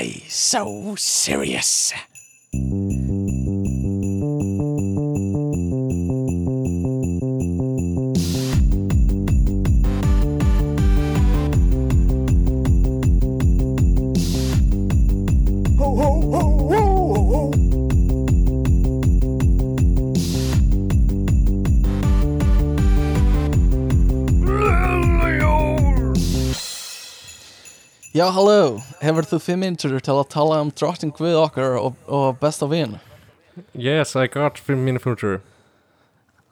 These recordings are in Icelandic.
Why so serious? Hefur þú fimm mintur til að tala um drotting við okkar og, og besta vin? Yes, I got from min future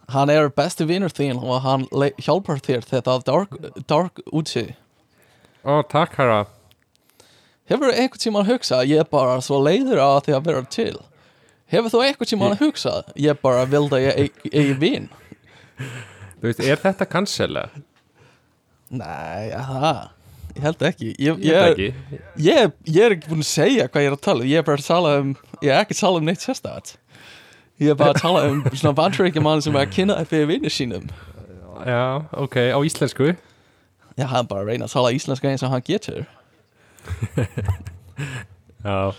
Hann er besti vinur þín og hann hjálpar þér þetta dark, dark útsi. Ó, takk herra Hefur þú einhvern tímann hugsað, ég er bara svo leiður á því að vera til? Hefur þú einhvern tímann hugsað, ég bara vildi að ég eigi eigi vin? Þú veist, er þetta cancela? Nei, það, ég held ekki. Ég, Ég er, ég, ég er ekki búin að segja hvað ég er að tala um. Ég er bara að tala um, ég er ekki að tala um neitt sérstætt. Ég er bara að tala um svona bandaríkjumann sem er að kynna upp fyrir vinnir sínum. Já, ok, á íslensku Já, hann bara að reyna að tala íslenska eins og hann getur. Já,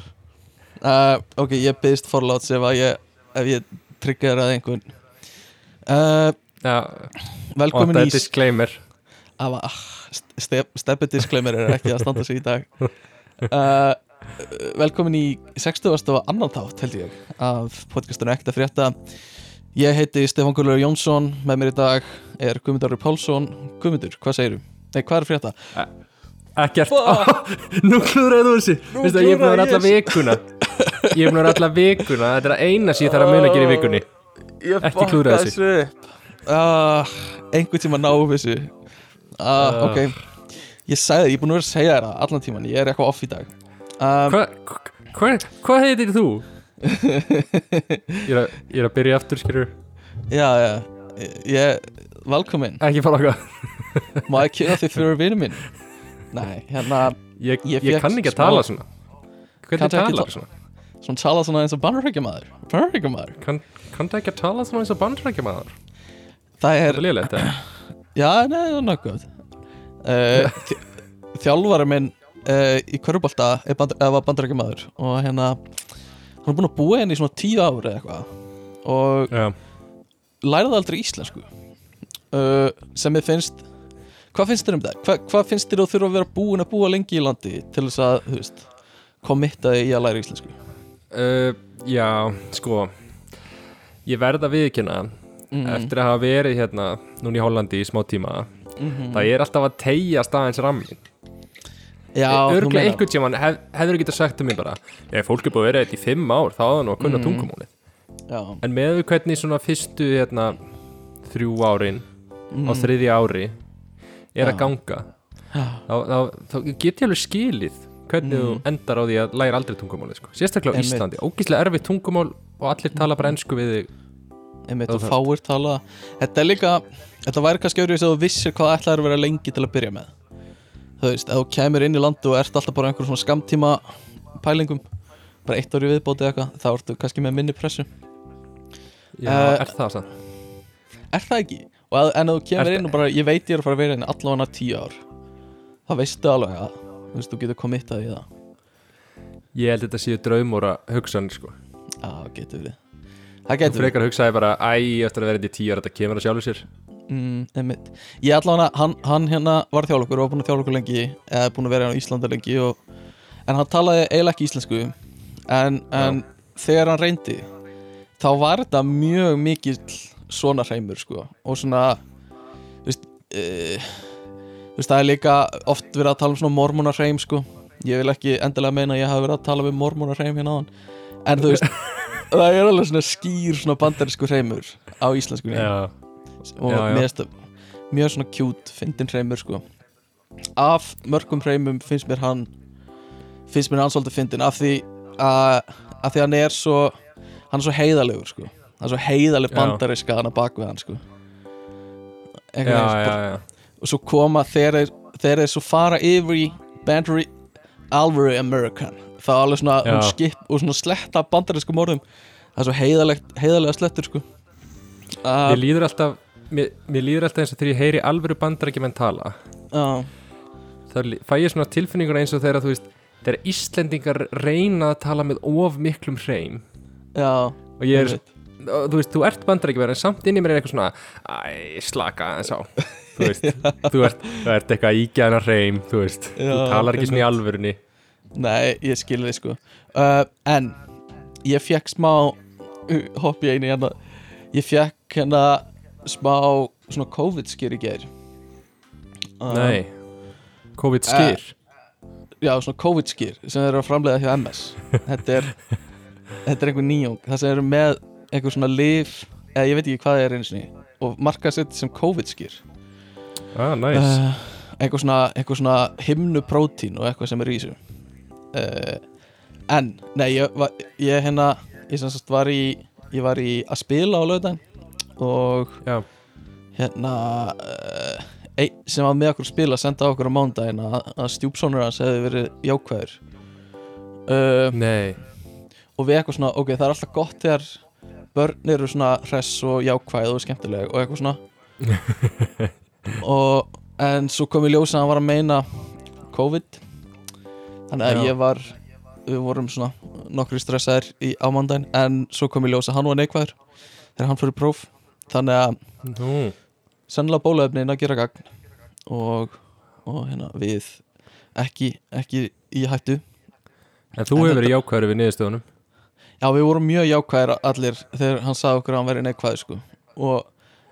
Uh, ok, ég byggst forláts ef að ég, ef ég tryggjar að einhvern. Uh, já Og velkomin þetta í... er disclaimer Afa, ah, step, steppi disclaimer er ekki að standa sig í dag. Uh, Velkomin í 60. og annan þátt held ég af podcastunum Ekta frétta. Ég heiti Stefán Gullur Jónsson með mér í dag er Guðmundur Pálsson. Guðmundur, hvað segirðu? Nei, hvað er frétta? Ekkert. Nú klúðraði þú þessi ég er búin að vera alla vikuna. Ég er búin að vera alla vikuna. Þetta er að eina sem ég þarf að muna að gera í vikunni. Ekki klúðra þessu. þessu uh, Einhvern tíma ná upp þessu uh, Ah. Ok Ég sagði, ég er búin að vera að segja þér það allan tíman Ég er eitthvað off í dag um, Hvað hva, hva heitir þú? Ég er að, ég er að byrja aftur, skilur Já, já Ég, velkomin Ekki fara okkar Má ég kynna þig fyrir vinnu minn? Nei, hérna Ég, Ég ég, kann ekki að tala svona Hvernig talar ta- svona? Svona tala svona eins og bandarækjamaður Bandarækjamaður Kann, kanntu ekki að tala svona eins og bandrækjamaður? Það Er er, það það? Já, nei, það er nokkuð. Uh, Þjálfari minn uh, í Körubolta er band, var bandarækjamaður Og hérna Hann er búin að búa henni í svona tíu ári eða eitthvað Og Já. læraði aldrei íslensku. Uh, Sem ég finnst Hvað finnst þér um það? Hva, hvað finnst þér að þurfa að vera búin að búa lengi í landi Til þess að, þú veist Kommitta þig í að læra íslensku? Uh, Já, sko Ég verð að viðkynna mm. Eftir að hafa verið hérna Núna í Hollandi í smá tíma -hmm. Það er alltaf að tegja staðins rammin Örglega einhvern tímann hef, Hefur þú getað sagt til mig bara Ef fólk er búið að vera þetta í fimm ár Þá á það nú að kunna Mhm. tungumálið Já, En með hvernig svona fyrstu hérna, Þrjú árin mm. Á þriðja ári Er Já. að ganga þá, þá, þá get ég alveg skilið hvernig Mm. þú endar á því að læra aldrei tungumálið sko. sérstaklega Einmitt. Íslandi, ógíslega erfitt tungumál og allir tala bara ennsku við þig einmitt Það og fáir tala Þetta er líka, þetta væri kannski öðru að þú vissir hvað ætlaður að vera lengi til að byrja með Þú veist, ef þú kemur inn í landu og ert alltaf bara einhver svona skamtíma pælingum bara eitt ári viðbóti eða eitthvað þá ertu kannski með minni pressu Já, Eh, er það sann? Er það ekki? Og að, en ef þú kemur inn og bara, ég veit ég er að fara að vera inn allavega tíu ár þá veistu alveg að þú veist, þú getur kommittað í það Ég held þetta séu draumóra hugsanir sko. Já, getur við Það getur frekar hugsaði bara æ, eftir að vera þetta í tíu ára þetta kemur að sjálfu sér. Mm. Ég allavega, hann, hann hérna var þjálfur og var búin að þjálfa okkur lengi eða búin að vera hérna á Íslanda lengi og, en hann talaði eiginlega ekki íslensku. En, en þegar hann reyndi þá var þetta mjög mikill svona hreimur sko. Og svona veist, þú veist það er líka oft verið að tala um svona mormónarheim sko. Ég vil ekki endilega meina að ég hafi verið að tala um mormónarheim hérna á hann en þú veist það er alveg svona skýr svona bandarísku hreimur á íslenskunni Já, og Já, já. mjög svona cute, fyndin hreimur sko. Af mörgum hreimum finnst mér hann finnst mér hann svolítið fyndin af því að af því að hann er svo hann er svo heiðalegur sko. Hann er svo heiðaleg Já. bandariska hann að bak við hann sko. Já. og svo koma þeir þeir þeir svo fara yfir í bandari alvöru American það er alveg svona hún skip og svona sletta bandariskum orðum. Það er svo heiðalega slettur sko. Uh, Mér líður alltaf mér, mér líður alltaf eins og þegar ég heyri alvöru bandarækjumenn tala. Uh, lí- fæ ég svona tilfinningur eins og þegar þú veist þegar Íslendingar reyna að tala með of miklum hreim. Já, og ég er, og þú veist, þú ert bandarækjumæður en samt inn í mér er eitthvað svona æ, slaka en sá þú veist, þú ert, þú ert eitthvað ígæðna hreim þú veist, þú Já, talar ekki svona í alvörunni Nei, ég skil þið sko. Uh, En ég fekk smá uh, Hopp ég einu hérna. Ég fekk hérna smá Svona COVID-skýr í ger uh, nei, COVID skýr Já, svona COVID-skýr sem eru að framleiða hjá MS Þetta er Þetta er einhver nýjung. Það sem eru með einhver svona lif Eða ég veit ekki hvað það er einu sinni Og marka sitt sem COVID-skýr ah, nice. uh, einhver svona, svona himnuprótín og eitthvað sem er í þessu uh, en, nei, ég, var, ég hérna ég sem sagt var í ég var í að spila á lögðan og já, hérna uh, ein, sem var með okkur að spila senda okkur á mándaginn að, að stjúpsónur hans hefði verið jákvæður. Uh, nei. og við eitthvað svona, ok, það er alltaf gott þegar börn eru svona hress og jákvæð og skemmtileg og eitthvað svona. Og en svo kom í ljós að hann var að meina COVID þannig að Já. ég var við vorum svona nokkri stressaðir í ámandaginn en svo kom í ljós að hann var neikvæður þegar hann fyrir próf þannig að Nú, sennilega bólaefnin að gera gagn og, og hérna við ekki, ekki í hættu en þú hefur verið jákvæður við niðurstöðunum Já, við vorum mjög jákvæðir allir þegar hann sagði okkur að hann væri neikvæður sko. og,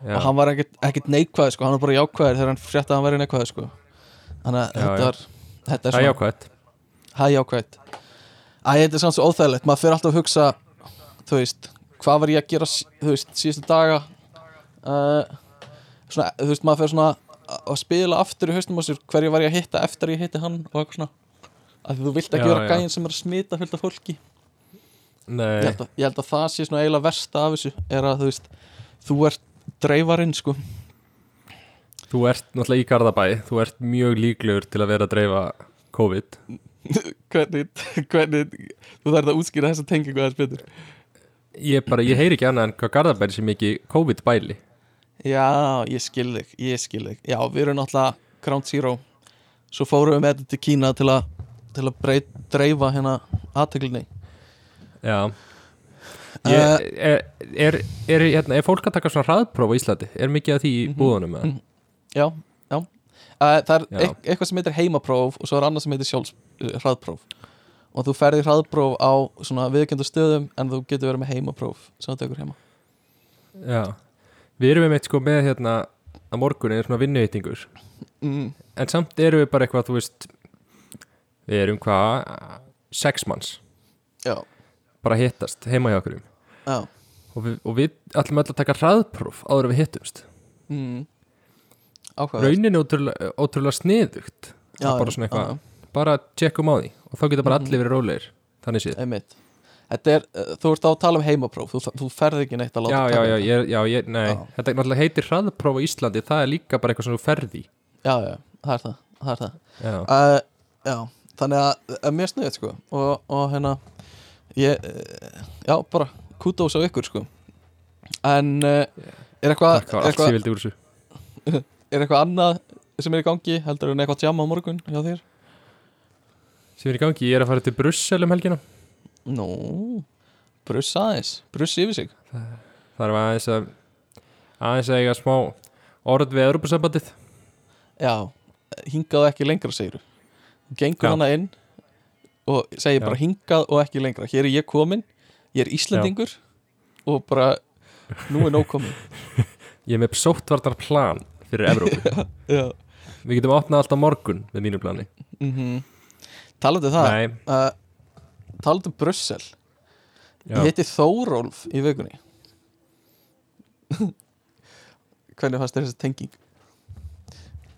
og hann var ekkert, ekkert neikvæður sko. hann var bara jákvæður þegar hann frétti að hann væri neikvæður sko. þannig að Já, þetta, já. var, þetta er það er svona jákvæð Það er jákvæð Æ, þetta er samt svo óþægilegt. Maður fyrir alltaf að hugsa þú veist, hvað var ég að gera þú veist, síðustu daga? Uh, svona, þú veist, maður fyrir svona að- spila aftur í haustum á sér hverju var ég að hitta eftir að ég hitti hann og eitthvað svona. Að þú vilt ekki vera gæðin sem er að smita fullt af fólki. Ég nei, held, að, ég held að það sé svona eiginlega versta af þessu er að þú veist þú ert dreifarinn sko. Þú ert náttúrulega í Garðabæ. Þú ert mjög líklegur til að vera að dreifa COVID hvernig, hvernig þú þarf að útskýra þessa tengingu aðeins betur ég bara, ég heyri ekki annað en hvað Garðabæ er sem ekki COVID bæli já, ég skil þig, ég skil þig já, við erum náttúrulega Ground Zero svo fórum við með þetta til Kína til að til að breyt, dreifa hérna aðteglinni já Eh, Ég, er, er, er, hérna, er fólk að taka svona hraðpróf á Íslandi? Er mikið af því í Mhm. búðunum? eða? Mhm. já, já uh, það er Já. eit, eitthvað sem heitir heimapróf og svo er annað sem heitir sjálfs hraðpróf. Og þú ferði hraðpróf á svona viðkjöndu stöðum en þú getur verið með heimapróf sem þú tekur heima. Já. Við erum einmitt sko með hérna að morgunni er svona vinnuhýtingur mm, en samt erum við bara eitthvað, þú veist við erum hvað sex manns, já, bara hittast heima hjá okkur. Já. Og við, og við ætlum öll að taka hraðpróf áður við hittumst. Mm. raunin er ótrúlega, ótrúlega sniðugt. Er bara svona eitthvað bara tjekkum á því og þá geta bara Mhm. allir verið rólegir þannig séð. Er, uh, þú ert á að tala um heimapróf þú, þú ferð ekki neitt að láta já, já, já, já, ég, nei. Já. þetta náttúrulega heitir hraðpróf á Íslandi það er líka bara eitthvað sem þú ferði já, já, það er það, það, er það. já, Uh, já, þannig að uh, mér snuðið sko og, og hérna ég, já, bara kútós á ykkur sko. En uh, er eitthvað ég eitthvað, er eitthvað annað sem er í gangi? Heldur en eitthvað jam á morgun hjá þér sem er í gangi, ég er að fara til Brussel um helgina. Nú, bruss aðeins bruss yfir sig. Það er aðeins að aðeins að eiga smá orð við Europasambandið já, hingað ekki lengra segir þú. Gengur Já. hana inn og segir Já. bara hingað og ekki lengra. Hér er ég komin, ég er Íslendingur og bara nú er nóg komin ég er með sóttvartar plan fyrir Evrópu. Já við getum opnað alltaf morgun með mínu plani. Mm talandi um það uh, talandi um Brussel. Ég heiti Þórólf í vikunni. Hvernig fannst þér þessi tenging?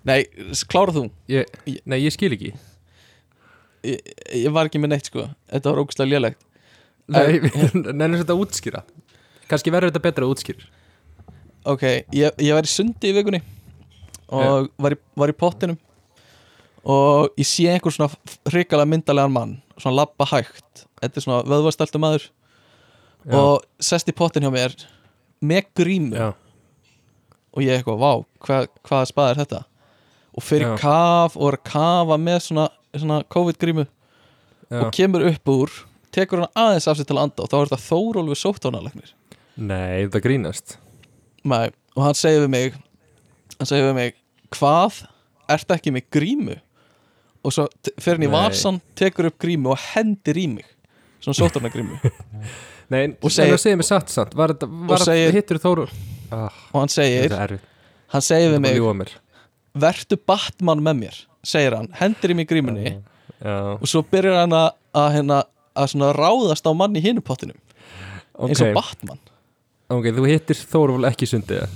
Nei, klára þú? Ég, nei, ég skil ekki. Ég, ég var ekki með neitt sko. Þetta var ógustlega lélegt. Nei, nefnum þetta að útskýra. Kannski verður þetta betra að útskýra. Ok, ég, ég var í sundi í vikunni og var, í, var í pottinum og ég sé einhver svona hrikalega myndalegan mann svona labba hægt. Þetta er svona vöðvastæltu maður. Já. og sest í pottin hjá mér með grímu. Já, og ég eitthvað, vá, hvað, hvaða spað er þetta? Og fyrir Já. kaf og er að kafa með svona, svona COVID grímu og kemur upp úr tekur hann aðeins af sér til að anda og þá er þetta Þórólfur sóttónalegnir Nei, það grínast. Nei, og hann segir við mig hann segir við mig hvað, ertu ekki með grímu og svo fer hann í vasan tekur upp grímu og hendir í mig. Svona sóttónagrímu Nei, Og segir- segir, segir mér satt samt Var var segir- hittur Þóru? Ah, og hann segir, hann segir við mig vertu Batman með mér segir hann, hendir í mig grímunni. Já, og svo byrjar hann að, hérna, ráðast á manni í hinu pottinum. Eins og Batman. Ok, þú hittir Þóru vel ekki sundið?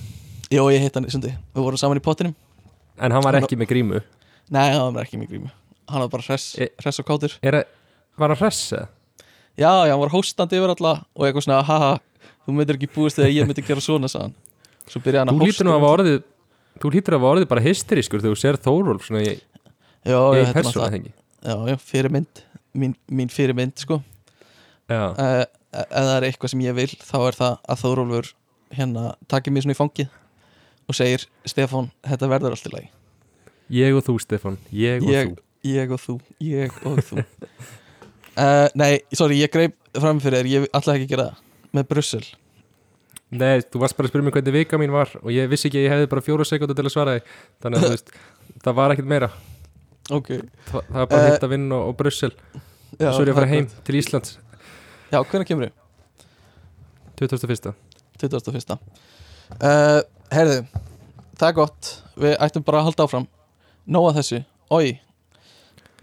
Jó, ég hitt hann í sundi, við vorum saman í pottinum. En hann var ekki með grímu Nei, hann var ekki með grímu. Hann var bara hress, E- hress og kátur. er, að- Var hann hress eða? Já, já, hann var hóstandi yfir alla og eitthvað svona, haha, þú myndir ekki búist þegar ég myndi gera svona, sagði hann. Svo byrjaði hann Þú að lítur nú að hafa orðið Þú lítur að hafa orðið bara hysterískur þegar þú sér Þórulf svona í, Já, í já, þetta er persónu, náttúrulega þengi Já, já, fyrirmynd. Mín, mín fyrirmynd, sko. Já, uh, Ef það er eitthvað sem ég vil þá er það að Þórólfur hérna takir mér svona í fangið og segir, Stefán, þetta verður allt í lagi ég og þú Stefán. Ég og ég, þú. ég og þú, ég og þú. Uh, Nei, sorry, ég greip fram fyrir þér, ég ætla ekki að gera það með Brussel. Nei, þú varst bara að spyrja mig hvernig vika mín var og ég vissi ekki að ég hefði bara fjóru sekundu til að svara þig þannig að þú veist, það var ekkert meira. Ok. Þa, það var bara uh, hitt að vinna og, og Brussel. já, svo er ég að fara heim til Íslands. Já, hvernig kemur þið? 2001. 21. Uh, herðu, það er gott. Við ættum bara að halda áfram Nóa þessu, oi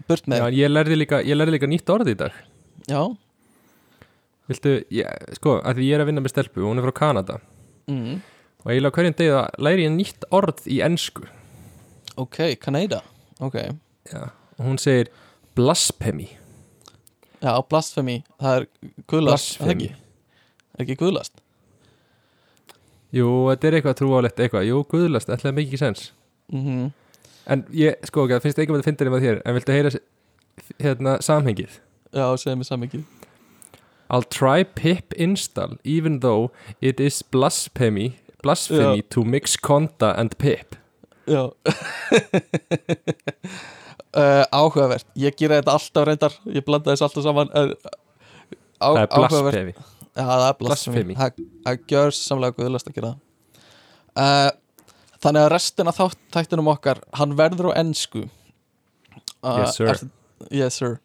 Burt Já, með, en ég lærði líka, ég lærði líka nýtt orð í dag. Já, Viltu, ég, sko, að því ég er að vinna með stelpu og hún er frá Kanada. Mm. og eiginlega hverjum degi það læri ég nýtt orð í ensku. Ok, Canada Ok, Já, og hún segir blasphemy. Já, blasphemy. Það er guðlast, það ekki? Er ekki guðlast? Jú, þetta er eitthvað trúalegt eitthvað. Jú, guðlast, ætlaði mikið sens. Mm En ég, sko, okay, það finnst ekki með að finna nema þér En viltu heyra hérna samhengið? Já, segðu mér sammikið I'll try pip install even though it is blasphemy blasphemy to mix conda and pip. Já. Uh, Áhugavert. Ég gera þetta alltaf reyndar. Ég blanda þess alltaf saman uh, á, Það er blasphemy. Já, það er blasphemy. Það gjör samlega guðlast að gera það. Uh, Þannig að restina þátt tættinum okkar Hann verður á ensku. Uh, Yes, sir. ertu- Yes sir.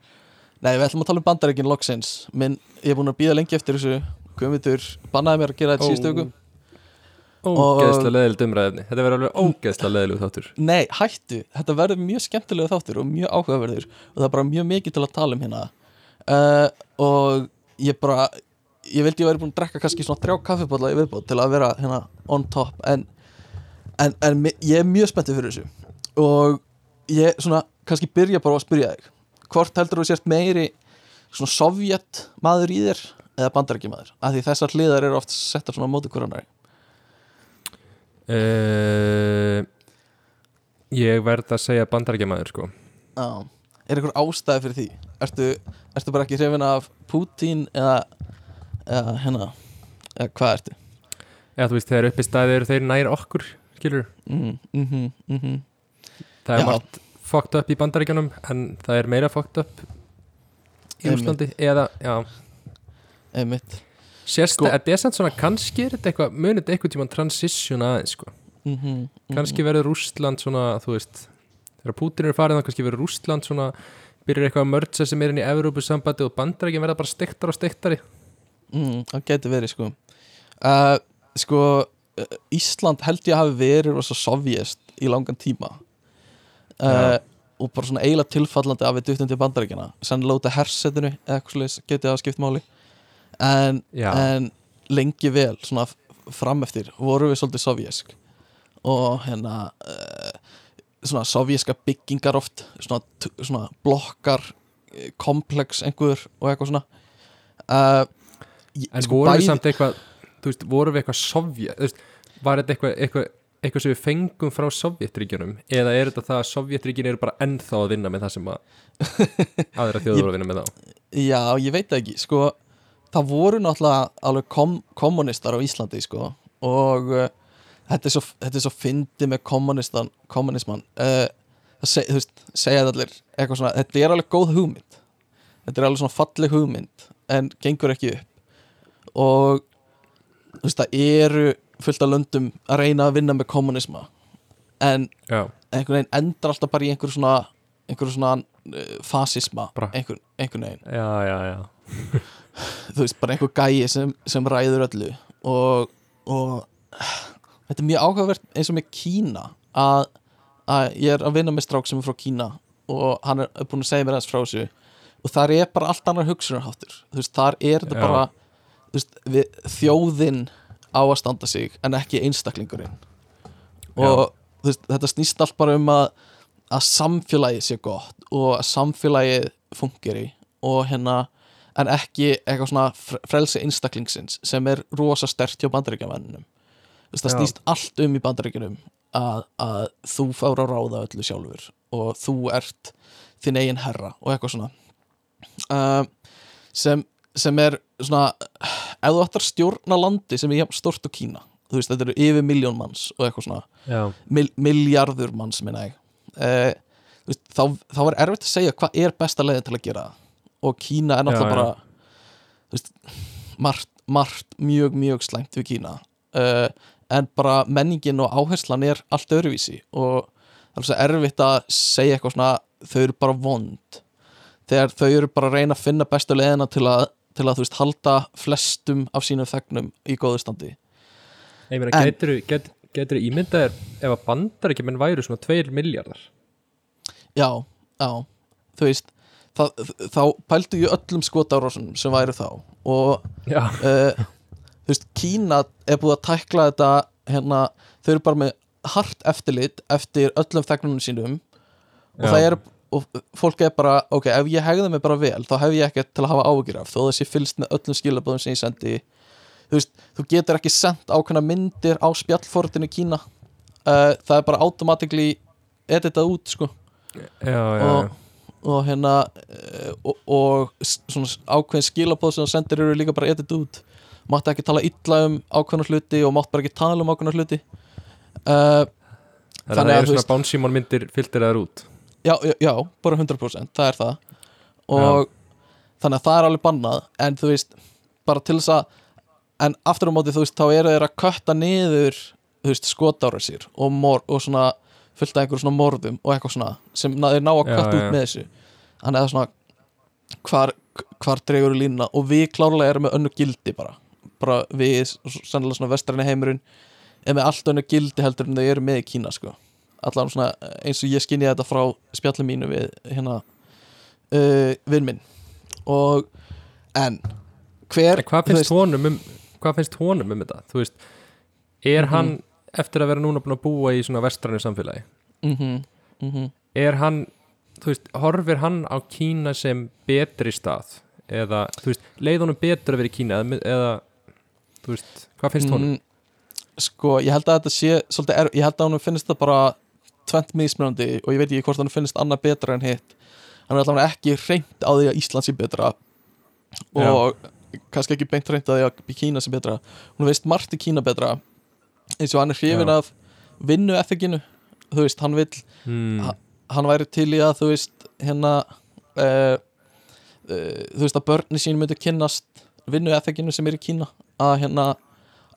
Nei, við ætlum að tala um bandaríkin loksins. Minn, ég er búin að býða lengi eftir þessu. Guðmundur bannaði mér að gera þetta síðustu viku. Ógeðslega leðilegt umræðefni Þetta verður alveg ógeðslega leðilegt þáttur. Nei, hættu, þetta verður mjög skemmtilega þáttur og mjög áhugaverður. Og það er bara mjög mikið til að tala um hérna. Uh, og ég bara ég vildi ég væri búin að drekka kannski svona þrjá kaffibólla í viðbót til að vera hérna on top. En, en, en ég er mjög spenntið fyrir þessu. Og ég svona kannski byrja bara á að spyrja þig. Hvort heldur þú sért meiri svona sovjet maður í þér eða bandarækja maður, af því þessar hliðar eru oft settar svona á móti hverjannari uh, Ég verð að segja bandarækjamaður sko. Já, er einhver ástæði fyrir því? Ertu, ertu bara ekki hrifin af Putin eða, eða hérna, eða hvað ertu? Eða þú veist, þegar uppi staðið eru þeir nær okkur skilur, Mm, mhm, mhm. Það er margt fucked up í bandaríkjanum en það er meira fucked up í. Úslandi eða, já, Einmitt. Sérst Sko- að þetta er samt svona kannski er þetta eitthvað, munið þetta eitthvað tíma transition aðeins sko, mm -hmm, kannski verður Rústland svona, þú veist þegar Putin er farið þá kannski verður Rústland svona byrjar eitthvað að mörgsa sem er inn í Evrópusambandi og bandaríkjan verða bara stektar og stektari mm, Það geti verið sko. Uh, Sko, Ísland held ég hafi verið rosa sovjest í langan tíma. Uh, Já. og bara svona eiginlega tilfallandi af við duttum til bandaríkjana sennilega út af hersetinu eða eitthvað slags getið að skipt máli. En Já. en lengi vel svona f- fram eftir voru við svolítið sovjesk. Og hérna uh, svona sovjeska byggingar oft svona, svona blokkar eh, komplex einhver og eitthvað svona. Uh, En sko, vorum við bæði- samt eitthvað þú veist, vorum við eitthvað Sovjet þú veist, var þetta eitthvað, eitthvað, eitthvað sem við fengum frá Sovjetríkjunum eða er þetta það að Sovjetríkin eru bara ennþá að vinna með það sem að aðra þjóður voru að vinna með þá? Já, ég veit ekki, sko. Það voru náttúrulega alveg kom, kommunistar á Íslandi, sko. Og uh, þetta er svo, svo fyndi með kommunistan, kommunisman uh, það seg, veist, segja allir eitthvað svona, þetta er alveg góð hugmynd. Þetta er alveg svona falleg hugmynd en gengur ekki upp. Og veist það eru fullt af löndum að reyna að vinna með kommunisma en já, einhvern veginn endar alltaf bara í einhverju svona einhverju svona uh, fasisma Bara- einhvern, einhvern veginn. Já, já, þú veist, bara einhver gæi sem, sem ræður öllu. Og, og þetta er mjög áhugavert eins og með Kína að, að ég er að vinna með strák sem er frá Kína og hann er búin að segja mér aðeins frá þessu. Og þar er bara allt annar hugsunarháttur. Þú veist, þar er þetta bara veist, við, þjóðin á að standa sig en ekki einstaklingurinn. Og veist, þetta snýst allt bara um að að samfélagið sé gott og að samfélagið fungeri og hérna en ekki eitthvað svona fr- frelsi einstaklingsins sem er rosa stert hjá bandaríkjamennunum það snýst allt um í bandaríkjunum að, að þú fár að ráða öllu sjálfur og þú ert þinn eigin herra og eitthvað svona. Um, sem, sem er svona ef þú ættar stjórna landi sem er stort og Kína þú veist þetta eru yfir miljón manns og eitthvað svona mil, miljardur manns minna ég. Uh, veist, þá, þá er erfitt að segja hvað er besta leiðin til að gera og Kína er náttúrulega bara þú veist, margt, margt mjög mjög slæmt við Kína. Uh, en bara menningin og áherslan er allt öðruvísi og það er svo erfitt að segja eitthvað svona þau eru bara vond. Þegar þau eru bara að reyna að finna bestu leiðina til að, til að þú veist, halda flestum af sínum þegnum í góðu standi. Ég meina, En- getur, get, getur ímyndað er ef að bandar ekki menn væru svona 2 miljardar Já, já, þú veist það, þá pældu ég öllum skotárásunum sem væru þá og uh, þú veist, Kína er búið að tækla þetta hérna, þau eru bara með hart eftirlit eftir öllum þegnunum sínum og Já. það er og fólk er bara, ok, ef ég hegða mig bara vel þá hef ég ekkert til að hafa áhyggjur af þó það sé fylgst með öllum skilabóðum sem ég sendi. Þú veist, þú getur ekki sendt ákveðna myndir á spjallfortinu Kína. Uh, það er bara automatically editað út, sko. Já, já, og, og hérna eh, og, og svona ákveðin skilabóð sem það sendir eru líka bara edit út. Mátti ekki tala illa um ákveðna hluti og mátti bara ekki tala um ákveðna hluti. Uh, Þannig að það að eru þú svona veist- bánsímon myndir fylgtir þær út já, já, já, bara 100% það er það. Og þannig að það er alveg bannað en þú veist, bara til þess að en aftur á móti þú veist, þá eru þeir að kötta niður, þú veist, skotára sér og, mor, og svona fullt af einhverjum svona morðum og eitthvað svona sem þeir ná að kötta út með þessu. Þannig að það er svona hvar, hvar dregur línuna og við klárlega erum með önnu gildi bara. Bara við, sannlega svona vestræni heimurinn er með allt önnu gildi heldur en þau eru með í Kína sko allan svona eins og ég skinni þetta frá spjallum mínu við hérna uh, vinn minn og en hver En hvað finnst honum um hvað finnst honum um þetta? Þú veist, er Mhm. hann eftir að vera núna búin að búa í svona vestrænu samfélagi mm -hmm, er hann, þú veist, horfir hann á Kína sem betri stað eða, þú veist, leið honum betur að vera í Kína eða, eða þú veist, hvað finnst honum? Mm, sko, ég held að þetta sé svolítið er, ég held að hann finnst það bara tvent mismunandi og ég veit ekki hvort hann finnst annað betra en hitt. Hann er allavega ekki reynd á því að Ísland sé betra og kannski ekki beint reynd á því að Kína sé betra. Hún veist margt í Kína betra. Eins og hann er hrifin Já. af vinnu effekinu þú veist, hann vill Hmm, Ha- hann væri til í að þú veist hérna uh, uh, þú veist að börni sín myndu kynnast vinnu ethekinu sem er í Kína. Að hérna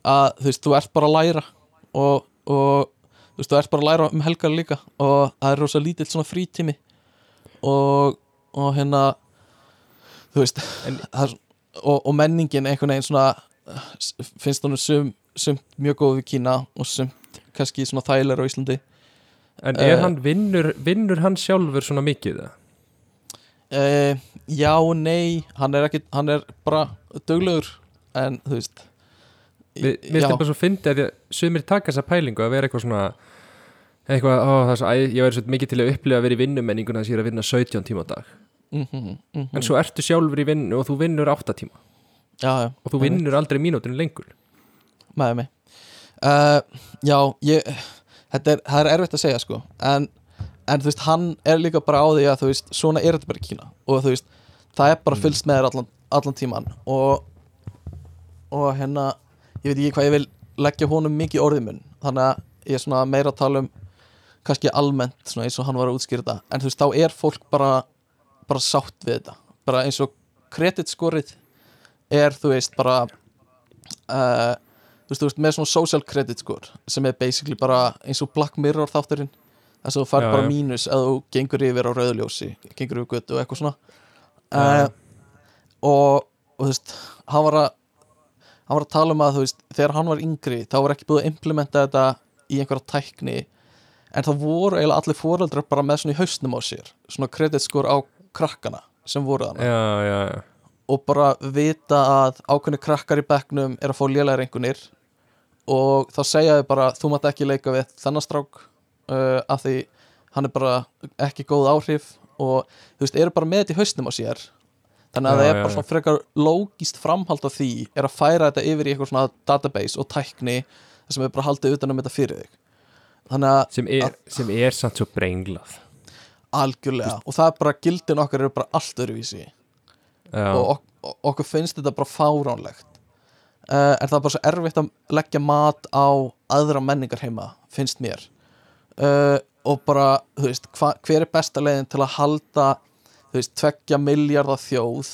að þú veist þú ert bara að læra og, og þú veist þú ert bara að læra um helgar líka og það er rosa lítill svona frítími og, og hérna þú veist En- er, og, og menningin einhvern veginn svona uh, finnst sum, sumt mjög góð við Kína og sumt kannski svona þægilega á Íslandi en er eh, hann, vinnur, vinnur hann sjálfur svona mikið það? Uh, já og nei hann er, ekki, hann er bara duglegur en þú veist Mér finnst þetta bara svo fyndi að sumir taka þessa pælingu að vera eitthvað svona eitthvað, ó, það er svo, ég verður svo mikið til að upplifa að vera í vinnumenninguna þess að ég er að vinna 17 tíma á dag. Mm -hmm, mm en svo ertu sjálfur í vinnu og þú vinnur 8 tíma. Já, já, og þú vinnur aldrei mínútinu lengur. Með mig uh, já, ég þetta er, það er erfitt að segja sko. En, en þú veist, hann er líka bara á því að þú veist, svona er þetta bara Kína. Og þú veist, það er bara Mm. fylgst með þér allan, allan tíman og og hérna, ég veit ekki hvað ég vil leggja honum mikið orðið mun. Þannig að ég er svona meira að tala um kannski almennt, svona eins og hann var að útskýra þetta. En þú veist, þá er fólk bara bara sátt við þetta. Bara eins og kreditskorið er þú veist bara uh, þú, veist, þú veist með svona social credit score sem er basically bara eins og Black Mirror þátturinn. Þess að þú fær Já, bara já. mínus að þú gengur yfir á rauðljósi gengur yfir götu og eitthvað svona. Uh, og, og þú veist hann var að hann var að tala um að þú veist þegar hann var yngri þá var ekki búið að implementa þetta í einhverja tækni en það voru eiginlega allir foreldrar bara með svona í hausnum á sér svona credit score á krakkana sem voru þannig og bara vita að ákveðni krakkar í bekknum er að fá lélæri einhvernir og þá segja þau bara þú mátt ekki leika við þennan strák uh, af því hann er bara ekki góð áhrif og þú veist, eru bara með þetta í hausnum á sér þannig að Já, það er bara svona frekar lógist framhald af því er að færa þetta yfir í eitthvað svona database og tækni sem er bara haldið utan um þetta fyrir þig. Þannig að sem er, sem er samt svo brenglað. Algjörlega. Og það er bara gildin okkar eru bara allt öðruvísi. Já, og ok okkur finnst þetta bara fáránlegt. Uh, en það er bara svo erfitt að leggja mat á aðra menningar heima finnst mér. Uh, og bara, þú veist, hva, hver er besta leiðin til að halda þú veist, tveggja miljardar þjóð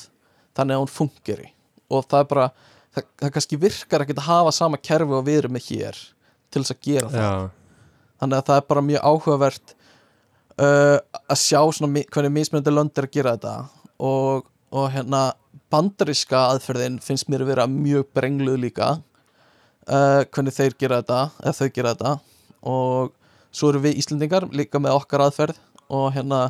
þannig að hún fungeri og það er bara, það, það kannski virkar ekkert að hafa sama kerfi og við erum með hér til þess að gera það. Já, þannig að það er bara mjög áhugavert uh, að sjá svona hvernig mismunandi lönd er að gera þetta. Og, og hérna bandaríska aðferðin finnst mér að vera mjög brengluð líka uh, hvernig þeir gera þetta eða þau gera þetta. Og svo erum við Íslendingar líka með okkar aðferð og hérna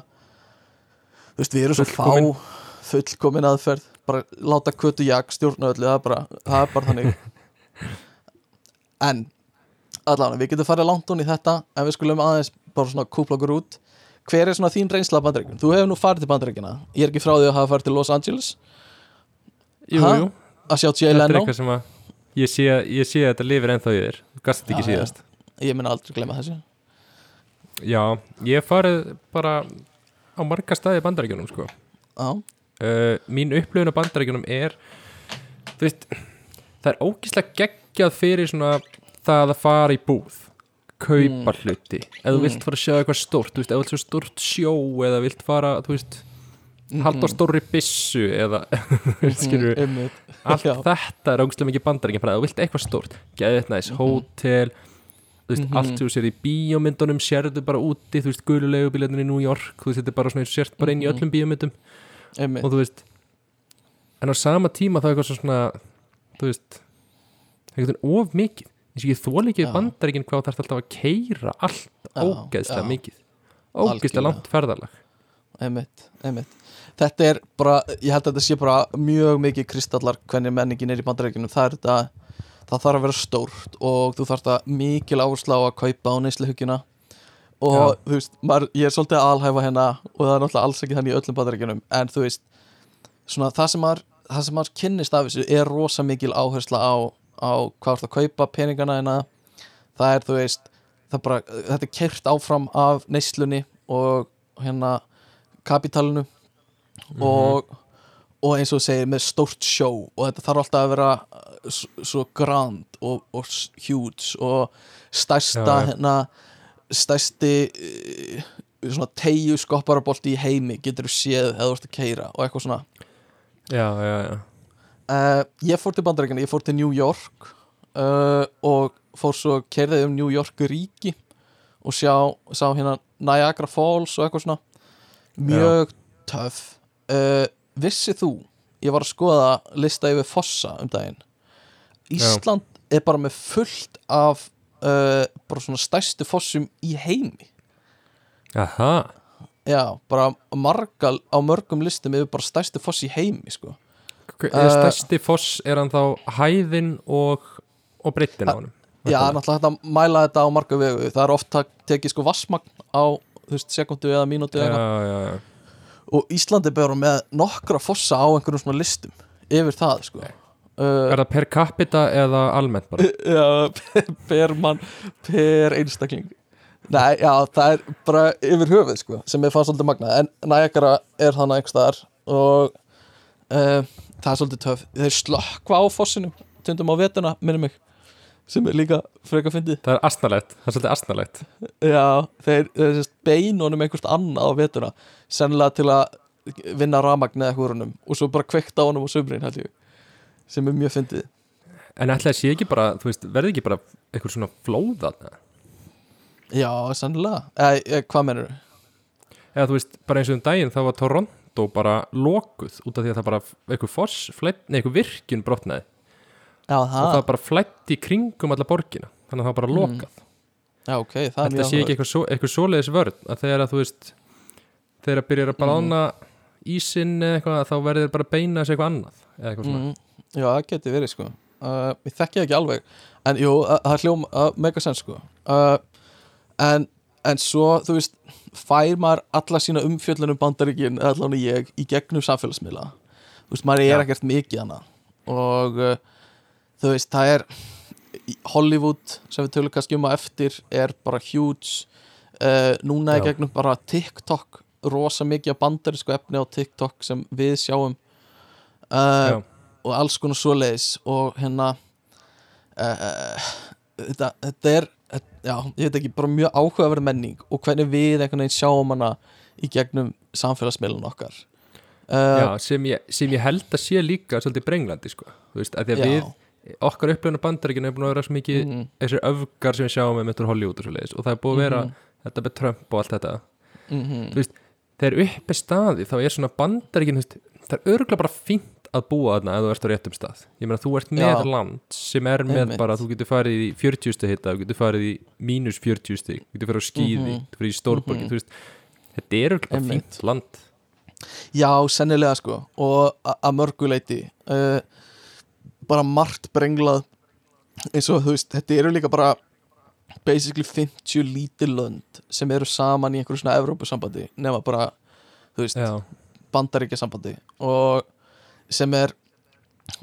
þú veist við erum svo Fullkomin. fá fullkomin aðferð. Bara láta kötu jak stjórna öllu það er bara, það er bara þannig. En allan, við getum farið langt hún í þetta en við skulum aðeins bara svona kúpla okkur út. Hver er svona þín reynsla af bandaríkjum? Þú hefur nú farið til bandaríkjana ég er ekki frá því að hafa farið til Los Angeles. Jú, Ha? jú. Að sjá Jay er Leno? að ég sé, ég sé að þetta lifir ennþá í þér. Þú gast þetta ekki síðast. Ég minna aldrei glemma þessu. Já, ég farið bara á marga staði í bandaríkjunum sko. Uh, mín upplifun af bandaríkjunum er veist það er ógíslega geggjað fyrir svona það að fara í búð kaupa hluti. Ef þú vilt fara að sjá eitthvað veist, ef þú vilt sjá stórt sjó eða vilt fara, veist halda á stórri byssu eða mm, allt Já. þetta er ógæslega mikið bandaríkjum bara ef þú vilt eitthvað stórt, geðið næs, hótel þú veist, Mhm. allt sem þú sér í bíómyndunum sérðu bara úti, þú veist, gululegu bílarnir í New York, þú veist, þetta er bara svona sért bara inn í Mhm. öllum bíómyndum einmitt. og þú veist en á sama tíma þá er eitthvað svona þú veist eitthvað of mikið eins og ég þóla ekki Já. bandaríkin hvað það er alltaf að keira allt Já, ógeðslega já. mikið ógeðslega langt ferðalag einmitt, einmitt þetta er bara, ég held að þetta sé bara mjög mikið kristallar hvernig menningin er í bandarækjunum það er þetta, það þarf að vera stórt og þú þarft að mikil áhersla á að kaupa á neysluhugina og þú veist, maður, ég er svolítið að alhæfa hérna og það er náttúrulega alls ekki þannig í öllum bandarækjunum en þú veist, svona það sem maður það sem maður kynnist af þessu er rosa mikil áhersla á, á hvað þú að kaupa peningana hérna. Það er, þú veist, það bara þetta er kert áfram af neyslunni og hérna kapitalinu. Og, og eins og þú segir með stórt sjó og þetta þarf alltaf að vera uh, svo grand og, og huge og stærsta Já, hérna stærsti uh, svona tegju skopparabolti í heimi getur þú séð eða þú ert að keira og eitthvað svona. Já, já, já. Uh, ég fór til bandarækjana, ég fór til New York uh, og fór svo kerðið um New York ríki og sjá, sá hérna Niagara Falls og eitthvað svona. Mjög töff. Uh, vissið þú ég var að skoða lista yfir fossa um daginn. Ísland er bara með fullt af uh, bara svona stærstu fossum í heimi. Aha, já, bara marga á mörgum listum yfir bara stærstu foss í heimi sko. Er Uh, stærsti foss er hann þá hæðin og, og breyttin á honum? Já, náttúrulega að mæla þetta á marga vegu. Það er oft tak- tekið sko vassmagn á þú veist, sekundu eða mínútu já, eða eitthvað. Já, já. Og Íslandi bara með nokkra fossa á einhverjum svona listum yfir það sko. Uh, Er það per capita eða almennt bara? Já, per mann per einstakling. Nei, já, það er bara yfir höfuð sko sem ég fann svolítið magnað. En Niagara er þannig einhvers staðar og uh, það er svolítið töf þeir slökkva á fossinum tundum á vetuna, minnum mig sem er líka freka fyndið. Það er asnalegt, það er svolítið asnalegt. Já, þeir, þeir sérst, bein honum einhvert annað á vetuna sennilega til að vinna ramagn eða honum og svo bara kveikt á honum held ég sem er mjög fyndið. En ætlaði sé ekki bara, þú veist, verði ekki bara eitthvað svona flóða Já, sannilega eða, eða, Hvað menur Eða þú veist, bara eins og um daginn þá var Toronto bara lokuð út af því að það bara eitthvað foss, flætt, nei, eitthvað virkjun brotnaði Já, og það bara flætti í kringum alla borgina þannig að það bara Mm, lokað. Já, ok, það er Þetta sé ekki eitthvað, svo, eitthvað svoleiðis vörn að þegar að þú veist þegar að byrja að brána ísinn eða eitthvað þá verður bara beina þessu eitthvað annað eitthvað mm, Já, það geti verið sko. Uh, Ég þekki það ekki alveg. En jú, það hljóm uh, mega sens sko. Uh, en, en svo, þú veist fær maður alla sína umfjöllunum bandaríkin allan ég í gegnum samfélagsmiðla. Þú veist, maður er ekkert mikið hana og uh, þú veist, það er Hollywood sem við tölum kannski um að eftir er bara huge. Uh, núna er gegnum bara TikTok rosa mikið af bandarísku efni á TikTok sem við sjáum. Uh, og alls konar svoleiðis og hérna uh, þetta, þetta er já, ég veit ekki, bara mjög áhugaverð menning og hvernig við einhvern veginn sjáum hana í gegnum samfélagsmiðlun okkar. Já, sem, ég, sem ég held að sé líka svolítið brenglandi sko. Þú veist, að því að Já. við okkar upplöfna bandaríkinu er búin að vera svo mikið mm, þessir öfgar sem við sjáum með myndur Hollywood og svo leiðis og það er búið að vera Mhm. þetta með Trump og allt þetta mm, Þú veist, þegar upp er staði þá er svona bandaríkinu það er örgulega bara fínt að búa þarna ef þú ert á réttum stað ég meina þú ert með Já. land sem er með Einmitt. bara þú getur farið í 40 stið hitta þú getur farið í mínus 40 stið þú getur farið á skíði, Mhm. þú getur farið í stórborgi Mhm. þú veist, þetta er örgulega Einmitt. fínt land Já, sennilega sko og að mörguleiti uh, bara margt brenglað. Eins og þú veist, þetta eru líka bara basically 50 lítil lönd sem eru saman í einhverju svona Evrópusambandi nema bara, þú veist, Já, bandaríkjasambandi. Og sem er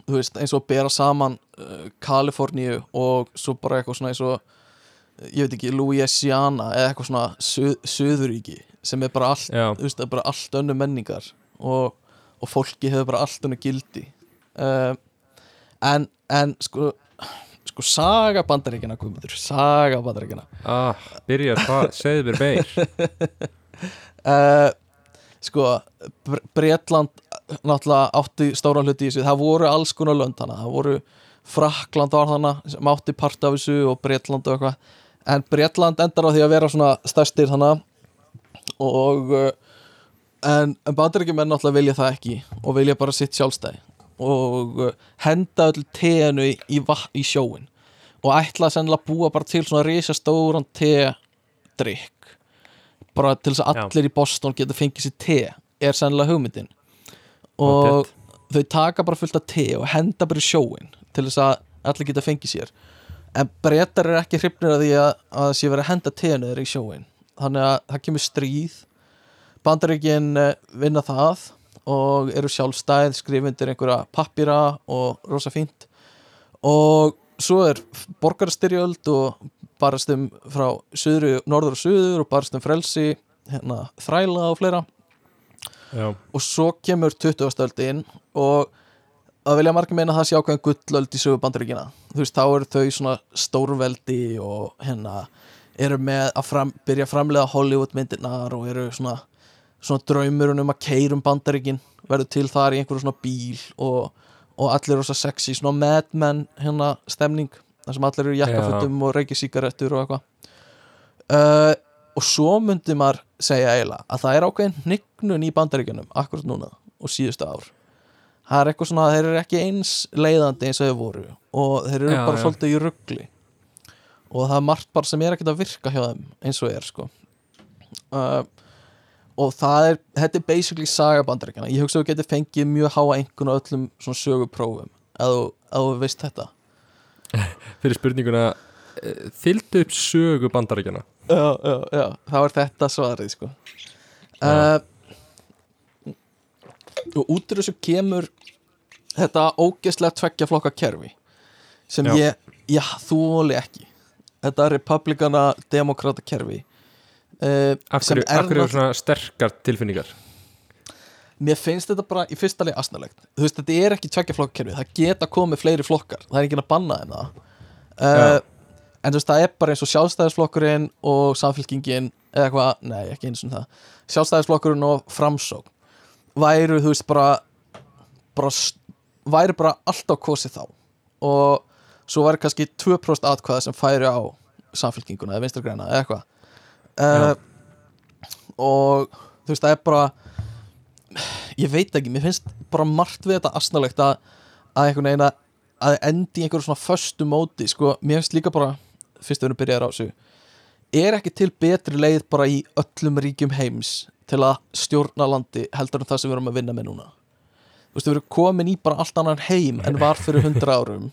þú veist, eins og bera saman uh, Kaliforníu og svo bara eitthvað svona eins og ég veit ekki, Louisiana eða eitthvað svona suð, Suðuríki sem er bara allt já, þú veist, það er bara allt önnu menningar og, og fólki hefur bara allt önnu gildi. Uh, en, en sko sko saga bandaríkina Guðmundur, saga bandaríkina ah, byrjar það, segðu mér meir. Uh, sko Br Bretland náttúrulega átti stóra hluti í þessu. Það voru alls konar lönd hana það voru Frakland var hana sem átti part af þessu og Bretland og eitthvað. En Bretland endar á því að vera svona stærstir hana og uh, en, en bandaríkjumenn náttúrulega vilja það ekki og vilja bara sitt sjálfstæði og uh, henda öll teinu í, í, í sjóin og ætla sennilega að búa bara til svona risastóran te-drykk. Bara til þess að Já. allir í Boston geta fengið sér te er sennilega hugmyndin. Og þau taka bara fullt af te og henda bara í sjóin til þess að allir geta fengið sér. En breytar er ekki hrifnir að því að, að það sé verið að henda teinu þeir í sjóin þannig að það kemur stríð. Bandaríkin eh, vinna það og eru sjálfstæð skrifundir einhverja pappira og rosa fínt. Og svo er borgarstyrjöld og barast um frá söðru, norður og söður og barast um frelsi hérna, þræla og fleira. Já, og svo kemur 20. öldin og að vilja margir meina að það sé ákveðin gullöld í sögu bandaríkina þú veist, þá eru þau svona stórveldi og hérna eru með að fram, byrja að framlega Hollywood myndirnar og eru svona svona draumurinn um að keirum bandaríkin verður til þar í einhverju svona bíl og, og allir eru svo sexy svona Mad Men hérna stemning þar sem allir eru í jakkafutum og reykja sígarettur og eitthvað. Uh, og svo myndi maður segja eiginlega að það er ákveðin hnignun í bandaríkjunum akkurat núna og síðustu ár. Það er eitthvað svona, þeir eru ekki eins leiðandi eins og þeir voru og þeir eru Já, bara já. svolítið í ruggli og það er margt bara sem er ekkert að virka hjá þeim eins og er sko. Uh, og það er þetta er basically saga bandaríkjana ég hugsa að þú getur fengið mjög háa einhvern á öllum svona söguprófum ef þú, veist þetta. Fyrir spurninguna eh, fylgdu upp sögu bandaríkjana já, já, já, þá er þetta svarið sko. Uh, og út úr þessu kemur þetta ógeðslega tveggja flokka kerfi sem Já. ég, já, þú voli ekki. Þetta republikana demokrata kerfi uh, Af hverju, er eru svona sterkar tilfinningar? Mér finnst þetta bara í fyrsta leið asnalegt. Þú veist, þetta er ekki tveggja flokka kerfi það geta komið fleiri flokkar, það er ekki að banna þeim það. Uh, en þú veist, það er bara eins og sjálfstæðisflokkurinn og samfélkingin eða eitthvað, nei, ekki eins og það. Sjálfstæðisflokkurinn og framsók væru þú veist bara, bara væri bara alltaf kosið þá. Og svo væri kannski 2% atkvæða sem færi á samfélkinguna eða vinstra græna eða eitthvað uh, og þú veist það er bara ég veit ekki, mér finnst bara margt við þetta asnalegt að, að einhvern veginn að að endi í einhverju svona föstu móti sko, mér finnst líka bara fyrst við erum byrjaðar á þessu er ekki til betri leið bara í öllum ríkjum heims til að stjórna landi heldur en það sem við erum að vinna með núna? Þú veist, við erum komin í bara allt annan heim en var fyrir 100 árum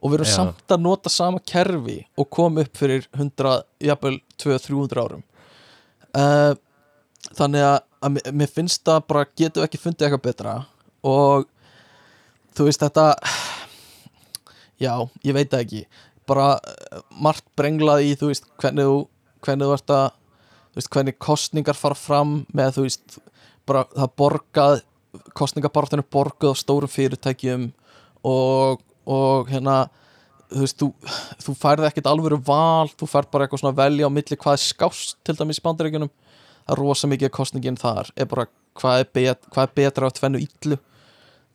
og við erum Já. samt að nota sama kerfi og koma upp fyrir 100, jafnvel 200-300 árum. Uh, þannig að, að mér- finnst það bara getum ekki fundið eitthvað betra? Og þú veist þetta já, ég veit það ekki. Bara eh, margt brenglað í þú veist hvernig þú, hvernig þú ert að þú veist hvernig kostningar fara fram með þú veist bara það borgað kostningabartinu borgað á stórum fyrirtækjum og, og hérna þú veist, þú, þú færði ekkert alvöru val, þú færð bara eitthvað svona velja á milli hvað er skást til dæmis í bandaríkjunum. Það er rosa mikið kostningin þar. Er bara hvað er, bet, hvað er betra á tvennu illu?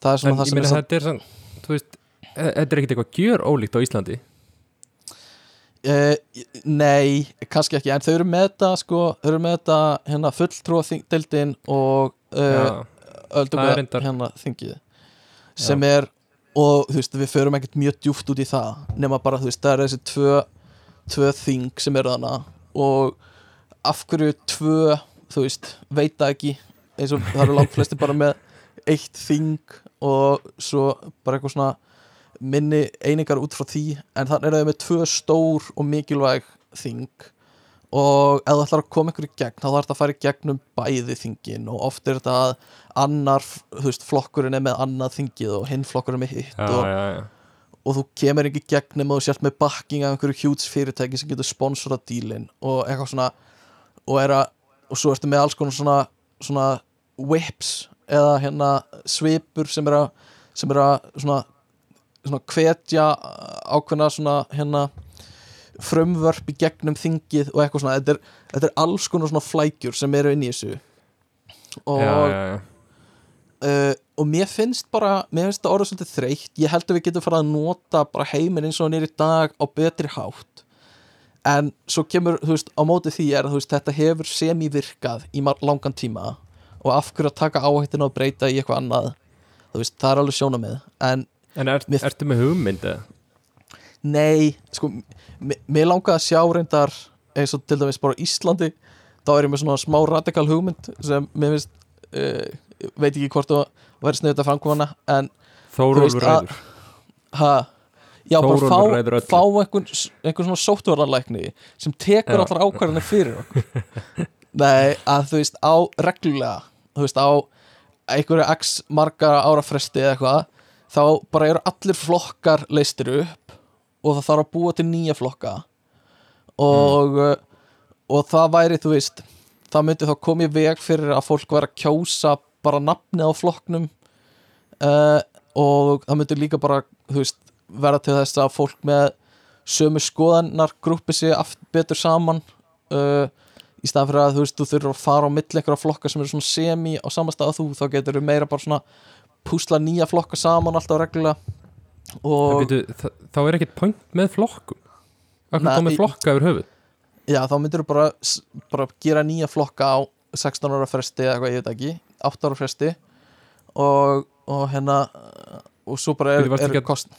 Það er svona en það sem er samt- þetta er svona, þú veist e- þetta er ekkert eitthvað gjör ólíkt á Íslandi. Uh, nei, kannski ekki. En þau eru með þetta sko, þau eru með þetta hérna fulltrúadeildin og Já, er reyndar- hérna þingið. Sem er og þú veist við förum ekkert mjög djúft út í það nema bara þú veist það er þessi tvö, tvö þing sem eru þarna. Og af hverju tvö þú veist, veit það ekki eins og það eru langt flesti bara með eitt þing og svo bara eitthvað svona minni einingar út frá því. En þannig er það með tvö stór og mikilvæg þing og ef það ætlar að koma ykkur í gegn þá þarf þetta að fara í gegnum bæði þingin og oft er þetta að annar veist, flokkurinn er með annað þingið og hinn flokkurinn er með hitt já, og, já, já. og þú kemur ekki gegnum og þú sért með backing af einhverju hjúts fyrirtæki sem getur sponsorað dílin og eitthvað svona og, er að, og svo ertu með alls konar svona, svona whips eða hérna svipur sem er að sem er að svona, svona hvetja ákveðna svona hérna frumvörp í gegnum þingið og eitthvað svona, þetta er, þetta er alls konar svona flækjur sem eru inn í þessu. Og já, já, já. uh, og mér finnst bara mér finnst það orðið svolítið þreytt. Ég held að við getum farið að nota bara heiminn eins og hann er í dag á betri hátt. En svo kemur þú veist á móti því er að veist þetta hefur semi-virkað í langan tíma. Og af hverju að taka áhættina og breyta í eitthvað annað? Þú veist það er alveg sjónamið en En er, Mér- ertu með hugmynd eða? Nei sko mér langaði að sjá reyndar eins og til dæmis bara Íslandi þá er ég með svona smá radikal hugmynd sem mér finnst uh, veit ekki hvort þú verður sniðut að framkvæmana en Þórólfur að- ræður. Ha, já, bara Þórólfur fá, ræður öllu. fá einhvern, einhvern svona sóttvarnalækni sem tekur allar ákvarðanir fyrir okkur. Nei, að þú veist á reglulega, þú veist á einhverju x marga ára fresti eða eitthvað, þá bara eru allir flokkar leistir upp og það þarf að búa til nýja flokka. Og uh, og það væri, þú veist það myndi þá koma í veg fyrir að fólk væri að kjósa bara nafni á flokknum uh, og það myndi líka bara, þú veist verða til þess að fólk með sömu skoðanar grúpi sig betur saman uh, í staðan fyrir að þú veist, þú þurfur að fara á milli einhverja flokka sem eru svona semi á sama stað að þú, þá getur þú meira bara svona púsla nýja flokka saman alltaf reglulega Byrju, Þá er ekkert point með flokkum Akkur komið í- flokka yfir höfuð já, þá myndir þú bara, bara gera nýja flokka á 16 ára fresti eða eitthvað, ég veit ekki 8 ára fresti og, og hérna og svo bara er, varstu er að- kost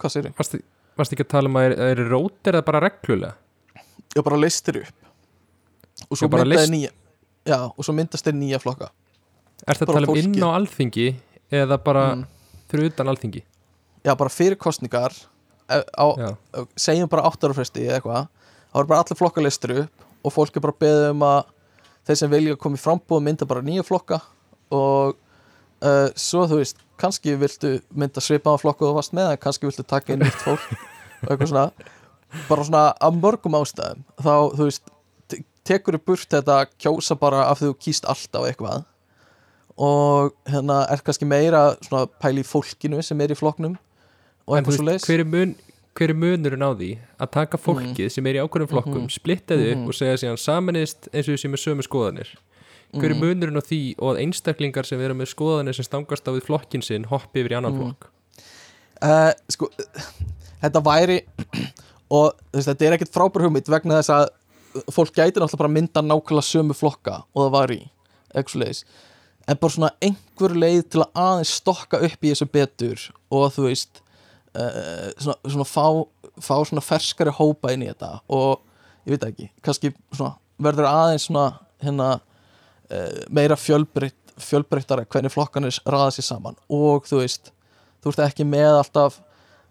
hvað segir ég? Varstu varstu ekki að tala um að er, er rótir eða bara reglulega? Já, bara listir upp og svo myndaði nýja já, og svo myndast þeir nýja flokka Ertu að Bara tala um inn á alþingi eða bara Mm. fyrir utan alþingi? Já, bara fyrir kostningar eh, á, segjum bara 8 ára fresti eða eitthvað þá er bara allir flokkar listir upp og fólk er bara beðið um að þeir sem vilja koma í frambúð mynda bara nýja flokka og uh, svo þú veist, kannski viltu mynda svipaðan flokku og þú varst með en kannski viltu taka inn nýtt fólk og eitthvað svona. Bara svona af mörgum ástæðum. Þá þú veist, te- tekur þú burt þetta kjósa bara af því þú kýst alltaf eitthvað og hérna er kannski meira svona pæli fólkinu sem er í flokknum og en þú veist, hver er, mun, hver er munurinn á því að taka fólkið sem er í ákveðum flokkum, Mhm. splitta þið Mhm. upp og segja síðan saminist eins og þessi með sömu skoðanir hver er Mm. munurinn á því og að einstaklingar sem eru með skoðanir sem stangast á við flokkin sinn hoppi yfir í annan Mm. flokk uh, sko, þetta væri og veist, þetta er ekkert frábær hugmynd vegna þess að fólk gæti náttúrulega bara mynda nákvæmlega sömu flokka og það var í en bara svona einhver leið til að aðeins stokka upp í þessu betur og þú veist uh, svona, svona fá, fá svona ferskari hópa inn í þetta og ég veit ekki, kannski svona verður aðeins svona hérna uh, meira fjölbreytt fjölbreyttara hvernig flokkanir raða sér saman og þú veist, þú ert ekki með alltaf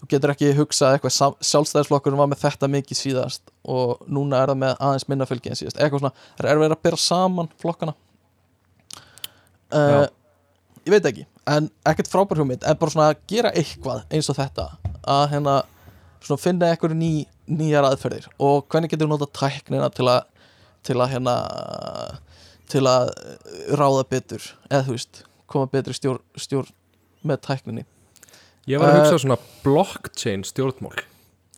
þú getur ekki hugsað eitthvað sjálfstæðisflokkurinn var með þetta mikið síðast og núna er það með aðeins minna fylgi en síðast. Eitthvað svona, það er verið að byrja saman flokkana? Uh, ég veit ekki en ekkert frábær hugmynd, en bara svona að gera eitthvað eins og þetta að hérna svona finna eitthvað ný, nýjar aðferðir. Og hvernig getur við nota tæknina til að til að hérna til að ráða betur eða þú veist, koma betri stjórn, stjórn með tækninni? Ég var að Eh, hugsa svona blockchain stjórnmál.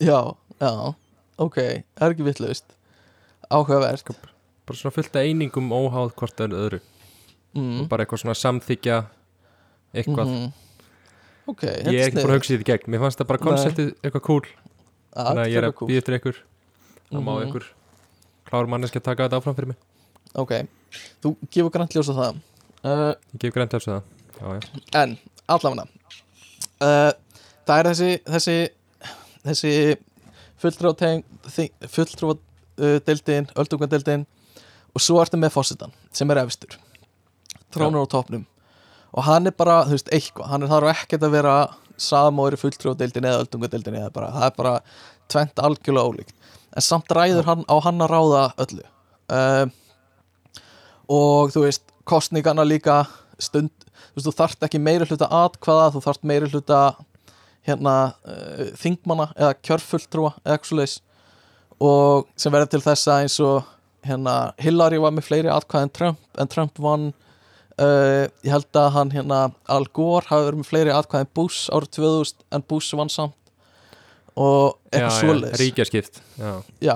Já, já, ok, það er ekki vitlaust. Áhugavert. Bara svona fullt af einingum óháð hvort er öðru. Mm. bara eitthvað svona samþykja eitthvað. Mhm. Ok, ég er ekki búin að hugsa þetta í gegn. Mér fannst það bara Nei. konseptið eitthvað cool. Þannig að ég er að býða eftir ykkur. Þá má Mhm. ykkur klár manneski að taka þetta áfram fyrir mig. Ok, þú gefur grænt ljós á það. Uh, ég gef grænt þessu það. Já, já. En, allavega. Uh, Það er þessi þessi, þessi fulltrúa uh, deildin, öldungadeildin og svo ertu með fósitan sem er efstur. Trónur á topnum og hann er bara, þú veist, eitthvað. Hann er þarf ekkert að vera samóri fulltrúa deildin eða öldungadeildin eða bara, það er bara tvent algjörlega ólíkt. En samt ræður hann á hann að ráða öllu. Uh, og þú veist, kostningana líka stund, þú veist, þú þarft ekki meiri hluta atkvaða, þú þarft meiri hluta hérna uh, þingmanna eða kjörfulltrúa eða eitthvað svoleiðis. Og sem verður til þess að eins og hérna Hillary var með fleiri atkvæði en Trump en Trump vann uh, ég held að hann hérna Al Gore hafi verið með fleiri atkvæði en Bush árið 2000 en Bush vann samt. Og eitthvað já, svoleiðis. ríkjaskipt já. já,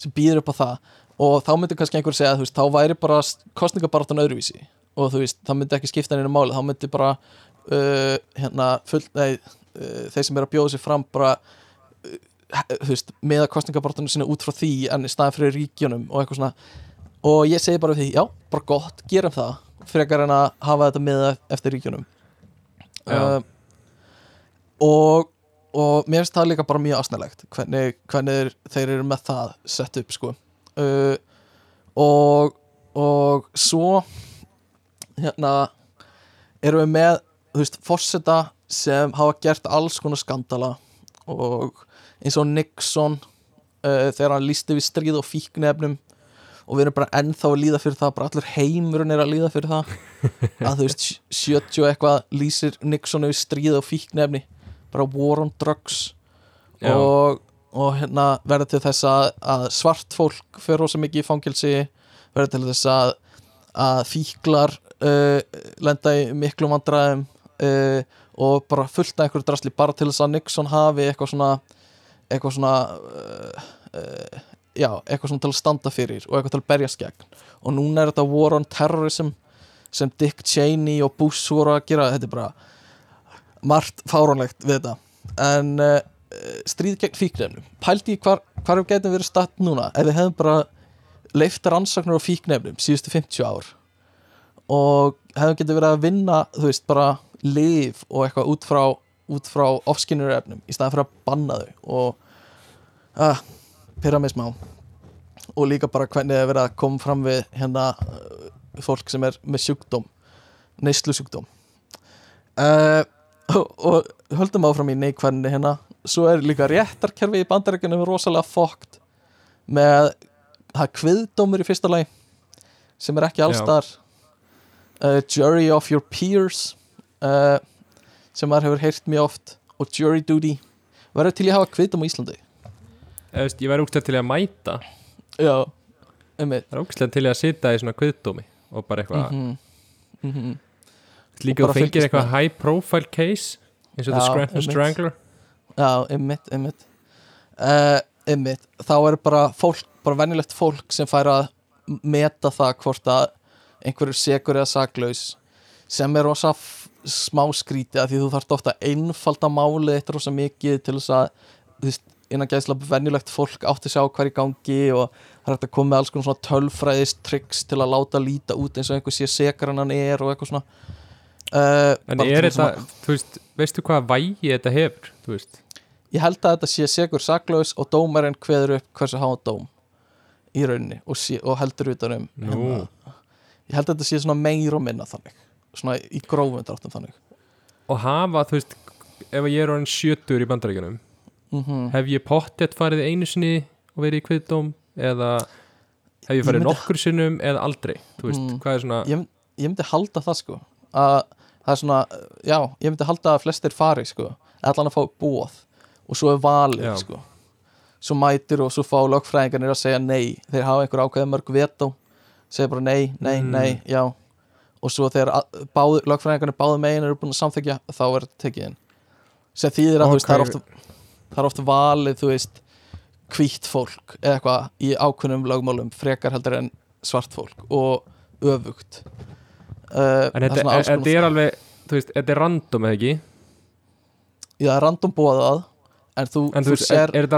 sem býður upp á það. Og þá myndi kannski einhver segja þú veist, þá væri bara kostningabaratan öðruvísi. Og þú veist, það myndi ekki skipta neina máli. Þá myndi bara uh, hérna, full, nei, uh, þeir sem er að bjóða sér fram bara þú veist, meða kostningabartanu sinni út frá því en í staðin fyrir ríkjunum og eitthvað svona. Og ég segi bara því, já, bara gott, gerum það frekar en að hafa þetta meða eftir ríkjunum. Uh, og og mér finnst það líka bara mjög asnælegt hvernig, hvernig þeir eru með það sett upp sko. Uh, og og svo hérna erum við með þú veist, fórseta sem hafa gert alls konar skandala og eins og Nixon uh, þegar hann lísti við stríð og fíknefnum og við erum bara ennþá að líða fyrir það bara allur heimurinn er að líða fyrir það. Að þú veist 70 og eitthvað lýsir Nixon við stríð og fíknefni bara war on drugs. Og, og hérna verður til þess að, að svart fólk fyrir rosa mikið í fangilsi verður til þess að, að fíklar uh, lenda í miklu vandræðum uh, og bara fullt af einhverju drasli bara til þess að Nixon hafi eitthvað svona eitthvað svona uh, uh, já, eitthvað svona til að standa fyrir og eitthvað til að berjast gegn. Og núna er þetta war on terrorism sem Dick Cheney og Bush voru að gera. Þetta er bara margt fáránlegt við þetta. En uh, stríð gegn fíknefnum pældi í hvar, hvar við getum verið statt núna. Ef við hefum bara leift rannsóknir á fíknefnum síðustu 50 ár og hefum getið verið að vinna þú veist bara liv og eitthvað út frá frá ofskinnur efnum í staðan fyrir að banna þau og að, pyrra mig smá. Og líka bara hvernig það er verið að koma fram við hérna fólk sem er með sjúkdóm neyslu sjúkdóm uh, og, og höldum áfram í neikvæðinni hérna. Svo er líka réttarkerfi í bandarækjunum rosalega fókt með það kviðdómur í fyrsta lagi sem er ekki allstar uh, jury of your peers uh, sem maður hefur heyrt mjög oft og jury duty. Verður til ég hafa kviðdóm á Íslandi veist, ég væri úkslega til að mæta. Já, einmitt. Það er úkslega til að sitja í svona kviðdómi og bara eitthvað mm -hmm. líka Og bara þú fengir eitthvað high profile case eins og Já, The Scranton. Strangler. Já, einmitt, einmitt. Uh, einmitt, þá er bara fólk bara venjulegt fólk sem fær að meta það hvort að einhverjur sekur eða saklaus sem er rosa smá skrítið að því þú þarft ofta að einfalda málið eitt rosa mikið til þess að þú veist, innan gæðslega venjulegt fólk átti sjá hver í gangi og það er hægt að koma með alls konar svona tölfræðist tricks til að láta líta út eins og einhver sé sekar en hann er og eitthvað svona. Uh, En er þetta, svona- þú veist, veistu hvað vægi þetta hefur, þú veist? Ég held að þetta sé segur saklaus og dómarinn kveður upp hversu hafa dóm í rauninni og, sé, og heldur utan um hérna. ég held að þetta sé svona meir og minna þannig svona í grófum dráttum þannig. Og hafa, þú veist, ef ég er orðin sjötur í bandaríkjunum mm hef ég pottet farið einu sinni og verið í kviðdóm eða hef ég Ég farið myndi- nokkur sinnum eða aldrei, veist, Mm. svona ég, ég myndi halda það sko að það er svona, já, ég myndi halda að flestir fari sko, allan að fá bóð og svo er valið Já. sko svo mætir og svo fá lögfræðingarnir að segja nei, þeir hafa einhver ákveðið mörg veto segja bara nei, nei, Mm. nei, já og svo þegar lögfræðingarnir báðu megin eru búin að samþykja, þá er þetta tekið inn sem þýðir að þú veist, það er Ok. Það er oft valið, þú veist hvítt fólk eða eitthvað í ákveðnum lögmálum frekar heldur en svart fólk og öfugt. Uh, En þetta, er, þetta er alveg, þú veist, þetta er random eða ekki? Já, það er random bóðað en þú, En þú veist, sér er,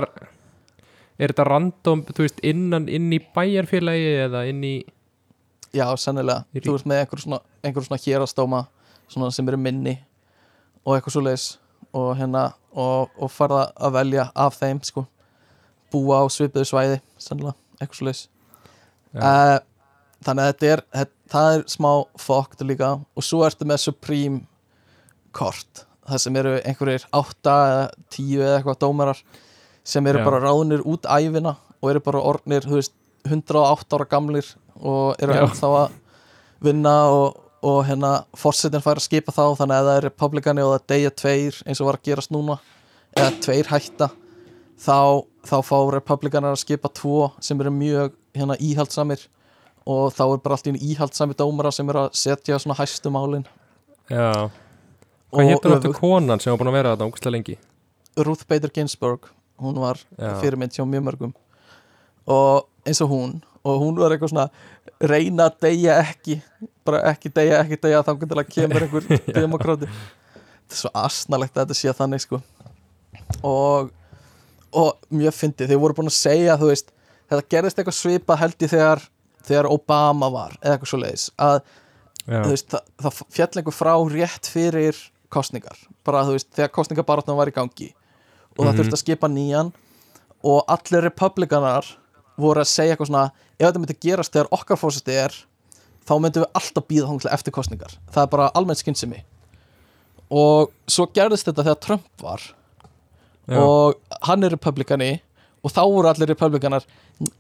er þetta er random, þú veist, innan inn í bæjarfélagi eða inn í Já, sennilega, Í þú ert með einhver svona, einhver svona hérastóma svona sem eru minni og eitthvað svo leis og hérna og, og farða að velja af þeim sko, búa á svipuðu svæði sennilega, eitthvað svo leis Já. uh, Þannig að þetta er þetta, það er smá fokkt líka og svo ertu með Supreme kort, það sem eru einhverjir átta eða tíu eða eitthvað dómarar sem eru Já. bara ráðnir út æfina og eru bara orðnir, þú veist 108 ára gamlir og eru ennþá að vinna og, og hérna fórsetin fær að skipa þá þannig að það er republikani og það deyja tveir eins og var að gerast núna eða tveir hætta þá, þá fá republikanar að skipa tvo sem eru mjög hérna íhaldsamir og þá er bara allt í einu íhaldsami dómara sem eru að setja svona hæstu málin. Já, hvað héttur öfugt. konan sem var búin að vera þetta ógstlega lengi? Ruth Bader Ginsburg hún var fyrirmynd hjá mjög mörgum. Og eins og hún og hún var eitthvað svona reyna að deyja ekki bara ekki deyja, ekki deyja þá kemur einhver demokráti þetta er svo asnalegt að þetta sé þannig sko. Og, og mjög fyndið, þeir voru búin að segja veist, þetta gerðist eitthvað svipað held ég þegar, þegar Obama var eða eitthvað svo leiðis að veist, það, það fjall einhver frá rétt fyrir kostningar bara þú veist, þegar kostningabaráttan var í gangi og það Mhm. þurfti að skipa nýjan og allir republikanar voru að segja eitthvað svona ef þetta myndi gerast þegar okkar fórseti er þá myndum við alltaf býða þanglega eftir kostningar það er bara almennt skynsemi. Og svo gerðist þetta þegar Trump var já, og hann er republikani og þá voru allir republikanar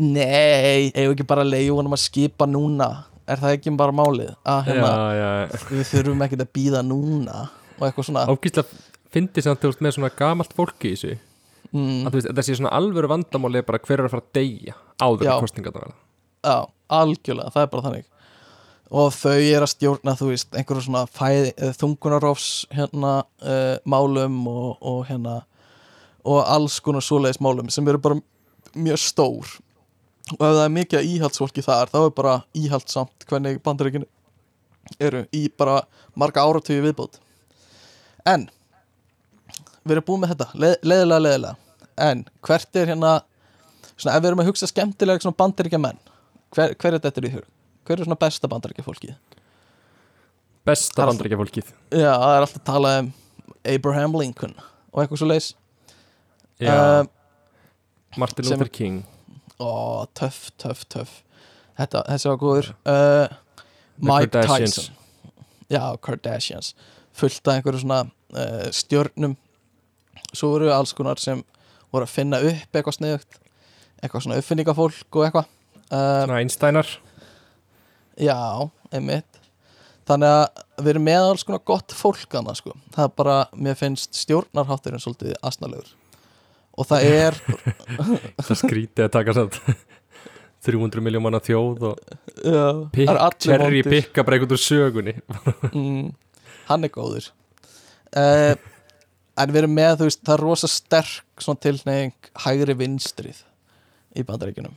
nei, eigum ekki bara að leiða honum að skipa núna? Er það ekki bara málið að hérna, já, já. við þurfum ekkert að býða núna? Og eitthvað svona. Ágíslega fyndi samt þú veist með svona gamalt fólki í þessu mm, að veist, sé svona alvöru vandamáli bara hver er að fara að deyja áður kostningarnar verða. já, algjörlega, það er bara þannig. Og þau er að stjórna þú veist, einhverju svona fæði, eh, þungunarofs hérna uh, málum og, og hérna og alls konar svoleiðis málum sem eru bara mjög stór. Og ef það er mikið íhaldsfólki þar þá er bara íhaldsamt hvernig bandaríkinu eru í bara marga áratöyu viðbót. En við erum búin með þetta, leð, leðilega leðilega en hvert er hérna svona ef við erum að hugsa skemmtilega svona bandaríkja menn hver, hver er þetta í hug? hver er svona besta bandaríkja fólkið? Besta bandaríkja fólkið Já, það er alltaf að tala um Abraham Lincoln og eitthvað svo leis Já, uh, Martin Luther King. Ó, töff, töff, töff. Þetta, þessi var góður. Uh, Mike Kardashians. Tyson. Já, Kardashians. Fullt af einhverju svona uh, stjörnum Svo voru alls konar sem voru að finna upp eitthvað sniðugt eitthvað svona uppfinningafólk og eitthvað. Uh, Svona Einsteinar. Já, einmitt. Þannig að við erum með alls konar gott fólk annað sko. Það er bara, mér finnst stjórnarhátturinn svolítið asnalegur. Og það er Það skrítið að taka satt 300 miljón manna þjóð og er vondir. pikka bara einhvern úr sögunni. Mm, Hann er góður. Uh, En við erum með, þú veist, það er rosa sterk svona tilneying hægri vinstrið í bandaríkjunum.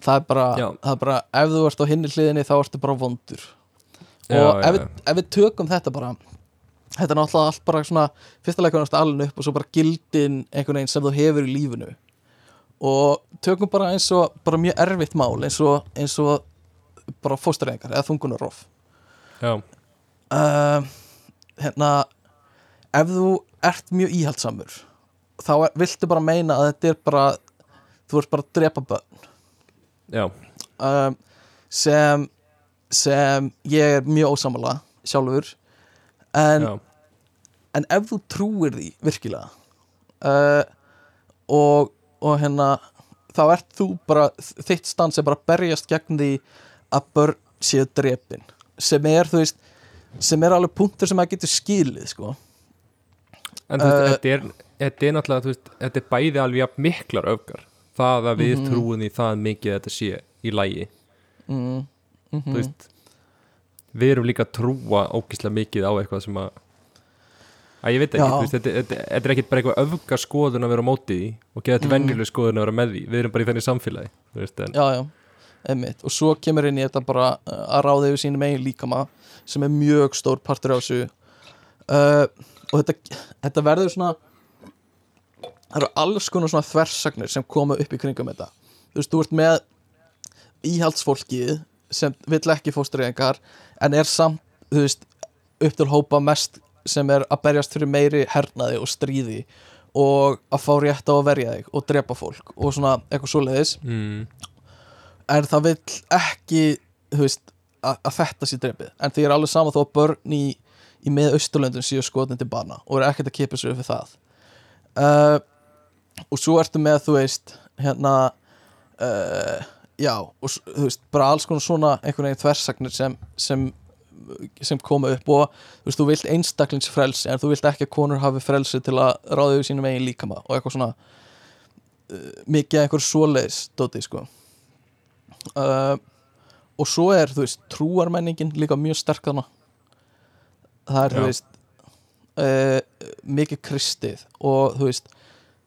Það er bara, Já. það er bara ef þú ert á hinni hliðinni þá ertu bara vondur. Já, og já, ef, já. við, ef við tökum þetta bara þetta er náttúrulega allt bara svona fyrsta leikunast alveg upp og svo bara gildin einhvern veginn sem þú hefur í lífinu. Og tökum bara eins og bara mjög erfitt mál eins og, eins og bara fósturrengar eða þungunarof já, uh, hérna ef þú ert mjög íhaldsamur þá er, viltu bara meina að þetta er bara þú ert bara að drepa börn. Já, um, sem sem ég er mjög ósamala sjálfur. En, já, en ef þú trúir því virkilega uh, og, og hérna þá ert þú bara þitt stand sem bara berjast gegn því að börn séu drepin. Sem er þú veist sem er alveg punktur sem maður getur skilið sko en þú veist, Uh, þetta er þetta er náttúrulega, þú veist, þetta er bæði alveg jafn miklar öfgar, það að við Mhm. trúum því það mikið þetta sé í lægi mm, mm þú veist við erum líka að trúa ógislega mikið á eitthvað sem að að ég veit ekki, veist, þetta, þetta, þetta er ekkit bara eitthvað öfga skoðun að vera á móti því og geða þetta Mhm. venjuleg skoðun að vera með því. Við erum bara í þenni samfélagi veist, en, já, já, einmitt. Og svo kemur inn í þetta bara uh, að ráða yfir sínum eigin líkama sem er mjög stór partur á þessu uh, og þetta, þetta verður svona það eru alls konar svona þversagnir sem koma upp í kringum þetta. Þú veist, þú ert með íhaldsfólkið sem vill ekki fóstureyðingar en er samt, þú veist upp til hópa mest sem er að berjast fyrir meiri hernaði og stríði og að fá rétt á að verja þig og drepa fólk og svona eitthvað svoleiðis. Mm, en það vill ekki þú veist, að, að þetta sé drefið en því er alveg sama þó að börn í, í með austurlöndum séu skotin til bana og er ekkert að kipa sér upp við það. Uh, og svo ertu með þú veist hérna uh, já, og þú veist, bara alls konar svona einhvern veginn þversagnir sem, sem sem koma upp og þú veist, þú vilt einstaklingsfrelsi en þú vilt ekki að konur hafi frelsi til að ráða yfir sínum eigin líkama og eitthvað svona uh, mikið einhver svoleiðis dóti sko. Uh, og svo er þú veist trúarmenningin líka mjög sterk þarna það er þú veist uh, mikið kristið og þú veist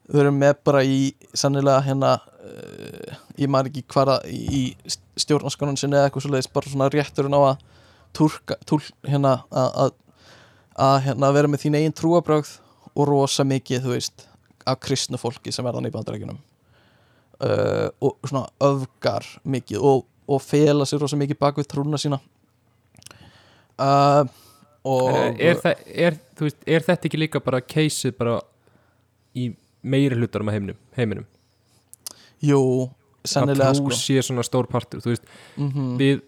við erum með bara í sannilega hérna uh, ég maður ekki hvaða í, stjórnarskonan sinni eða eitthvað svoleiðis bara svona rétturinn á að túlka, túl, hérna að, að, að hérna vera með þín eigin trúabrögð og rosa mikið þú veist af kristnu fólki sem er þannig í bandarækjunum uh, og svona öfgar mikið og, og fela sér rosa mikið bak við trúna sína. Og er, er, það, er, veist, er þetta ekki líka bara keisið bara í meiri hlutar um heiminum, heiminum? Jú, að sennilega trú sko. sé svona stór partur þú veist, mm við,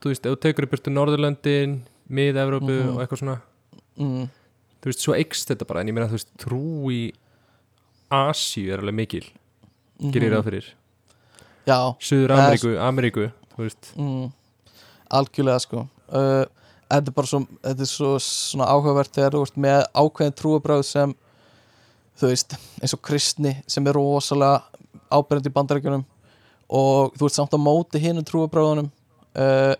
þú veist, ef þú tekur upp byrtu Norðurlöndin, Mið-Evrópu Mhm. og eitthvað svona, mm, þú veist, svo eikst þetta bara en ég meina, þú veist, trú í Asíu er alveg mikil gerir mhm. það fyrir, já, Suður er Ameríku Ameríku, þú veist. Mm, algjörlega sko. Uh, þetta er bara svo, er svo svona áhugavert þegar þú ert með ákveðin trúabröð sem þú veist, eins og kristni sem er rosalega ábyrjandi í bandarækjunum og þú ert samt á móti hinum trúabröðunum uh,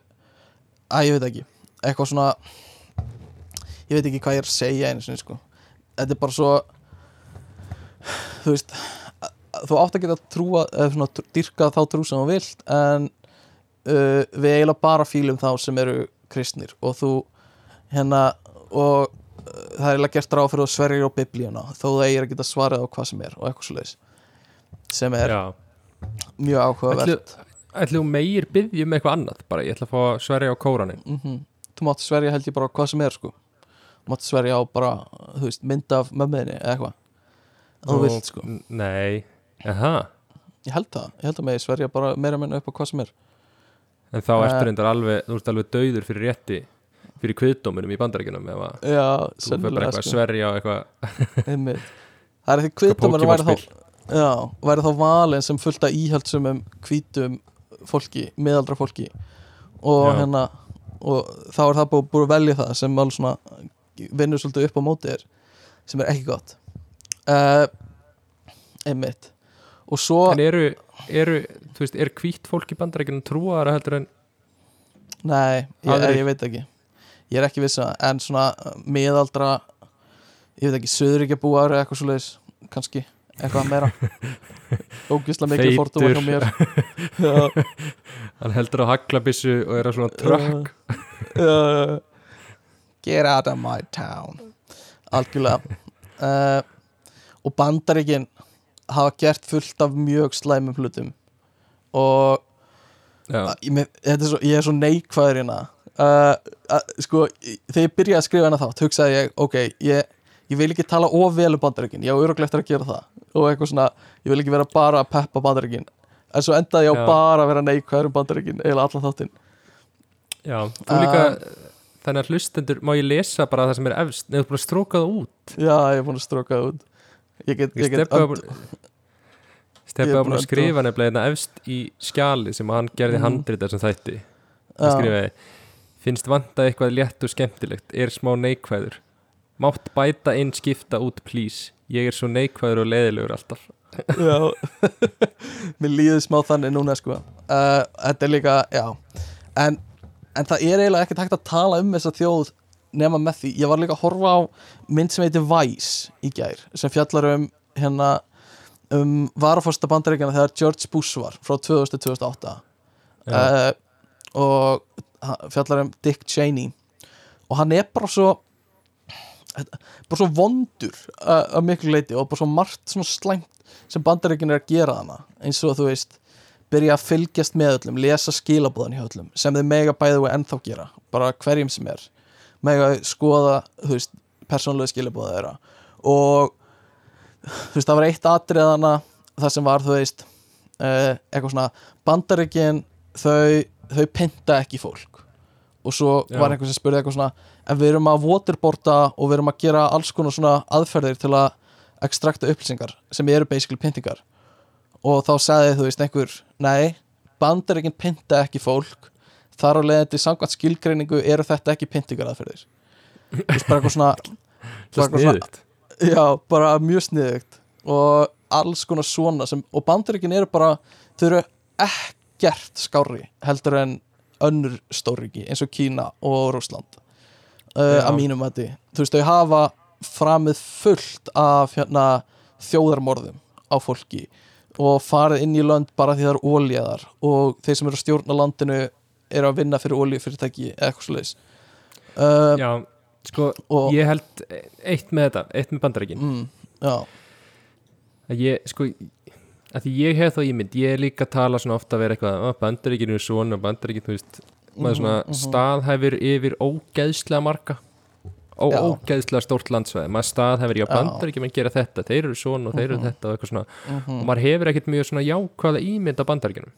að ég veit ekki eitthvað svona ég veit ekki hvað ég er að segja einu sinni sko. Þetta er bara svo þú veist þú átt að geta trúa eða svona dýrka þá trú sem þú vilt en uh, við eiginlega bara fílum þá sem eru kristnir. Og þú hérna og uh, það er eiginlega gert ráð fyrir að sverja á biblíuna þó það eigir að geta svarað á hvað sem er og eitthvað svoleiðis sem er Já, mjög áhugavert. Ætlu meir byggjum eitthvað annað bara, ég ætla að fá að sverja á kóranin mm þú mátt sverja held ég bara á hvað sem er sko. Þú mátt sverja á bara veist, mynd af mömmuðinni eða eitthvað. Að þú vilt sko. Nei, aha. Ég held það, ég held að með sverja bara meira minna upp á hvað sem er En þá Eh. ertu reyndar alveg, þú ert alveg dauður fyrir rétti fyrir kviðdóminum í að já, þú fyrir bara eitthvað að sko sverja á eitthvað Einmitt. það er því kviðdómar væri þá já, væri þá valin sem fullt af íhaldsumum hvítum fólki, miðaldra fólki og Já. hérna og þá er það búið, að velja það sem alveg svona vinnur svolítið upp á móti þér sem er ekki gott uh, einmitt og svo, En eru, eru, þú veist, er hvít fólk í bandaríkjunum trúaðara heldur en nei, ég, ég veit ekki. Ég er ekki viss að, en svona uh, miðaldra ég veit ekki, söðuríkja búar eða eitthvað svoleiðis, kannski eitthvað meira. Mikið Feitur. fordóma hjá mér. Hann heldur á haglabissu og er á svona trökk. Uh, get out of my town. Algjörlega. Uh, og bandaríkin hafa gert fullt af mjög slæmum hlutum. Og já, ég, er svo, ég er svo neikvæður hérna. Uh, sko, þegar ég byrjaði að skrifa hana þátt hugsaði ég, ok, ég, ég vil ekki tala of vel um bandaríkin, ég á öruglega eftir að gera það. Og eitthvað svona, ég vil ekki vera bara að peppa bandaríkin, en svo endaði ég á Já. bara að vera neikvæður um bandaríkin eiginlega allan þáttinn. Já, þú líka Uh, þannig að hlustendur, má ég lesa bara það sem er efst? Neður bara strókað út. Já, ég er búin að stróka það út ég get, ég get Steppi var búin að skrifa nefnilega hérna efst í skjali sem hann gerði Mhm. handrita sem þætti. Hann skrifaði finnst vanta eitthvað létt og skemmtilegt er smá neikvæður. Mátt bæta inn skipta út please. Ég er svo neikvæður og leiðilegur alltaf. Já. Mér líður smá þannig núna sko. Uh, þetta er líka, já. En, en það er eiginlega ekkert hægt að tala um þessa þjóð nema með því ég var líka að horfa á mynd sem heitir Vice í gær, sem fjallar um hérna um varafórsta bandaríkjana þegar George Bush var frá 2000-2008 Já. uh, og hann fjallar um Dick Cheney. Og hann er bara svo bara svo vondur uh, að miklu leiti og bara svo margt svona slæmt sem bandaríkin er að gera hana eins og þú veist byrja að fylgjast með öllum, lesa skilabóðan hjá öllum sem þið mega bæðu og ennþá gera bara hverjum sem er mega skoða, persónlega skilabóða þeirra. Og þú veist, það var eitt atriðana það sem var, þú veist uh, eitthvað svona, bandaríkin þau, þau pynta ekki fólk. Og svo Já. var einhver sem spurði eitthvað svona en við erum að waterboarda og við erum að gera alls konar svona aðferðir til að ekstrakta upplýsingar sem eru basically pyntingar. Og þá sagði þú veist einhver nei, bandaríkin pynta ekki fólk þar á leiðandi samkvæmt skilgreiningu eru þetta ekki pyntingar aðferðir þú veist bara eitthvað svona bara eitthvað svona- sniðugt. Já, bara mjög sniðugt. Og alls konar svona sem, og bandaríkin eru bara þau eru ekkert skári heldur en önnur stórriki eins og Kína og Rússland uh, að mínum að þú veist, þau hafa framið fullt af hérna, þjóðarmorðum á fólki og farið inn í lönd bara því það er ólíðar og þeir sem eru að stjórna landinu eru að vinna fyrir ólíufyrirtæki eða eitthvað leis uh, já, sko, og ég held eitt með þetta, eitt með bandaríkin. Mm, já, að ég, sko að því ég hef þá ímynd, ég líka tala svona ofta að vera eitthvað, að bandaríkinu er svona bandaríkinu, þú veist, maður svona Mhm, mhm. staðhæfir yfir ógeðslega marga Já. ógeðslega stórt landsvæði, maður staðhæfir, já, bandaríkjum en gera þetta, þeir eru svona og þeir eru Mhm. þetta og eitthvað svona, mhm, og maður hefur ekkert mjög svona jákvæða ímynd af bandaríkjunum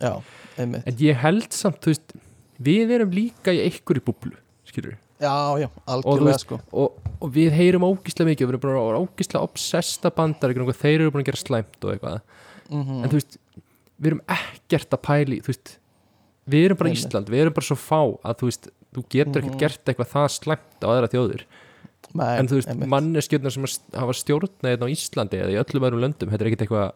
já, en ég held samt, veist við erum líka í einhverju búblu skilur Já, já, þú algjörlega sko. og, og við heyrum ógíslega mikið við erum bara ógíslega obsesta bandaríkjunum og þeir eru búin að gera slæmt og eitthvað. Mm en þú veist, við erum ekkert að pæli þú veist, við erum bara nei. Ísland við erum bara svo fá að þú veist þú getur ekkert Mhm. gert eitthvað það slæmt á aðra þjóðir. Nei, en þú veist, manneskjöldnar sem hafa stjórna hérna á Íslandi eða í öllum öðrum löndum þetta er ekkert eitthvað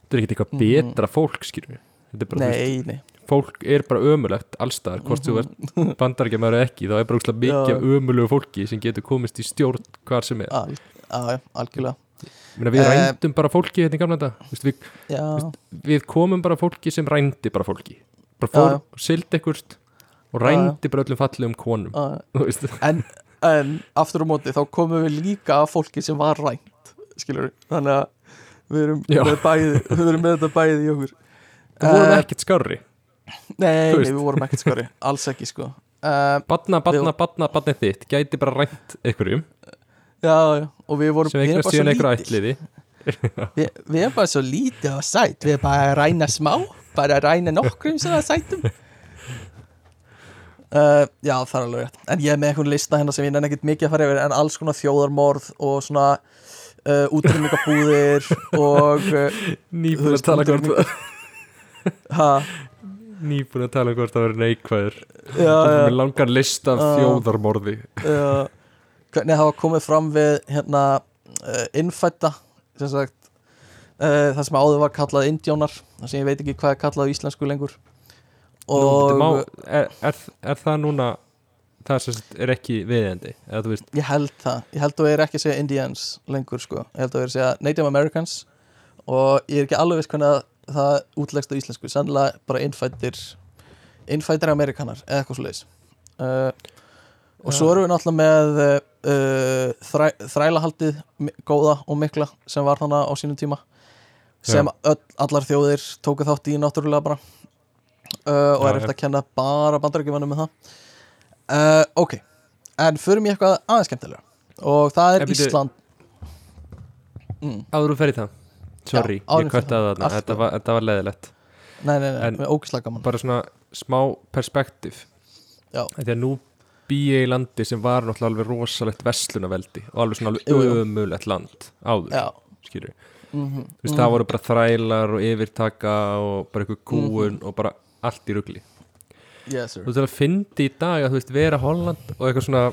þetta er ekkert eitthvað Mhm. betra fólk skilur þetta er Nei, nei fólk er bara ömulegt allstaðar, hvort þú ert bandarækjamaður eða ekki, þá er bara úkslega mikið Mhm. Já. ömulegu fólki sem getur komist í stjórn hvar sem er, Al, Já, já, algjörlega Meina, við Eh, rændum bara fólki hérna í gamla þetta, við, Já, við komum bara fólki sem rændi bara fólki bara Já, fór, já. sild ekkert og Já, rændi bara öllum fallegum konum já. þú veist, en, en aftur á móti þá komum við líka af fólki sem var rænt skilur þannig að við erum Já. bæði við erum með þetta bæði í okkur það vorum Eh, ekkert skárri. Nei, nei, við vorum ekkert skori, alls ekki sko. Uh, batna, batna, Við- batna, batna þitt gæti bara rænt einhverjum. Já, já, og við vorum sem við erum einhver bara svo síðan einhver lítil. ætliði við, við erum bara svo lítið og sætt Við erum bara að ræna smá Bara að ræna nokkrum sem það sætum. Uh, Já, það er alveg rétt. En ég er með einhvern lista hérna sem ég nenni ekkert mikið að fara yfir En alls konar þjóðarmorð og svona uh, útrýmingabúðir Og uh, nýbúin Þú að tala ha, nýbúin að tala um hvort það verður neikvæður. Það er með langan list af Já. þjóðarmorði. Já. Hvernig hafa komið fram við hérna uh, innfætta sem sagt uh, það sem áður var kallað indjónar það sem ég veit ekki hvað er kallað á íslensku lengur. Nú, og má, er, er, er það núna það sem er ekki viðendi Ég held það, ég held að við erum ekki að segja Indians lengur sko, ég held að við erum að segja Native Americans. Og ég er ekki alveg viss hvernig að það útlegst á íslensku, sannlega bara innfættir innfættir amerikanar eða eitthvað svo leiðis uh, og svo Já. erum við náttúrulega með uh, þræ, þrælahaldið góða og mikla sem var þannig á sínum tíma sem öll, allar þjóðir tóku þátt í náttúrulega bara uh, og Já, er eftir að kenna bara bandarækjumannum með það. Uh, ok, en förum í eitthvað aðeins skemmtilega og það er Ísland. Mm. áður þú fer í það sorry, Já, ég við förum kvætti að Allt þarna þetta var, þetta var leðilegt nei, nei, nei, En- ógislega gaman. bara svona smá perspektíf. Því að nú bý ég í landi sem var náttúrulega alveg rosalegt verslunaveldi og alveg svona alveg ömulegt land áður, skilur mm þú veist, það voru bara þrælar og yfirtaka og bara eitthvað kúun og bara allt í rugli. Yes sir. Þú veist, það fyndi í dag að þú veist, vera Holland og eitthvað svona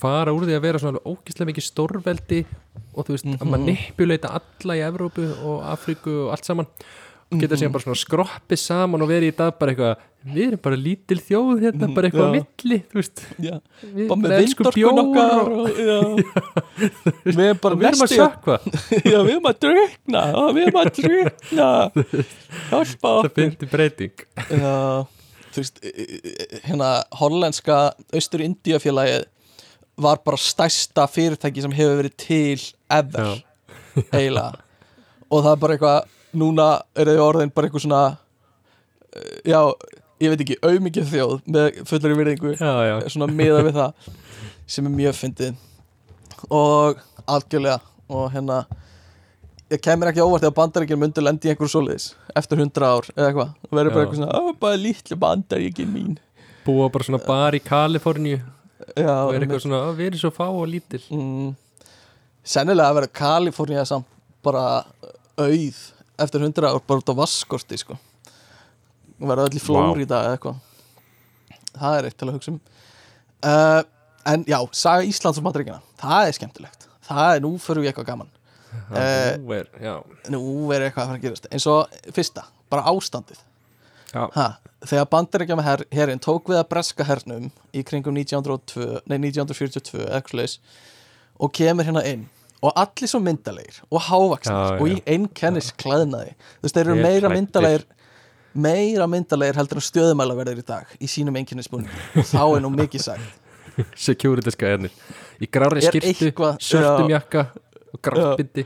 fara úr því að vera svona alveg ógislega mikið stórveldi og þú veist, að maður nippuleita alla í Evrópu og Afríku og allt saman. Og geta síðan bara svona skroppið saman og verið í dag bara eitthvað við erum bara lítil þjóð hérna, bara eitthvað Já. milli þú veist, já. við bara elskum vindorkun bjór okkar og, við erum bara við erum að sökva já, við erum að drukna já, við erum að drukna hjálpa það okkur. fyndi breyting. Já, þú veist, e- e- e- hérna hollenska Austur-Indíafélagið var bara stærsta fyrirtæki sem hefur verið til ever, eiginlega. Og það er bara eitthvað, núna er þau orðin bara eitthvað svona eh, já, ég veit ekki, auðmikið þjóð með fullari virðingu já, já, svona miða við það sem er mjög fyndið. Og algjörlega og hérna ég kemur ekki óvart þegar bandaríkjum myndu lendi í einhverju svoleiðis eftir hundra ár eða eitthvað. Og verður bara eitthvað svona, "Ó, bara lítli bandaríkin mín. Búa bara svona bar í Kaliforníu já, og er eitthvað svona, "Ó, við erum svo fá og lítil. Mm, sennilega að vera Kalifornía samt bara auð eftir hundra ár bara út á vaskorti sko. Og verða öll í Flórida eða eitthvað. Það er eitt til að hugsa um. Uh, en já, saga Íslands og Madríkina það er skemmtilegt. Það er, nú förum við í eitthvað gaman. Eh, Nú er, nú er eitthvað að fara að gerast. Eins og fyrsta, bara ástandið ha, þegar her, herrin tók við að breska hernum í kringum 1902, nei, 1942 eða eitthvað slags og kemur hérna inn og allir svo myndalegir og hávaksnir og í einkennis klæðnaði. Þú veist, þeir eru Vel meira myndalegir meira myndalegir heldur en stöðumælaverðir í dag í sínum einkennisbúning og þá er nú mikið sagt. Security skæðanir í grári skirtu, já. jakka og gráttbindi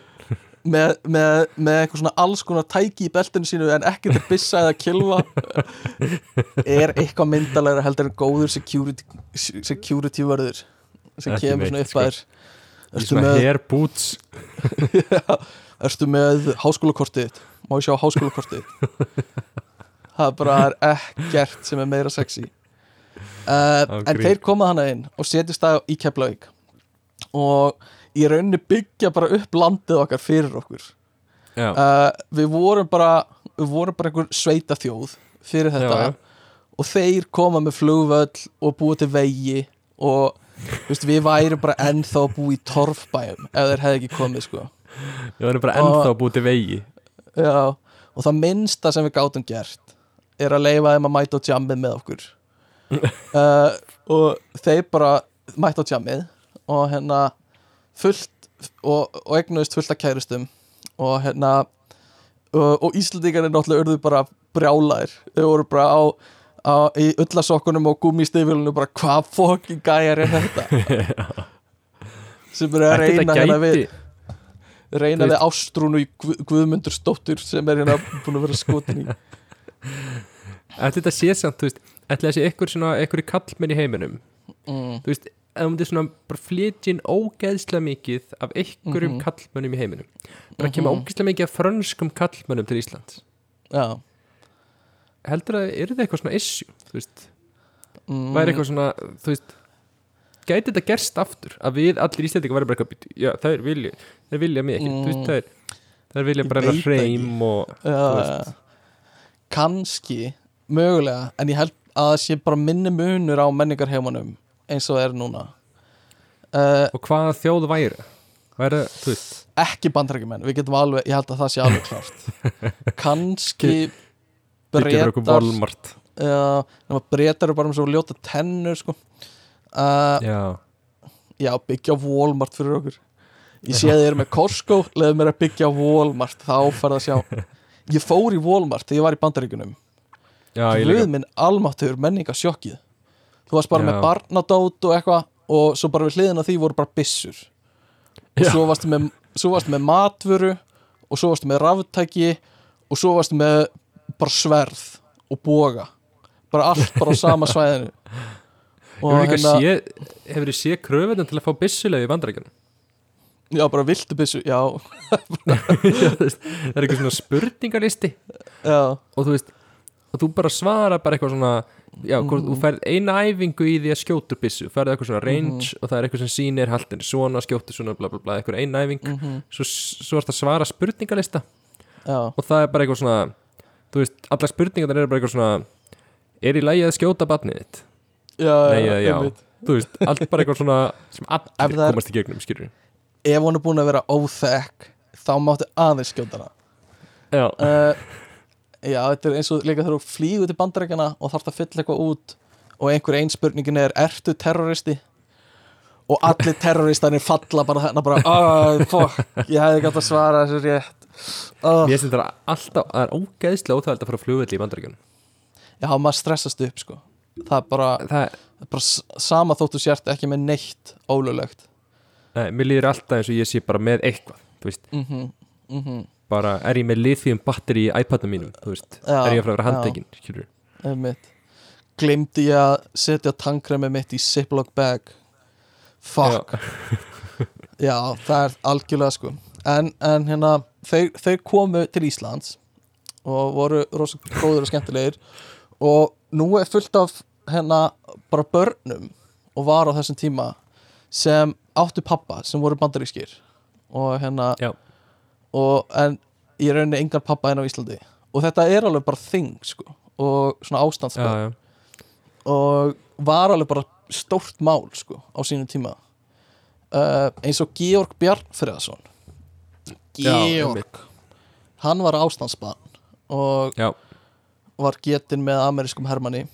með, með, með eitthvað svona alls konar tæki í beltinu sínu en ekkert er byssa eða kilva er eitthvað myndalegra heldur en góður security, security vörður sem Ekki kemur svona upp sko. að þér? í ertu svona með, hair boots. Ertu með háskólakortið má ég sjá háskólakortið það bara er ekkert sem er meira sexy. Uh, en þeir koma hana inn og setjast það í Keflavík. Og í rauninni byggja bara upp landið okkar fyrir okkur. Uh, við vorum bara við vorum bara einhver sveita þjóð fyrir þetta. Já, já. og þeir koma með flugvöll og búa til vegi og veist, við værum bara ennþá búa í torfbæjum ef þeir hefði ekki komið sko. Við verðum bara ennþá búið til vegi. Já, og það minnsta sem við gátum gert er að leifa þeim að mæta á jammið með okkur. Uh, og þeir bara mæta á jammið og hérna fullt og, og egnuðist fullt af kærustum og hérna og, og Íslandingar er náttúrulega urðu bara brjálæðir þau voru bara á, á í ullasokkunum og gúmistifilinu bara hvað fokkin gæjar er þetta? Sem er að reyna hérna við reyna við ástrúnu í Guð- Guðmundur stóttur sem er hérna búin að vera skotin í. Þetta sé samt, þú veist það sé eitthvað svona, eitthvað kallmenn í heiminum? Mm. þú veist, ef þú myndir svona bara flytja inn ógeðslega mikið af einhverjum Mhm. kallmönnum í heiminum bara kemur ógeðslega mikið af frönskum kallmönnum til Íslands Já heldur að, er þetta eitthvað svona issue þú veist, mm. væri eitthvað svona þú veist, gæti þetta gerst aftur að við allir íslendingar væri bara eitthvað "Bíddu, já, það er vilja, það er vilja mig ekki þú veist, Mm. það er, það er vilja bara enn hreim og þú Já, veist. kannski mögulega, en ég held að það sé bara minni munur á menningarheimunum eins og er núna. Uh, og hvaða þjóð væri? Væri, ekki bandarækjumenn, við getum alveg ég held að það sé alveg klart kannski breytar nema breytar bara með svo ljóta tennur sko. Uh, Já, Já, byggja Walmart fyrir okkur. Ég sé að þið eru með Costco Leðu mér að byggja Walmart Þá færð að sjá. Ég fór í Walmart þegar ég var í ég líka. Guð minn almáttur menningasjokkið Þú varst bara Já. með barnadót og eitthvað Og svo bara við hliðina á því voru bara byssur Og Já. svo varstu með, svo varstu með matvöru Og svo varstu með raftæki Og svo varstu með bara sverð Og boga Bara allt bara á sama svæðinu líka hérna- hefur þið séð kröfunum til að fá byssulega í bandarækjunum? Já, bara viltu byssu, já, það er eitthvað svona spurningalisti já og þú veist og þú bara svara bara eitthvað svona já, hvort, þú færð eina æfingu í því að skjótur byssu færð eitthvað svona range og það er eitthvað sem sýnir haltin svona, skjótur svona, bla bla bla eitthvað eina æfing, Mhm. svo, svo ertu að svara spurningalista. Já, og það er bara eitthvað svona þú veist, allar spurningar eru bara eitthvað svona er í lagi að skjóta batnið þitt? já, Nei, eða já, einmitt. þú veist, allt bara eitthvað svona sem allir er- komast í gegnum, skilur Ef hún er búin að vera óþekk þá máttu aðeins skjóta hana. Já, uh, Já, þetta er eins og líka þegar þú flýgur til bandarækjana og þarf að fylla eitthvað út og einhver ein spurningin er, ertu terroristi? Og allir terroristarnir falla bara þarna bara, oh, fuck, ég hefði gætt að svara þessu rétt. Oh. mér finnst þetta alltaf það er ógeðslega óþægild að fara að flugvelli í bandaríkjunum. Já, maður stressast upp, sko. Það er bara, það, bara sama þóttu sért ekki með neitt ólulegt nei, mér líður alltaf eins og ég sé bara með eitthvað, þú veist. Mhm, mhm bara er ég með lithium batteri í iPadum mínum veist, Já, er ég að fara að vera já. handtekinn. Glimti ég að setja tankremi mitt í Ziploc bag? Fuck. Já, það er algjörlega sko. En, en hérna, þeir, þeir komu til Íslands og voru rosa góður og skemmtilegir. Og nú er fullt af hérna bara börnum og var á þessum tíma sem áttu pappa sem voru bandarískir. Og hérna Já. Og en ég rauninni engan pappa enn á Íslandi. Og þetta er alveg bara þing sko og svona ástandsbörn já, já. og var alveg bara stórt mál sko á sínum tíma. Uh, eins og Georg Bjarnfriðarsson Georg. hann var ástandsbarn og Já. var getinn með amerískum hermanni.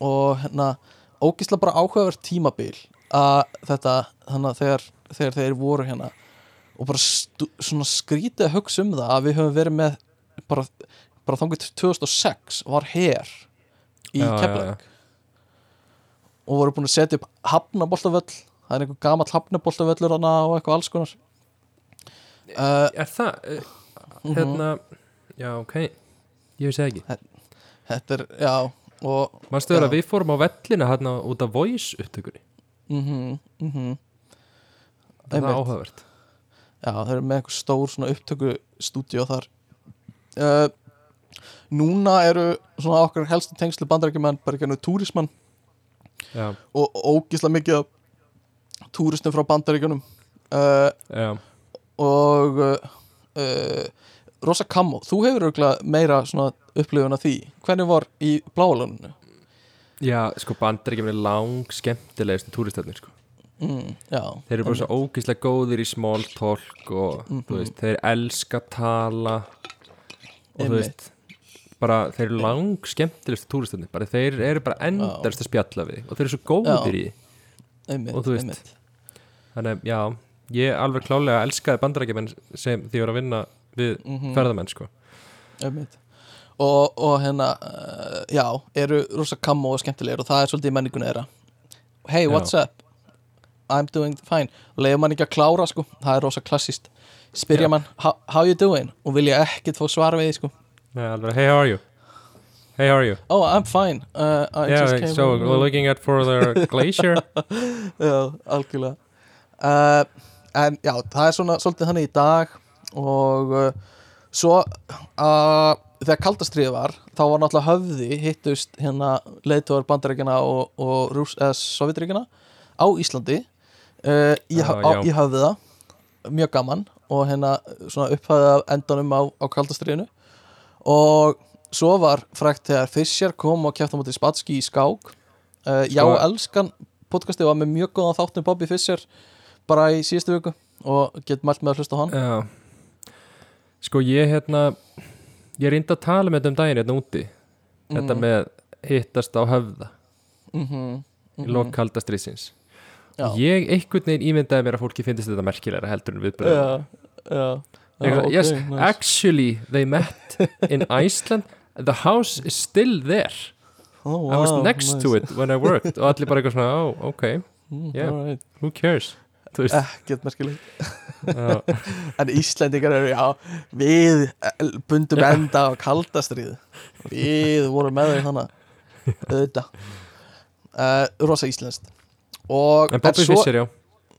Og hérna ógislega bara áhugavert tímabil að þetta þannig að þegar, þegar þeir voru hérna og bara svona skrítið að hugsa um það að við höfum verið með bara, bara þangið til 2006 var her í Keflavík. Og voru búin að setja upp hafnaboltavöll það er einhver gamall hafnaboltavöllur hana og eitthvað alls konar. Uh, er það uh, hérna, já ok ég vissi ekki. Þetta er, já vera Já. að við fórum á vellina hérna út af voice upptökunni? Mhm, mhm. Það er áhugavert Já, þeir eru með einhver stór svona upptökustúdíu þar. Uh, Núna eru svona okkar helstu tengslu bandarækjumenn bara ekki ennum túrismann. Já, og ógislega mikið túristum frá bandarækjunum uh, já, og uh, Rosa Kammo, þú hefur örugglega meira upplifun af því. Hvernig var í bláaluninu? já sko bandar ekki með lang skemmtilegustu túristöfnir sko Mm, já, þeir eru bara svo ógíslega góðir í small talk og Mhm. þú veist, þeir elska tala og þú Einmitt. veist bara þeir eru lang skemmtilegustu túristöfnir bara þeir eru bara endast að spjalla við og þeir eru svo góðir í því. einmitt, og þú veist, einmitt. þannig já, ég alveg klálega elskaði bandarækjumenn sem því var að vinna við Mhm. ferðamenn sko Einmitt. og, og hérna uh, já, eru rosa kammo og skemmtilegir og það er svolítið í menningunni þeirra hey, what's up? I'm doing fine leiður mann ekki að klára sko, það er rosa klassist spyrja Já. mann, how, how you doing? og vilja ekkert fá svar við sko alveg, hey how are you? Hey how are you? oh, I'm fine uh, I yeah, just came so we're looking at for the glacier já, algjörlega uh, en já, það er svona svolítið þannig í dag og uh, svo uh, þegar kaldastriði var þá var náttúrulega höfði hittust hérna leiðtóðar bandaríkjana og, og Sovjetríkjana á Íslandi uh, í, Já, á, já. í höfði það. Mjög gaman og hérna svona upphæðið af endanum á, á kaldastriðinu og svo var frækt þegar Fischer kom og kæfti á móti Spatski í skák. Uh, Já, Sko- elskan podcastið var með mjög góðan þáttum Bobby Fischer bara í síðustu viku og get mælt með að hlusta á hann. Já. Sko ég hérna Ég reyndi að tala með þetta um daginn hérna úti. Þetta Mhm. með hittast á höfða mm í lok kalda strísins Já. ég einhvern veginn ímyndaði mér að fólki finnist þetta merkilega heldur en viðbröð já, já, yes, nice. actually they met in Iceland. The house is still there. Oh, I was wow, next nice. to it when I worked. Og allir bara eitthvað svona, oh, ok, Mm, yeah. alright. who cares? Ekkert merkilegt. Já, en Íslendingar eru, já, við eh, bundum enda á kaldastrið við vorum með þau þannig auðvitað. Uh, rosa íslenskt og en Bobby Fischer, já.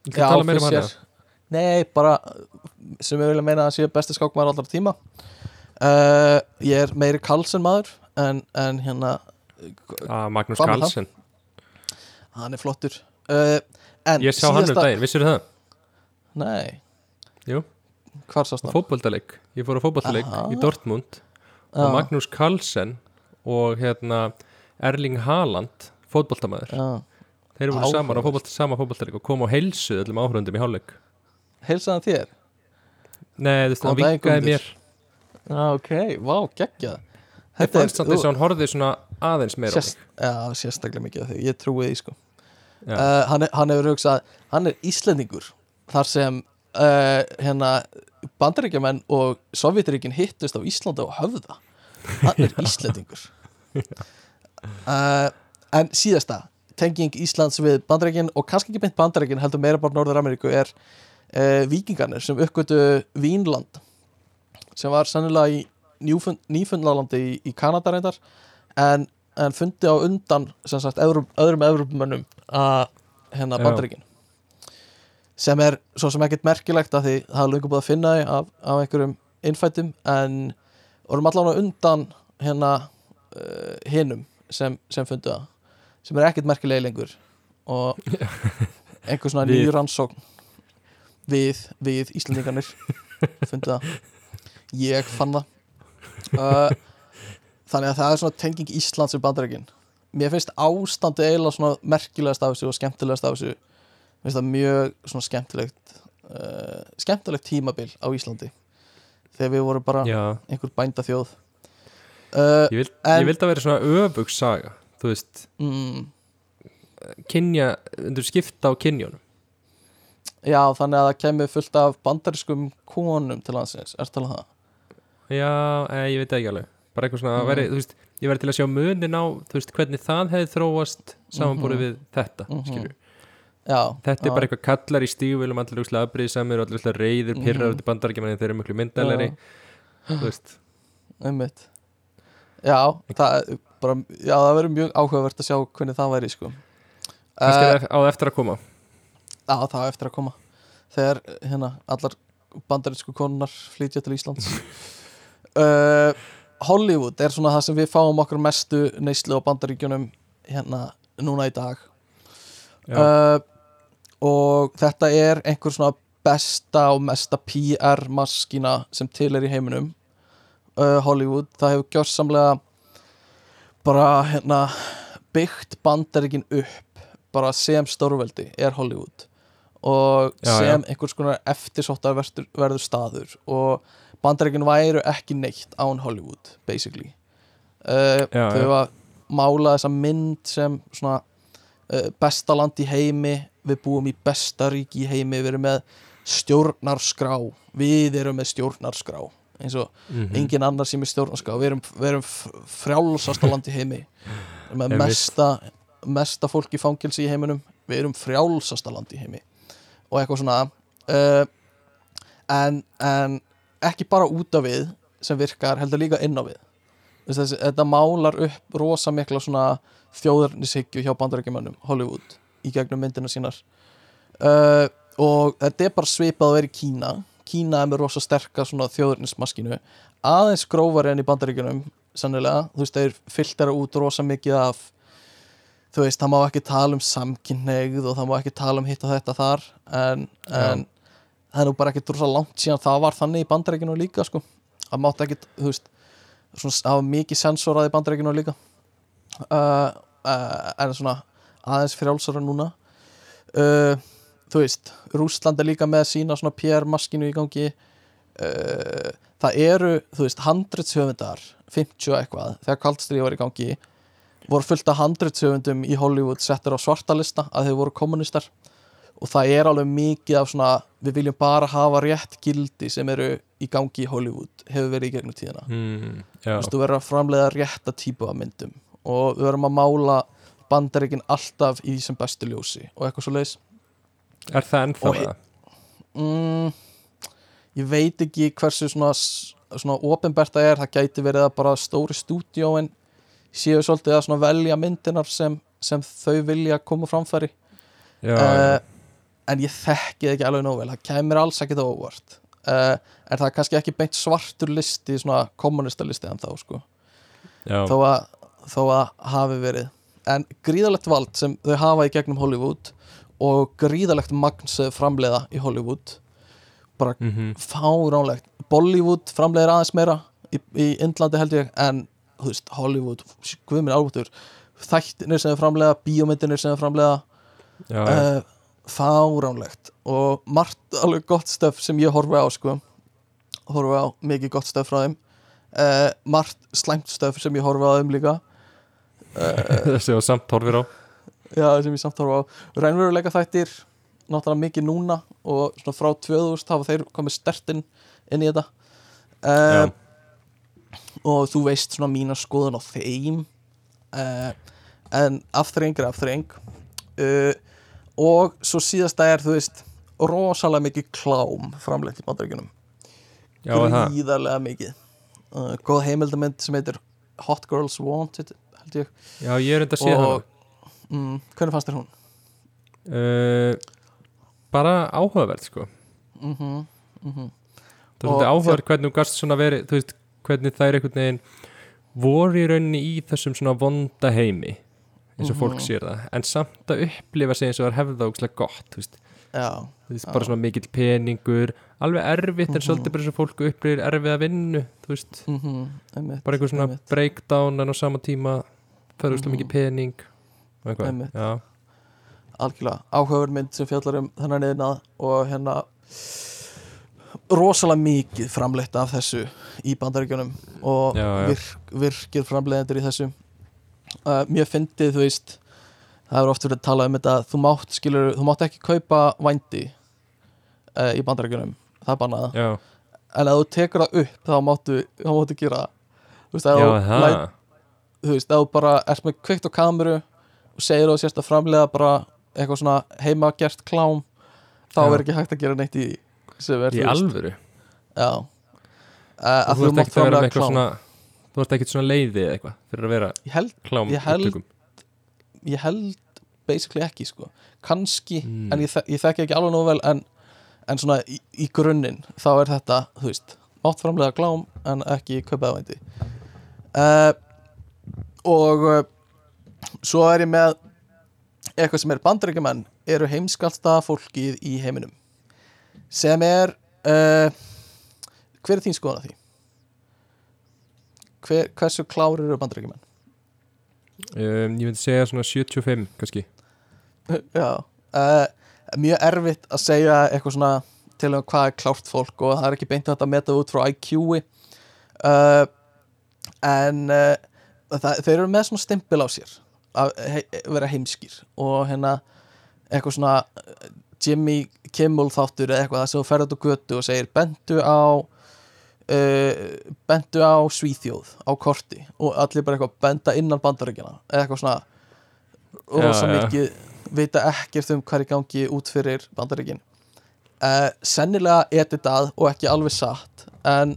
Já, tala meira um hann. Nei, bara sem ég vilja meina að sé besti skákmaður allra tíma. Uh, Ég er meiri Karlsson maður en, en hérna, ah, Magnús Carlsen, hann er flottur. Uh, en ég sá hann um daginn, vissir það? Nei, Jú, fótboltaleik. Ég fór á fótboltaleik Aha. í Dortmund. Og Magnús Carlsen og hérna Erling Haaland fótboltamæður, já. Þeir voru saman á Áhugavert. fótbolt, sama fótboltaleik og kom á heilsu öllum áhrundum í hálfleik. Heilsaði hann þér? Nei, þú veist, hann Góðan daginn, vinkaði Guðmundur. mér Já, ok, vá, geggjað. Þetta fannst samt þess að hann horfði svona aðeins meira á sérst, Já, sérstaklega mikið af því, ég trúi því sko. Mig Já. uh, hann, er- hann hefur hugsað, hann er Íslendingur þar sem uh, hérna bandaríkjamenn og Sovjetríkin hittust á Íslanda og höfða. Hann er Íslendingur. Uh, en síðasta tenging Íslands við bandaríkin og kannski ekki beint bandaríkin heldur meira bara Norður Ameríku er uh, vikingarnir sem uppgötu Vínland sem var sannilega í Nýfund, Nýfundlalandi í, í Kanada reyndar en, en fundi á undan sagt öðrum, öðrum Evropamönnum að hérna bandaríkin. Sem er svo sem ekkert merkilegt að því það er lengur búið að finna af, af einhverjum innfættum en vorum allan á undan hérna uh, hinum sem, sem fundu það sem er ekkert merkilegi lengur. Og einhver svona nýjur rannsókn. Við, við Íslandingarnir fundu það. Ég fann það. Uh, þannig að það er svona tenging Íslands við bandarækin mér finnst ástandi eiginlega svona merkilegast af þessu og skemmtilegast af þessu. Mér finnst það mjög svona skemmtilegt uh, skemmtilegt tímabil á Íslandi. Þegar við vorum bara Já, einhver bænda þjóð uh, ég, vil, ég vildi að vera svona öfug saga Þú veist, mm, kynja, undur skipta á kynjónum já þannig að það kemur fullt af bandarískum konum til landsins, er talað það? Já, e, ég veit ekki alveg Bara eitthvað svona, Mm. veri, þú veist Ég verði til að sjá munin á, þú veist, hvernig það hefði þróast samanbúrið Mhm. við þetta, Mhm. skilur Já, Þetta er já, bara eitthvað kallar í stígvélum allir úrslega afbrýðisamir og allir úrslega reyðir Mhm. pyrrar út í bandarækjumenni þeir eru miklu myndalari þú veist, einmitt Já, það bara, já, það verður mjög áhugavert að sjá hvernig það væri sko. Kannski uh, á eftir að koma. Já, það á eftir að koma. Þegar, hérna, allar bandarísku konunar flytja til Íslands. Uh, Hollywood er svona það sem við fáum okkur mestu neyslu á bandaríkjunum hérna núna í dag. Uh, og þetta er einhver svona besta og mesta PR maskína sem til er í heiminum. Hollywood, það hefur gjörsamlega bara hérna byggt bandaríkin upp bara sem stórveldi er Hollywood og Já, sem einhvers konar eftirsóttar verður, verður staður og bandaríkin væru ekki neitt án Hollywood basically. Uh, Já, þau já. var mála þessa mynd sem svona uh, besta land í heimi við búum í besta ríki í heimi við erum með stjórnarskrá við erum með stjórnarskrá eins og mhm. engin annar sem er stjórnarskrá. Við erum, við erum frjálsasta land í heimi. Með mesta mesta fólk í fangelsi í heiminum. Við erum frjálsasta land í heimi. Og eitthvað svona uh, en, en ekki bara út af við sem virkar heldur líka inn á við. Þess, þessi, þetta málar upp rosa mikla svona þjóðarnishyggju hjá bandarækjumönnum Hollywood í gegnum myndina sínar. Uh, og þetta er bara svipað að vera í Kína Kína er með rosa sterka svona þjóðarnismaskinu aðeins grófari enn í bandaríkjunum sannilega, þú veist, þeir filtera út rosa mikið af þú veist, það má ekki tala um samkynneigð og það má ekki tala um hitt og þetta þar en, en það er nú bara ekki rosa langt síðan það var þannig í bandaríkjunum líka sko, það mátt ekki, þú veist svona, það var mikið sensorað í bandaríkjunum líka. Uh, uh, en svona aðeins frjálsara núna. Uh, þú veist Rússland er líka með sína svona PR maskinu í gangi. Uh, það eru, þú veist, handritshöfundar 50 og eitthvað, þegar kaldstríð var í gangi voru fullt af handritsöfundum í Hollywood settir á svartalista að þeir voru kommunistar og það er alveg mikið af svona við viljum bara hafa rétt gildi sem eru í gangi í Hollywood hefur verið í gegnum tíðina. Mm, Þú veist, þú verður að framleiða rétta típu af myndum. Og við verðum að mála bandaríkin alltaf í sem bestu ljósi og eitthvað svo leis er það ennþá það? mm, ég veit ekki hversu svona, svona ofinbært það er, það gæti verið að bara stóri stúdíóin séu svolítið að velja myndinar sem, sem þau vilja koma framfæri. Já, uh, en ég þekki ekki alveg nóg vel. Það kemur alls ekki það óvart. Uh, en það er kannski ekki beint svartur listi svona kommunista listi en þá sko? Já, þó að, þó að hafi verið. En gríðalegt vald sem þau hafa í gegnum Hollywood og gríðalegt magn sem þau framleiða í Hollywood. Bara mhm, fáránlegt. Bollywood framleiðir aðeins meira í, í Indlandi held ég en veist, Hollywood, guðminn álbútur þættinir sem þau framleiða, bíómyndinir sem þau framleiða já, uh, fáránlegt. Og margt alveg gott stöf sem ég horfi á sko. Horfi á mikið gott stöf frá þeim. Uh, margt slæmt stöf sem ég horfi á þeim líka. Uh, sem var samt horfir á já, sem ég samt horfi á. Reynveruleika þættir náttúrulega mikið núna og svona frá 2000 hafa þeir komið stertinn inn í þetta. Já. og þú veist svona mína skoðun á þeim. Uh, en afþreng er afþreng uh, og svo síðasta er þú veist rosalega mikið klám framleitt í það? Gríðarlega mikið. Uh, góð heimildamönd sem heitir Hot Girls Wanted held ég. Já, ég er enda að sé það og mm, hvernig fannst þér hún? uh, Bara áhugavert sko Mm -hmm, Það er svolítið áhugavert hvernig þú gast svona verið Þú veist, hvernig það er einhvern veginn voru í rauninni í þessum svona vonda heimi eins og fólk Mhm. sér það en samt að upplifa sig eins og það er hefða ógslag gott þú veist, já, veist Já. bara svona mikill peningur alveg erfitt en Mhm. svolítið bara eins og fólk upplifir erfið að vinnu mm -hmm, einmitt, bara einhver svona einmitt. breakdown en á sama tíma það er Mhm. mikið pening algjörlega. Áhugaverð mynd sem fjallar um þennan neðina og hérna rosalega mikið framleitt af þessu í bandaríkjunum og Já, já. virk, virkir framleiðendur í þessu. Uh, mér fyndið þú veist það er oft verið að tala um þetta þú mátt, skilur, þú mátt ekki kaupa vændi uh, í bandaríkjunum. Það er bannað, já, en ef þú tekur það upp þá máttu, þá máttu gera það. Þú veist, þú það veist, þú bara ert með kveikt á kameru segir þú sérst að framlega bara eitthvað svona heimagert klám þá er ekki hægt að gera neitt í því sem er, í alvöru? Já. Uh, og þú ert ekkert að vera eitthvað svona þú ert ekkert svona leiði eða eitthvað fyrir að vera ég held, klám Ég held- ég held basically ekki sko, kannski Mm. en ég, þek- ég þekki ekki alveg nú vel en, en svona í, í grunninn þá er þetta, þú veist, mátt framlega klám en ekki kaupaðvændi uh, og uh, svo er ég með eitthvað sem er bandaríkjumenn eru heimskalsta fólkið í heiminum sem er uh, hver er þín skoðan að því? Hver, hversu klárir eru bandaríkjumenn? um, ég myndi segja svona 75 kannski Já uh, Mjög erfitt að segja eitthvað svona til um hvað er klárt fólk og það er ekki beint að meta út frá IQ-i uh, en uh, það, þeir eru með svona stimpil á sér að he vera heimskir og hérna eitthvað svona Jimmy Kimmel þáttur eða eitthvað það sem þú ferður út á götu og segir bentu á uh, bentu á Svíþjóð á korti. Og allir bara eitthvað benda innan bandaríkjana eða eitthvað svona rosa mikið vita ekkert um er í gangi út fyrir bandaríkin. Uh, sennilega editað og ekki alveg satt en,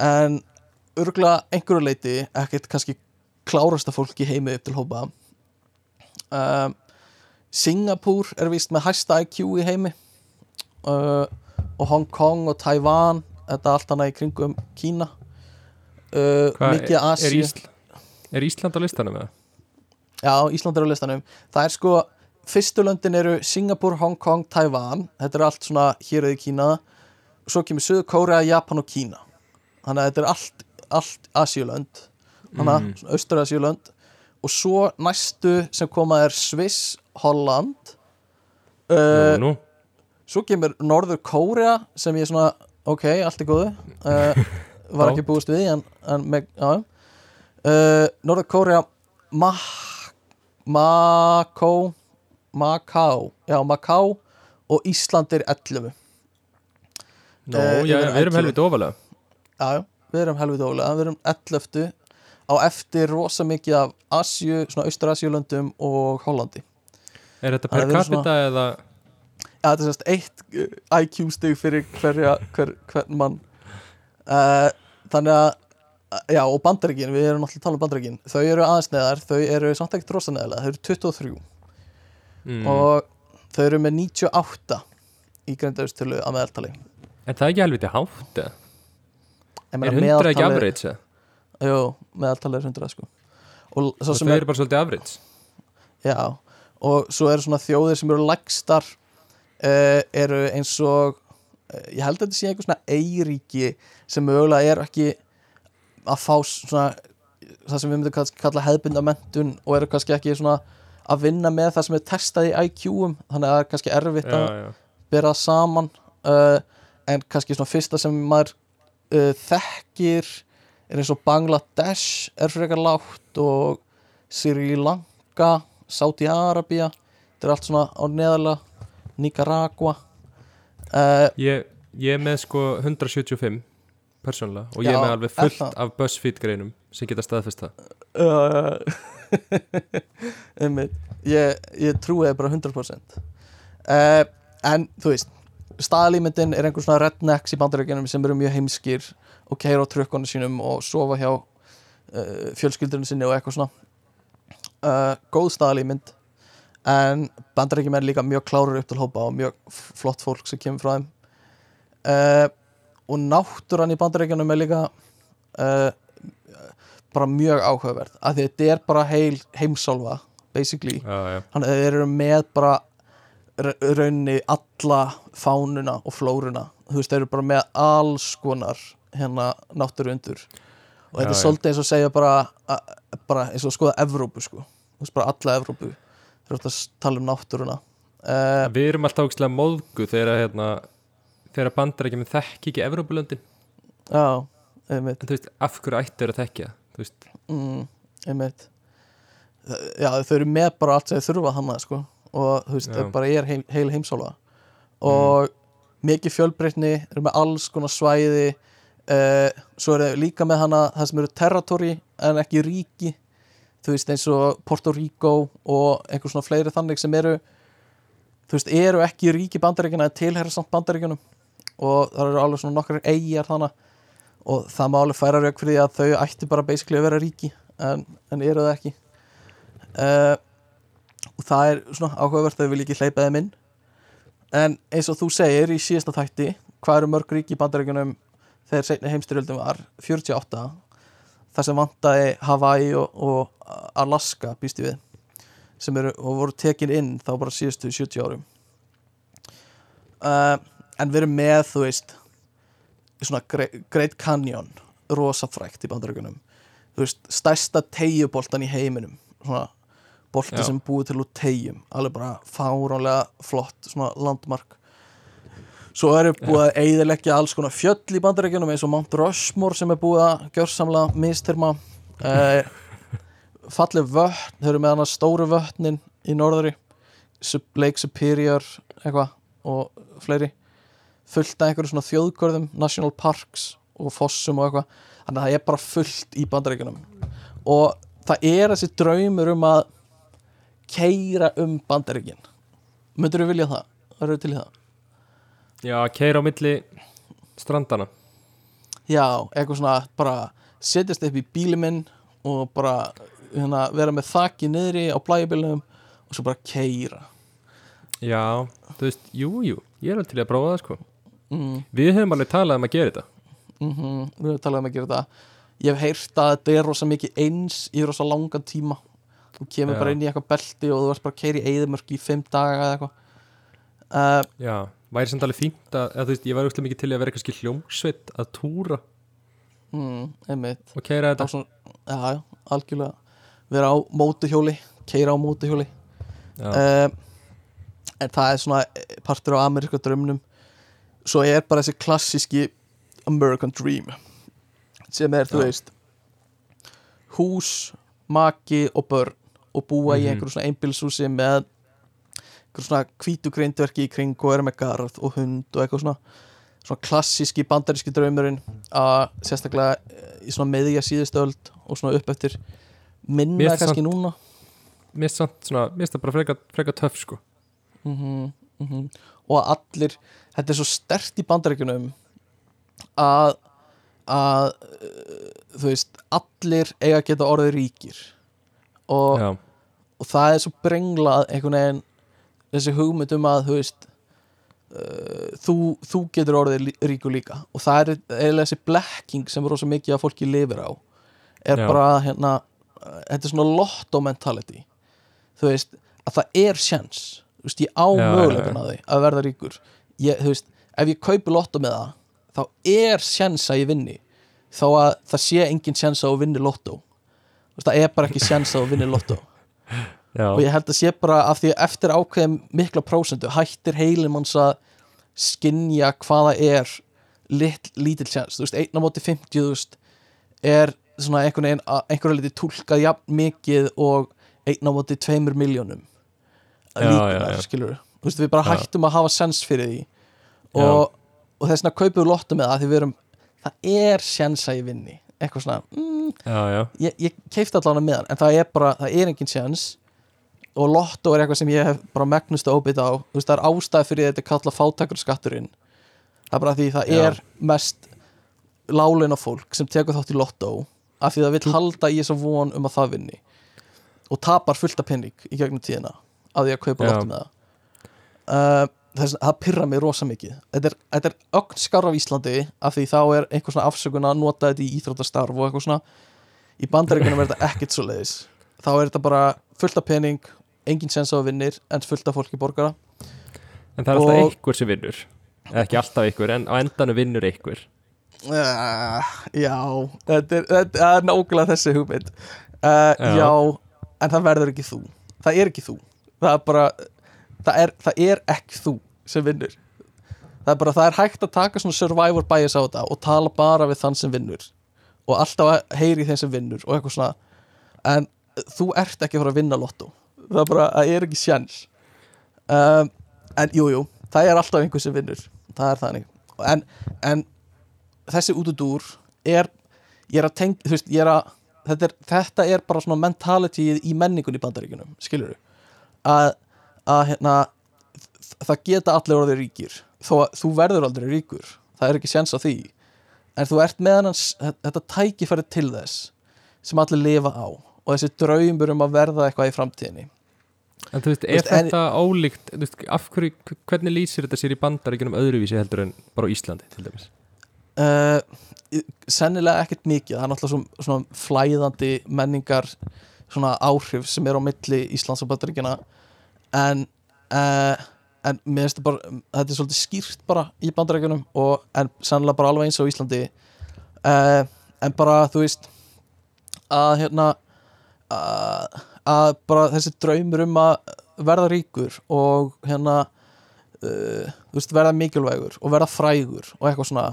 en örgulega einhverju leiti ekkert kannski klárasta fólk í heimi upp til hópa. Um, Singapúr er víst með hæsta IQ í heimi. Uh, og Hong Kong og Taiwan þetta allt hana í kringum Kína. Uh, mikið er, Asíu. Ísl, er Ísland á listanum eða? Já, Ísland er á listanum. Það er sko, fyrstu löndin eru Singapur, Hong Kong, Taiwan. Þetta er allt svona hér eða Kína. Svo kemur Suður Kórea, Japan og Kína. Þannig að þetta er allt, allt Asíulönd Að, Mm. austur Asíulönd Og svo næstu sem koma er Sviss, Holland uh, Nú, nú, Svo kemur Norður Kórea sem ég svona, ok, allt er góðu uh, Var ekki búist við en, en með, já. Uh, Norður Kórea Ma Makó Maká Já, Maká og Ísland er 11 Nó, Eh, já, við erum 11. helviti ofalega. Já, já, við erum helviti ólega Við erum 11 á eftir rosa mikið af Asju, svona Austur-Asjulöndum og Hollandi. Er þetta per er capita eða? Já, þetta er sérst eitt uh, IQ stig fyrir hverja, hver, hvern mann. Uh, Þannig að Já, og bandaríkin, við erum náttúrulega að tala um bandaríkin. Þau eru aðeins neðar, þau eru samt ekkert rosa neðarlega Þau eru 23 mm. og þau eru með 98 í greindaustölu að meðaltali. En það er ekki helviti hátt Er meina, 100 ekki eða? Jú, meðaltali er 100 sko. Og Og það er, eru bara svolítið average. Já Og svo eru svona þjóðir sem eru lægstar uh, Eru eins og uh, Ég held að þetta sé einhver svona eiríki Sem mögulega er ekki Að fá svona Það sem við myndum kalla hefðbundamentun Og eru kannski ekki svona Að vinna með það sem er testað í IQ-um Þannig að það er kannski erfitt að Já, já bera saman uh, en kannski svona fyrsta sem maður þekkir er eins og Bangladesh er frekar lágt og Sri Lanka Saudi Arabia þetta er allt svona á neðarlega Nicaragua. Uh, Ég, ég er með sko 175 persónulega og ég Já, er með alveg fullt það? af BuzzFeed greinum sem geta staðfest það. Uh, einmitt. Ég, ég trúi bara 100% uh, en þú veist staðalímyndin er einhver svona rednecks í bandaríkjunum sem eru mjög heimskir og keira á trökkunum sínum og sofa hjá uh, fjölskyldurinn sinni og eitthvað svona. Uh, góð staðalímynd en bandaríkjum er líka mjög klárur upp til hópa og mjög flott fólk sem kemur frá þeim. Uh, og náttúran í bandaríkjunum er líka bara mjög áhugaverð af því þetta er bara heil heimsálfa basically, þannig að þeir eru með bara ra- raunni alla fánuna og flóruna. Þú veist, þeir eru bara með alls konar hérna náttúru undur og þetta er svolítið eins og segja bara, bara eins og skoða Evrópu sko, þú veist bara alla Evrópu. Eru alltaf að tala um náttúruna. Uh, Við erum alltaf ógæslega móðgu þegar hérna þegar bandar ekki með þekki ekki Evrópulöndin. Já, einmitt. En þú veist, af hverju ættu þeir að þekkja þú veist, mm, einmitt. Já, þau eru með bara allt sem þau þurfa hann sko. Og þú veist, þau bara er heil, heil heimsálfa. Og mikið fjölbreytni eru með alls konar svæði uh, svo eru þau líka með hana það sem eru territory en ekki ríki. Þú veist eins og Puerto Rico og einhver svona fleiri þannig sem eru þú veist, eru ekki ríki bandaríkjana en tilherra samt bandaríkjunum. Og það eru alveg svona nokkrar eigjar þannig og það má alveg færa rauk fyrir því að þau ætti bara basically að vera ríki en, en eru það ekki. Uh, og það er svona áhugavert að þau vil ekki hleypa þeim inn. En eins og þú segir í síðasta þætti hvað eru mörg ríki í bandaríkjunum þegar seinni heimstyrjöldum var 48 þar sem vantaði Hawaii og, og Alaska býst ég við sem eru og voru tekin inn þá bara síðustu 70 árum. Uh, en við erum með þú veist svona Gre- Great Canyon rosa frækt í bandaríkunum þú veist, stærsta tegjuboltan í heiminum svona bolti Já. sem búið til úr tegjum alveg bara fáránlega flott svona landmark svo eru búið að eyðileggja alls konar fjöll í bandaríkjunum eins og Mount Rushmore sem er búið að gjörsamlega mistyrma. Uh, fallið vötn, þau eru með hana stóru vötnin í norðari Lake Superior eitthvað og fleiri. Fullt af einhverjum svona þjóðgörðum national parks og fossum og eitthvað. Þannig að það er bara fullt í bandaríkjunum. Og það er þessi draumur um að keira um bandaríkin. Myndur þú vilja það? Það eru til í það? Já, keira á milli strandana Já, eitthvað svona bara setjast upp í bíli minn og bara hérna, vera með þakki niðri á blæjubilnum og svo bara keira já, þú veist, jú, jú ég er alveg til að prófa það sko. Mm, við höfum alveg talað um að gera þetta. Mm Við höfum talað um að gera þetta. Ég hef heyrt að þetta er rosa mikið eins í rosa langan tíma. Þú kemur Já. bara inn í eitthvað belti og þú ert bara að keira í eðimörk í fimm daga eða eitthvað. Uh, já, væri samt alveg fínt að, eða, þú veist, ég væri úrslega mikið til að vera kannski hljómsveit að túra. Mm, og keira þetta. Svona, Já, já, algjörlega. Vera á mótuhjóli, keira á mótuhjóli já, uh, en það er svona eh, partur á ameríska drömnum svo er bara þessi klassíski American Dream sem er, þú Já. veist hús maki og börn og búa í Mhm. einhverju svona einbilshúsi með svona hvítu grindverki í kring og eru með garð og hund og eitthvað svona svona klassíski bandaríski draumurinn að sérstaklega eh, í svona meðja síðustöld og svona upp eftir minna Mér kannski núna. Mér finnst það bara freka, freka töff sko. Mm -hmm, og að allir þetta er svo stert í bandaríkjunum að að uh, þú veist allir eiga að geta orðið ríkir. Og, og það er svo brenglað einhvern veginn þessi hugmynd um að þú veist uh, þú, þú getur orðið ríkur líka. Og það er eiginlega þessi blekking sem rosa mikið að fólki lifir á. Er Já. bara hérna þetta er svona lotto mentality. Þú veist að það er sjans. Þú veist ég á mögulegan að því að verða ríkur. Ég, þú veist ef ég kaupi lotto með það þá er sjans að ég vinni. Þó að það sé engin sjans að vinni lotto. Það er bara ekki sjans að vinni lotto já, og ég held að sé bara af því að eftir ákveðum mikla prósentu hættir heilin manns að skinja hvaða er lit, lítill sjans, þú veist, einn á móti 50 þú veist, er svona einhvern veginn, einhverju liti túlkað jafn mikið og einn á móti 2 miljónum Já, já, já. skilur þú veist, við bara Já. hættum að hafa sens fyrir því. Og, og þess vegna kaupum við lottum með það því við erum, það er sjans að ég vinni. Eitthvað svona, mm, já, já, ég, ég keifti allan með hann en það er bara, það er engin sjans og lotto er eitthvað sem ég hef bara megnustu óbytt á, þú veist það er ástæð fyrir þetta kalla fátakur skatturinn það er bara því það Já. er mest láleina fólk sem tekur þátt í lotto af því það vil halda í þess von um að það vinni. Og tapar fullt af penning í gegnum tíðina af því að kaupa lotto með það. Uh, þess, það pyrra mig rosa mikið. Þetta er, þetta er ögn skár af Íslandi af því þá er einhver svona afsökun að nota þetta í íþróttastarf og eitthvað svona. Í bandaríkunum er þetta ekkert svo leiðis þá er þetta bara fullt af pening engin sens á að vinnir en fullt af fólki borgara en það er alltaf Og- einhver sem vinnur. Ekki alltaf einhver, en á endanum vinnur einhver. Uh, já þetta er, þetta er nákvæmlega þessi hugmynd. Uh, Já. já. en það verður ekki þú. Það er ekki þú. Það er bara það er, það er ekki þú sem vinnur. Það er bara, það er hægt að taka svona survivor bias á þetta og tala bara við þann sem vinnur. Og alltaf heyri þeim sem vinnur og eitthvað svona. En þú ert ekki að fara að vinna lotto það er bara, það er ekki sjans. Um, en jú, jú það er alltaf einhver sem vinnur. Það er þannig. En, en þessi útudúr er ég er að tengja, þú veist, ég er að þetta er, þetta er bara svona mentalityið í menningun í bandaríkunum, skilur að, að hérna það geta allir orðið ríkir. Þó að þú verður aldrei ríkur. Það er ekki séns á því. En þú ert með hann þetta tækifæri til þess sem allir lifa á. Og þessi draumur um að verða eitthvað í framtíðinni En þú veist, er veist, en- þetta ólíkt þú veist, hverju, hvernig lýsir þetta sér í bandaríkjunum öðruvísi heldur en bara Íslandi til dæmis? Uh, sennilega ekkert mikið. Það er náttúrulega svona, flæðandi menningar svona áhrif sem er á milli Íslands og Bandaríkjana en uh, en mér finnst þetta bara þetta er svolítið skýrt bara í Bandaríkjunum og en sennilega bara alveg eins á Íslandi. Uh, en bara þú veist að hérna að, að bara þessi draumur um að verða ríkur og hérna uh, veist, verða mikilvægur og verða frægur og eitthvað svona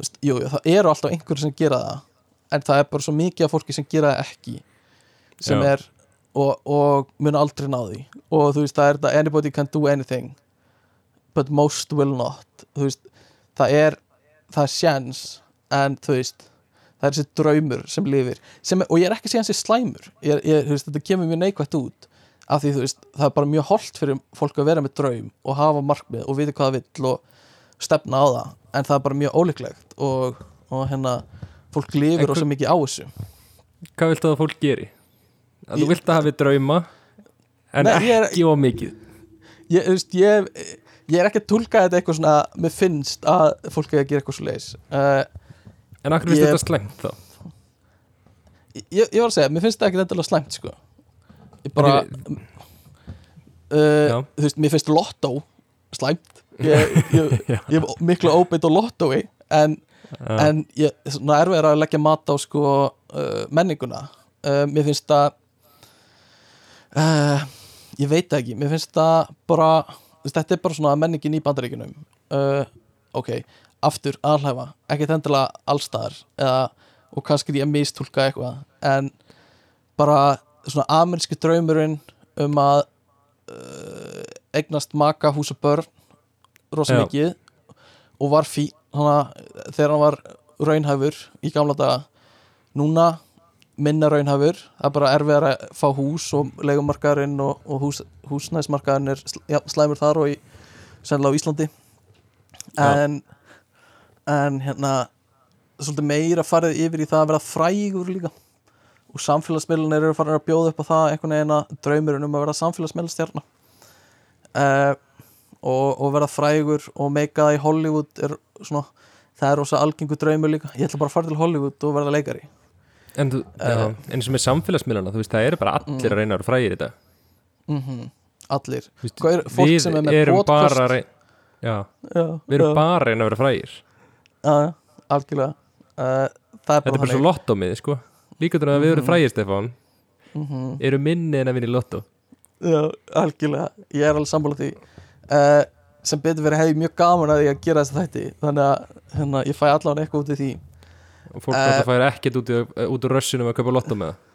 veist, jú, það eru alltaf einhverjum sem gera það en það er bara svo mikið af fólki sem gera það ekki sem Já. er og, og mun aldrei ná því og þú veist, það er þetta anybody can do anything but most will not þú veist, það er það er sjans en þú veist það er þessi draumur sem lifir sem, og ég er ekki að segja hans er slæmur. Ég, ég, veist, þetta kemur mjög neikvægt út af því veist, það er bara mjög holdt fyrir fólk að vera með draum og hafa markmið og vita hvað það vill og stefna á það. En það er bara mjög ólíklegt og, og hérna fólk lifir En og svo mikið á þessu. Hvað viltu að fólk geri? Að Ég- þú vilt að hafi drauma en Nei, ekki of mikið. Ég, veist, ég, ég er ekki að tólka þetta eitthvað svona mér finnst að fólk er að gera eitthvað svo leis uh, En akkur finnst Ég- þetta slæmt þá? ég, ég var að segja, mér finnst þetta ekki endilega slæmt sko. Ég bara En uh, Já. þú veist, mér finnst lottó slæmt. Ég, ég, ég hef miklu óbeitt á lottói en, en ég, svona erfið er að leggja mat á sko uh, menninguna. Uh, mér finnst það ég veit ekki mér finnst það bara þetta er bara svona menningin í bandaríkunum ok, aftur alhæfa. Ekkert endilega allstaðar eða, og kannski ég mistúlka eitthvað. En bara svona ameríski draumurinn um að uh, eignast maka hús og börn rosa Já. mikið. Og var fí hana, þegar hann var raunhæfur í gamla daga. Núna minna raunhæfur. Það er bara erfiðar að fá hús og leigumarkaðurinn og, og hús, húsnæðismarkaðurinn er slæmur þar og í, sennilega á Íslandi. En en hérna svolítið meira farið yfir í það að vera frægur líka. Og samfélagsmiðlunir eru farin að bjóða upp á það einhvern veginn að draumurinn um að vera samfélagsmiðlstjarna uh, og, og vera frægur og meika það í Hollywood er svona það er rosa algengu draumur líka. Ég ætla bara að fara til Hollywood og verða leikari. En, þú, Eh. já, eins og með samfélagsmiðlana, þú veist, það eru bara allir að reyna að vera frægir í þetta mm allir. Þú veist, Hvað er Við er erum podcast? bara að reyna Já, já, við erum já, bara reyna að vera frægir já, algjörlega. Uh, það Þetta er bara svo lottómið, sko. Líka þannig að við erum Mhm. frægir, Stefán? Mm Eru minni en að vinna í lottó? Já, algjörlega, ég er alveg sammála því. Uh, sem betur verið hef ég mjög gaman að því að gera þess að þætti. Þannig að hérna, ég fæ allavega eitthvað út í því. Og fólk uh, fær ekkert út, út úr rössunum að kaupa lottó með það?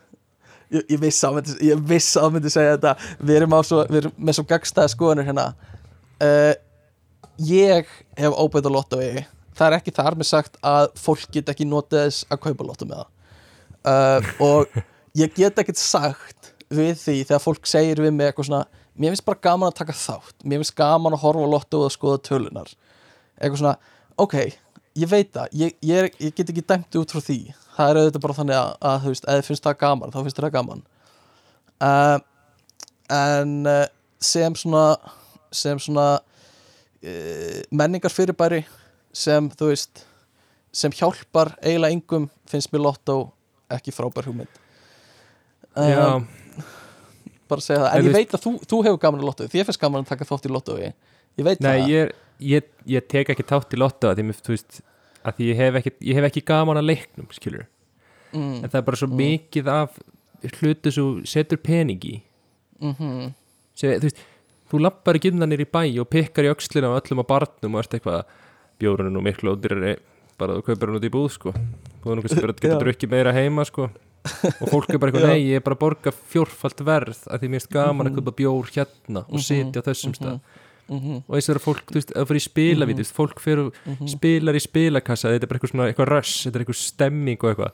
Ég, ég vissi að myndi, ég vissi að myndi segja þetta. Við erum, svo, við erum með svo gagstæða skoðanir hérna. Uh, ég hef óbætt á lottói það er ekki þar með sagt að fólk get ekki notið þess að kaupa lottó með það. Uh, og ég get ekkert sagt við því þegar fólk segir við mig eitthvað svona mér finnst bara gaman að taka þátt. Mér finnst gaman að horfa á lotto og að skoða tölunar eitthvað svona, ok ég veit það, ég, ég, ég get ekki dæmt út frá því. Það er auðvitað bara þannig að, að þú veist, þið finnst það gaman, þá finnst það gaman. Uh, en uh, sem svona sem svona uh, menningar fyrirbæri sem þú veist sem hjálpar eiginlega yngum finnst mér lottó ekki frábær hugmynd. Uh, Já, bara segja það, En en ég veit að þú, þú hefur gaman að lottói, þér finnst gaman að taka þátt í lottói ég. Veit nei, það. ég, ég, ég tek ekki tátt í lottó að því, veist, því ég, hef ekki, ég hef ekki gaman að leiknum, mm, En það er bara svo Mm. mikið af hlutu sem setur pening í. Mm sem, þú veist, þú lappar ekki innan í bæ og pikkar í öxlina á öllum á barnum og ert eitthvað bjórun er nú miklu ódýrari bara þú kaupir hann út í búð sko. Þú að geta Já. drukkið meira heima sko. Og fólk er bara eitthvað, nei ég er bara að borga fjórfalt verð að því mér finnst gaman að Mhm. kaupa bjór hérna og Mhm, sitja á þessum stað. Mhm, og þess að fólk, þú veist, að fyrir í spilavíti Mhm. fólk fyrir spilar í spilakassa þetta er bara eitthvað svona, eitthvað rush, þetta er eitthvað stemming og eitthvað.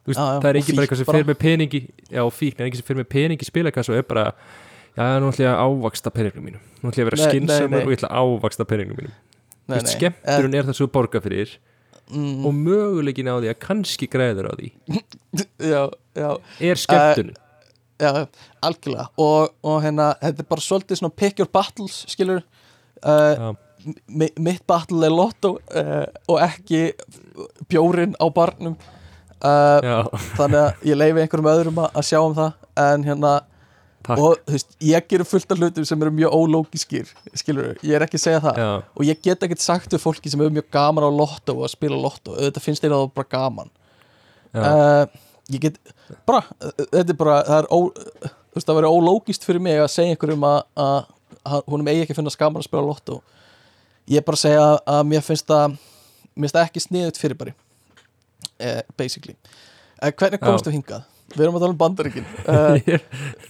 Þú veist, það er og ekki bara eitthvað sem fyrir með peningi já, fíkn, það er ekki sem fyrir með peningi í spilakassa og er bara, já, nú ætla ég að ávaksta peningum mínum, nú ætla ég að vera nei. og ég ætla að ávaksta peningum mínum. Þú veist, skemmturinn er það þú borga fyrir Eh, mm, og möguleikin á því að kannski græður á því. Já, já, er skemmturinn já, algjörlega. Og, og hérna, þetta er bara svolítið svona pick your battles, skilur uh, mi- mitt battle er lotto uh, og ekki bjórin á barnum. Uh, þannig að ég leifi einhverjum öðrum að sjá um það. En hérna takk. Og þú veist, ég gerir fullt af hlutum sem eru mjög ólógiskir skilur, ég er ekki að segja það. Já, og ég get ekkert sagt við fólki sem hefur mjög gaman á lotto og að spila lotto, auðvitað finnst að það bara gaman. Uh, ég get bara, þetta er bara það er ó, þú veist, það verður ólógist fyrir mig að segja einhverjum að, að, að húnum eigi ekki að finna gaman að spila lotto. Ég er bara að segja að mér finnst það mér finnst það ekki sniðut fyrir bara uh, basically. Uh, hvernig komast Já. þú hingað? Við erum að tala um bandaríkin. Uh,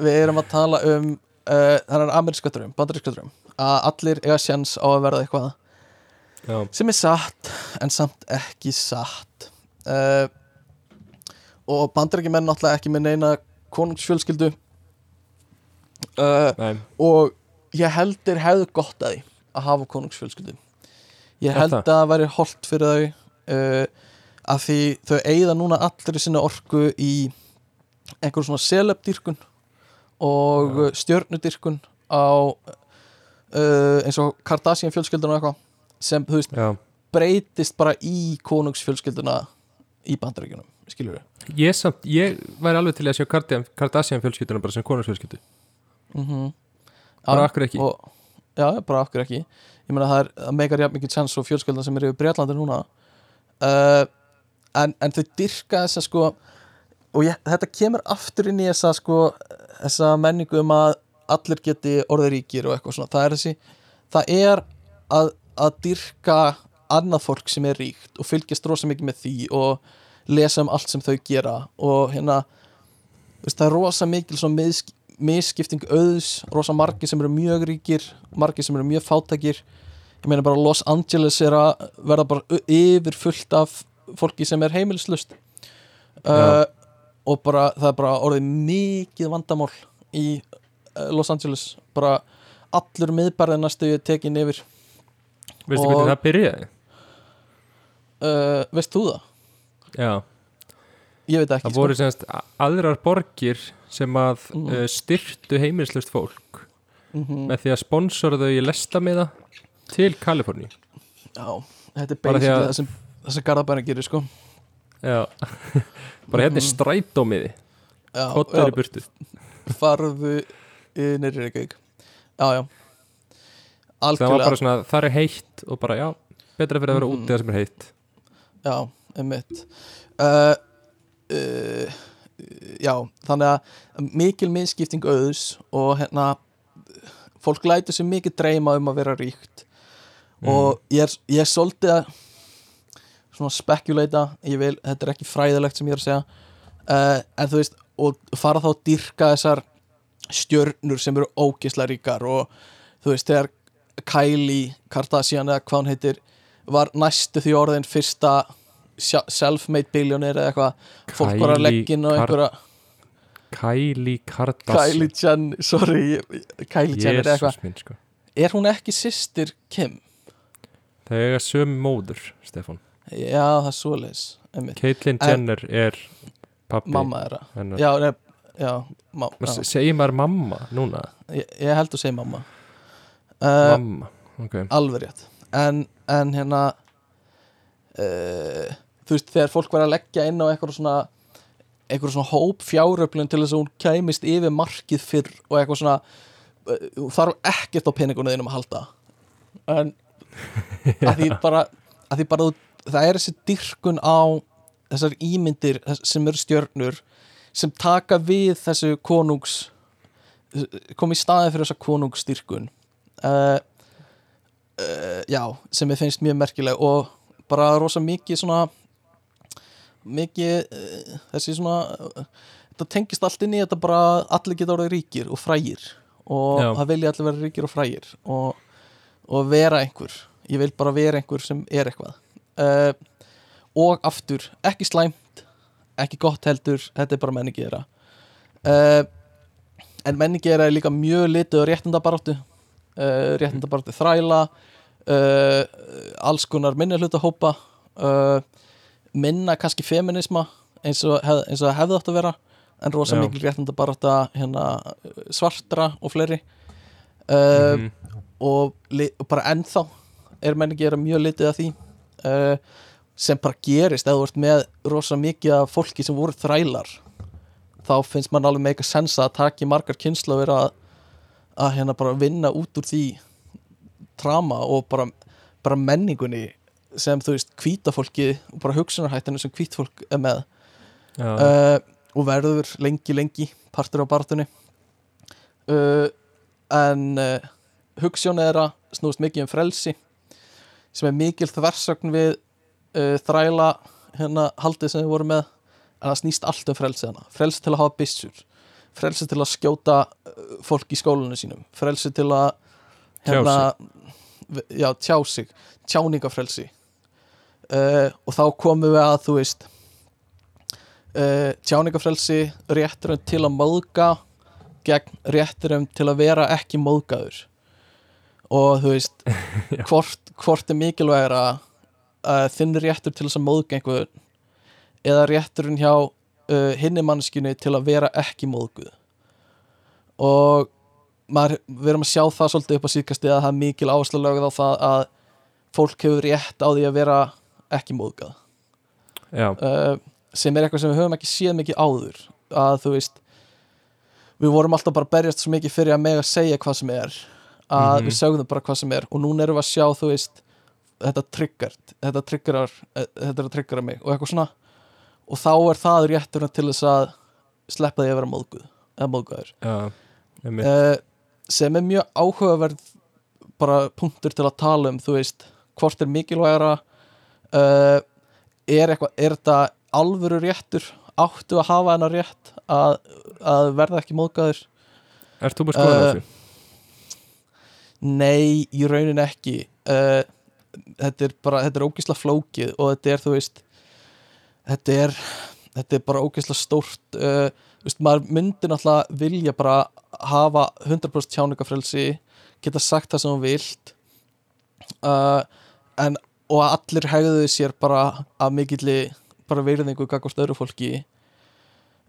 við erum að tala um uh, þannig ameríska dröm, bandaríska dröm að allir eiga sjans á að verða eitthvað. Já, sem er satt en samt ekki satt. Uh, og bandarækjumenn náttúrulega ekki með neina konungsfjölskyldu. Uh, og ég held þeir hefðu gott að því að hafa konungsfjölskyldu. Ég held að það væri holdt fyrir þau uh, að því þau eigða núna allir í sinna orku í einhver svona celebdýrkun og Já. stjörnudýrkun á uh, eins og Kardashian fjölskylduna og eitthvað sem þú veist já. breytist bara í konungsfjölskylduna í bandaríkjunum, skilur við ég samt, ég væri alveg til að sjá Kardashian, fjölskylduna bara sem konungsfjölskyldu. Mm -hmm. bara akkur ekki. og, já, bara okkur ekki. Ég meina það er, það meikar jafn mikið chance og fjölskyldan sem er yfir Breitlandi núna. Uh, en, en þau dyrka þessa sko og ég, þetta kemur aftur inn í þessa sko þessa menningu um að allir geti orðið ríkir og eitthvað svona. Það er þessi, það er að, að dyrka annað fólk sem er ríkt og fylgjast rosa mikið með því og lesa um allt sem þau gera og hérna veist, það er rosa mikil mis, misskipting auðs rosa margir sem eru mjög ríkir margir sem eru mjög fátækir. Ég meina bara Los Angeles er að verða bara yfir fullt af fólki sem er heimilislust uh, og bara það er bara orðið mikið vandamál í uh, Los Angeles. Bara allur miðbærið næstu tekin yfir. Veistu Og- hvernig það byrjaði? uh, veist þú það? Já, Ég veit ekki það voru semst aðrar borgir sem að Mm. uh, styrtu heimilislust fólk mm með því að sponsora þau í lestamiða til Kaliforni Já, þetta er basically að- það sem, sem Garðabærin gerir sko. Já, bara hérna er Mhm. strætómiði. Kottar í burtu. Farðu nýri Reykjavík. Já, já. Það svona, það er heitt og bara, já, betra fyrir að vera Mhm. úti það sem er heitt. Já, einmitt. Uh, uh, Já, þannig að mikil minnskipting auðs og hérna fólk lætur sér mikið dreyma um að vera ríkt. Og ég er, ég er svolítið að svona spekuleita ég vil, þetta er ekki fræðilegt sem ég er að segja. Uh, en þú veist og fara þá að dyrka þessar stjörnur sem eru ógislega ríkar og þú veist þegar Kylie Kardashian eða hvað hún heitir var næstu því orðin fyrsta self-made billionaire eða eitthvað. Fólk bara leggin og einhverja Kylie Kardashian. Kylie Jen, sorry Kylie Jenner eða eitthvað. Minn, sko. Er hún ekki systir Kim? Það eiga sömu móður, Stefán Já, það er einmitt. Caitlyn En- Jenner er pappi mamma já. se- Segir maður mamma núna? Ég, ég held að segja mamma uh, mamma, ok alveg rétt en, en hérna uh, þú veist þegar fólk var að leggja inn á eitthvað svona eitthvað svona hóp fjáröflun til þess að hún kæmist yfir markið fyrr og eitthvað svona uh, þarf ekkert á peningunum þínum að halda en að því bara, að því bara þú- það er þessi dyrkun á þessar ímyndir sem eru stjörnur sem taka við þessu konungs kom í staði fyrir þessa konungsstyrkun uh, uh, já, sem ég finnst mjög merkileg og bara rosa mikið svona mikið uh, þessi svona þetta tengist allt inn í þetta bara allir geta orðið ríkir og frægir og Já. það vilja allir vera ríkir og frægir og, og vera einhver. Ég vil bara vera einhver sem er eitthvað uh, og aftur, ekki slæmt ekki gott heldur, þetta er bara menningi þeirra uh, en menningi þeirra er líka mjög litið á réttindabaráttu uh, réttindabaráttu þræla uh, alls konar minni hluta hópa uh, minna kannski feminisma eins og, hef, eins og hefði átt að vera en rosa Já. mikil réttindabaráttu hérna, svartra og fleiri uh, Mhm. og, og bara ennþá er menningi þeirra mjög litið að því uh, sem bara gerist eða þú ert með rosa mikið af fólki sem voru þrælar þá finnst mann alveg meika sensa að taki margar kynslu að vera að, að hérna bara vinna út úr því trama og bara, bara menningunni sem þú veist hvíta fólki og bara hugsunarhættinu sem hvít fólk er með. Uh, og verður lengi lengi partur á barðunni uh, en uh, hugssjónu er að snúst mikið um frelsi sem er mikil þversögn við uh, þræla hérna haldið sem við vorum með en það snýst allt um frelsi hana frelsi til að hafa byssur. Frelsi til að skjóta uh, fólk í skólanu sínum. Frelsi til að hérna, já, tjá sig. Tjáningafrelsi. Uh, og þá komum við að þú veist uh, tjáningafrelsi rétturum til að móðga gegn rétturum til að vera ekki móðgaður og þú veist hvort, hvort er mikilvægara uh, þinn réttur til þess að móðga einhver eða rétturinn hjá uh, hinni mannskjunni til að vera ekki móðguð? Og maður, við erum að sjá það svolítið upp á síðkasti að það er mikil áherslu lögð á það að fólk hefur rétt á því að vera ekki móðgað. Uh, sem er eitthvað sem við höfum ekki séð mikið áður að þú veist við vorum alltaf bara að berjast svo mikið fyrir að mega segja hvað sem er að Mhm. við sögðum bara hvað sem er og núna erum við að sjá þú veist þetta triggert, þetta triggerar eh, þetta er að triggera mig og eitthvað svona og þá er það rétturinn til þess að sleppa því að vera móðguð eða móðguður einmitt. uh, sem er mjög áhugaverð bara punktur til að tala um þú veist, hvort er mikilvægara uh, er eitthvað er þetta alvöru réttur áttu að hafa hennar rétt að, að verða ekki móðgæður Ert þú með skoðan á Uh, þessu? Nei, í raunin ekki. Uh, Þetta er bara þetta er ógisla flókið og þetta er þú veist þetta er, þetta er bara ógisla stórt uh, veist, maður myndi náttúrulega vilja bara hafa 100% tjáningafrelsi geta sagt það sem hún vilt uh, en og að allir hegðuðu sér bara að mikilli bara virðingu gagvart öðru fólki.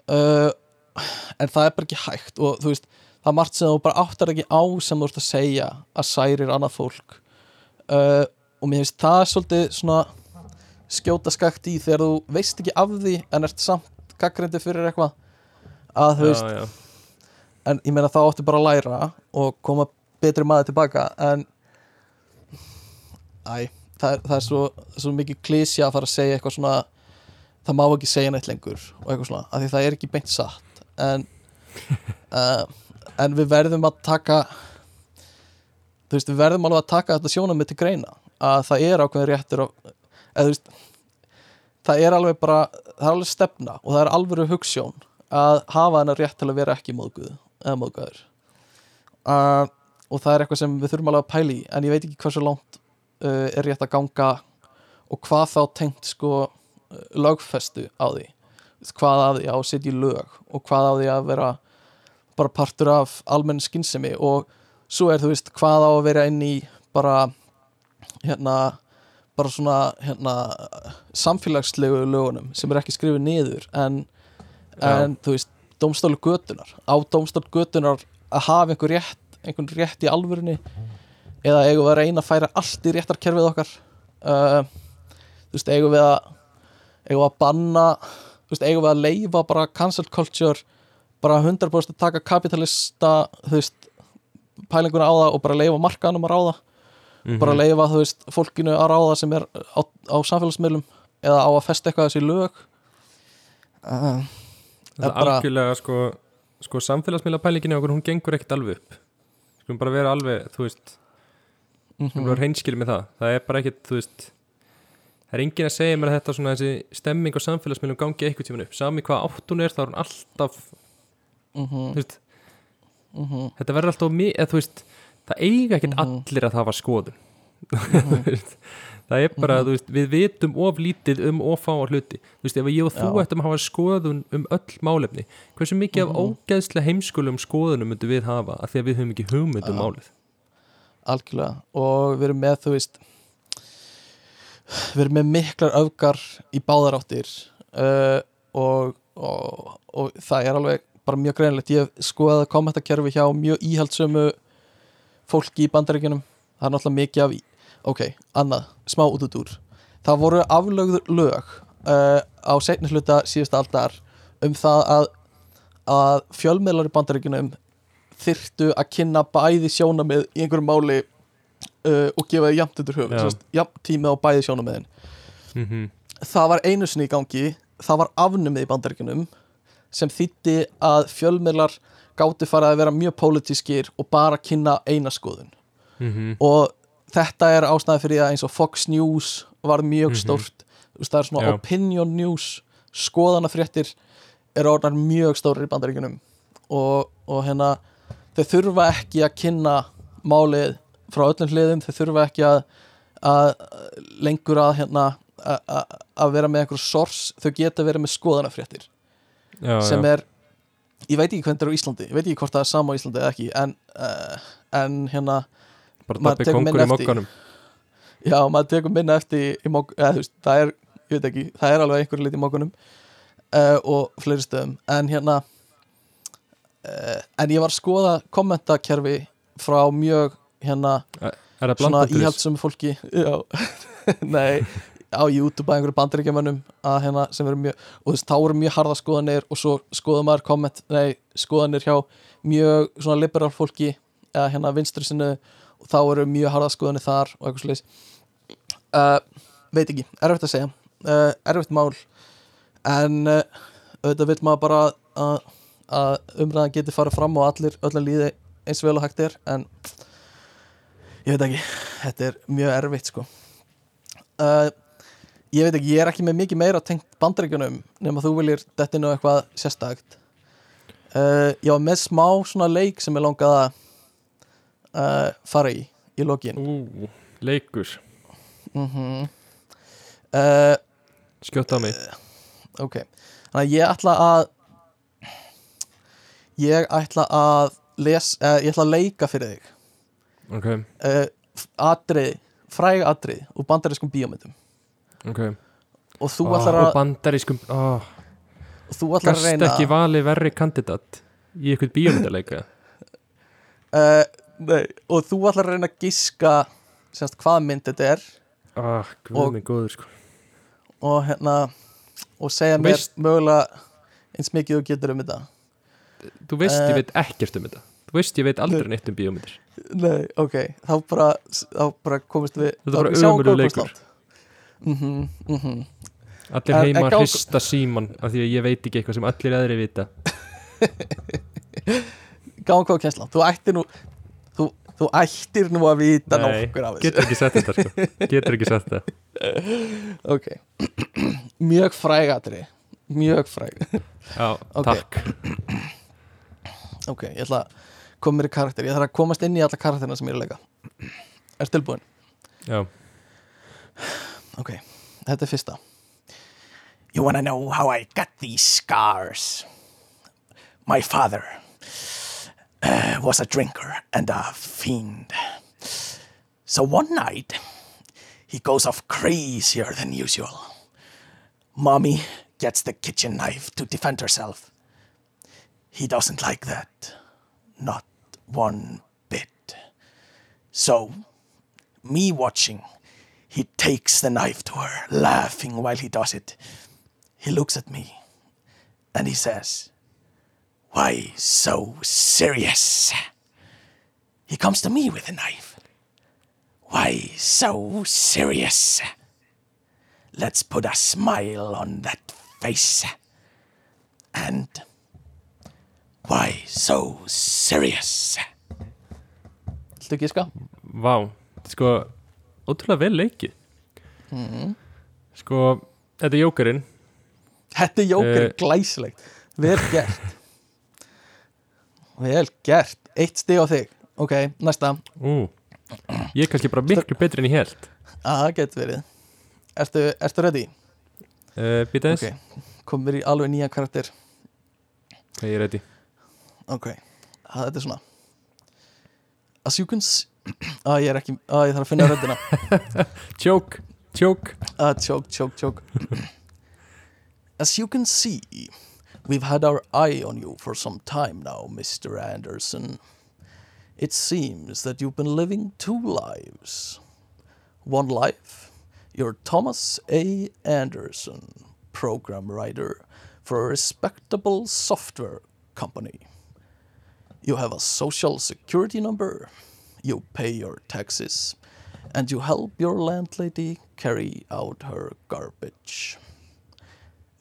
En það er bara ekki hægt og þú veist það er margt sem þú bara áttar ekki á sem þú ert að segja að særir annað fólk uh, og mér finnst það svolítið svona skjóta skakt í þegar þú veist ekki af því en ert samt gaggrindi fyrir eitthvað að þú veist, Já, já. en ég meina þá áttu bara að læra og koma betri maður tilbaka en æ, það er, það er svo, svo mikið klísja að fara að segja eitthvað svona það má ekki segja neitt lengur og eitthvað svona, af því það er ekki beint satt en uh, en við verðum að taka þú veist, við verðum alveg að taka þetta sjónum til greina að það er ákveðin réttur og, eða veist það er alveg bara, það er alveg stefna og það er alvöru hugssjón að hafa hennar rétt til að vera ekki móðguð eða móðgæður uh, og það er eitthvað sem við þurfum alveg að pæla í en ég veit ekki hversu langt uh, er rétt að ganga og hvað þá tengt sko lögfestu á því. Hvað að því á setja í lög og hvað á því að vera bara partur af almenn skynsemi og svo er þú veist hvað á að vera inn í bara hérna bara svona hérna samfélagslegu lögunum sem er ekki skrifið niður en, en þú veist dómstólu götunar á dómstólu götunar að hafa einhver rétt einhvern rétt í alvörunni eða eigum við að reyna að færa allt í réttarkerfið okkar? Uh, þú veist eigum við að eigum við að banna þú veist eigum við að leifa bara cancel culture bara 100% að taka kapitalista þú veist pælinguna á það og bara leifa markanum að ráða. Mhm. bara leifa þú veist fólkinu að ráða sem er á, á samfélagsmiðlum eða á að festa eitthvað þessi lög. Uh, Það er bara- algjörlega sko, sko samfélagsmiðla pælingin okkur, hún gengur ekkert alveg upp. Skulum bara vera alveg, þú veist Skulum bara reynskil með það. Það er bara ekkert, þú veist Það er enginn að segja mér að þetta svona þessi stemming á samfélagsmiðlum gangi eitthvað tíman upp. Sami hvað átt hún er, þá er hún alltaf mm þú veist, Þetta verður alltaf eða, veist, Það eiga ekkert Mhm. allir að hafa skoðun. Veist, Það er bara, þú veist, við vitum of lítið um of fáa hluti. Ef ég og þú ættum að hafa skoðun um öll málefni Hversu mikið af ógeðslega heimskulum skoðunum myndum við hafa af því að við höfum ekki hugmynd um málið? Algjörlega. Og við erum með þú veist við erum með miklar öfgar í báðar áttir uh, og, og, og það er alveg bara mjög greinlegt ég hef skoðað kommentakerfi hjá mjög íhaldsömu fólki í bandaríkjunum. Það er náttúrulega mikið af ok, annað, smá út út úr það voru aflögður lög uh, á seinni hluta síðasta aldar um það að að fjölmiðlar í bandaríkjunum þyrftu að kynna bæði sjónamið í einhverju máli uh, og gefa þið jafnt undir höfuð. Já. sérst, jafn tími á bæði sjónamiðin mm -hmm. það var einu sinni í gangi. Það var afnumið í bandaríkunum sem þýtti að fjölmiðlar gátu farið að vera mjög pólitískir og bara kynna eina skoðun Mhm. og þetta er ástæði fyrir að eins og Fox News var mjög Mhm. stórt Þú veist, það er svona Já. opinion news skoðanafréttir eru orðnar mjög stórir í bandaríkunum og, og hérna þau þurfa ekki að kynna málið frá öllum hliðum þau þurfa ekki að, að lengur að hérna að vera með einhver sors þau geta verið með skoðanafréttir já, sem er ég veit ekki hvernig það er á Íslandi ég veit ekki hvort það er sama á Íslandi eða ekki en, uh, en hérna bara maður dabbi tekur kongur í mokkanum Já, maður tekur minna eftir í, mók, eða, þú veist, það er, ég veit ekki, það er alveg einhverju lit í mókunum uh, og fleiri stöðum en hérna uh, en ég var að skoða kommentakerfi frá mjög hérna er það svona íhaldsum fólki já, nei á YouTube að einhverju bandaríkjamönnum að hérna sem eru mjög, og þú veist, þá eru mjög harða skoðanir og svo skoða maður komment nei, skoðanir hjá mjög svona liberal fólki eða hérna vinstri sinni og þá eru mjög harða skoðanir þar og eitthvað sliðis uh, veit ekki, erfitt að segja. Uh, erfitt mál. En uh, auðvitað vil maður bara að, að umræðan geti farið fram og allir öllum líði eins vel og hægt er en ég veit ekki, þetta er mjög erfitt sko ég veit ekki, ég er ekki með mikið meira tengt bandaríkjunum nema þú viljir dettinu eitthvað sérstakt. Uh, ég var með smá svona leik sem ég langaði að uh, fara í í lokin. Ú, leikur. Mm uh, Skjóta á mig. ok, þannig að ég ætla að ég ætla að les, uh, ég ætla að leika fyrir þig. Ok, uh, atrið, fræg atrið úr bandarískum bíómyndum ok. Og þú Ó, ætlar Og að, bandarískum oh, og þú ætlar að reyna ekki valið verri kandidat Í eitthvað bíómyndaleika? Uh, nei, og þú ætlar að reyna að giska semst, hvað mynd þetta er. Ah, Og- góður sko. og hérna og segja Þú mér veist- mögulega eins mikið þú getur um þetta. Þú veist Eh. ég veit ekkert um þetta. Þú veist ég veit aldrei neitt um bíómyndir. Nei, ok, þá bara þá bara komist við Þetta er bara þá- leikur. langt. Mhm, mhm. Allir heima að hrista síman af því að ég veit ekki eitthvað sem allir aðri vita gáum hvað kemst langt þú ættir nú þú, þú ættir nú að vita Nei, nokkur af getur ekki sett þetta sko Getur ekki sett þetta ok mjög fræg atrið mjög fræg Já, Ok. takk ok, ég ætla að koma mér í karakter ég þarf að komast inn í alla karakterina sem ég er að leika er tilbúin? Já, ok, þetta er fyrsta You wanna know how I got these scars? My father uh, was a drinker and a fiend. So one night, he goes off crazier than usual. Mommy gets the kitchen knife to defend herself. He doesn't like that. Not one bit. So, me watching, he takes the knife to her, laughing while he does it. He looks at me and he says, Why so serious? He comes to me with the knife. Why so serious? Let's put a smile on that face. And why so serious? Viltu gíska? vá Sko, ótrúlega vel leikið. Mhm. Sko, þetta er jókerinn. Þetta er jóker Eh. glæsilegt. Vel gert. Vel gert. Eitt stig á þig. Ok, næsta. Ú, Ég er kannski bara miklu betri en ég held að það getur verið. Ertu, ertu ready? uh, Býta eins, Ok, komum við í alveg nýja karakter. Okay. ég er ready. Ok, að þetta er svona. As you can see að ég er ekki, að ég þarf að finna röddina Choke, choke Uh, choke, choke, choke. As you can see, we've had our eye on you for some time now, Mr. Anderson. It seems that you've been living two lives. One life, you're Thomas A. Anderson, program writer for a respectable software company. You have a social security number, you pay your taxes, and you help your landlady carry out her garbage.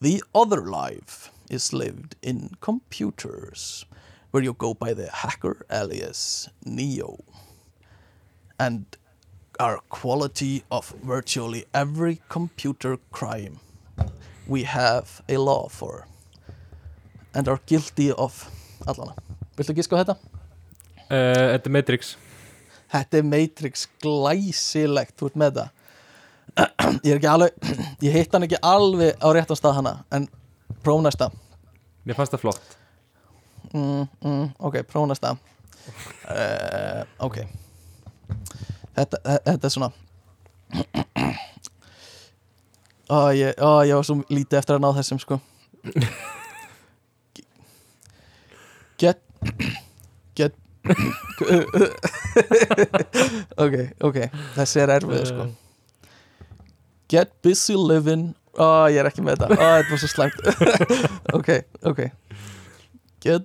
The other life is lived in computers, where you go by the hacker alias Neo. And are quality of virtually every computer crime we have a law for, and are guilty of allana. Viltu giska á þetta? uh, Þetta er Matrix Þetta er Matrix glæsilegt, þú ert með það Ég er ekki alveg Ég hitt hann ekki alveg á réttan stað hana En próf næsta. Mér fannst það flott. Mm, mm, Ok, próf næsta. Uh, Ok. Þetta, þe- þetta er svona. Ó, ég, ó, ég var svo lítið eftir að ná þessum sko. Get Ok, ok. Þessi er erfið sko. Get busy living. Ó, ég er ekki með þetta. Ó, þetta var svo slæmt. Ok, ok. Get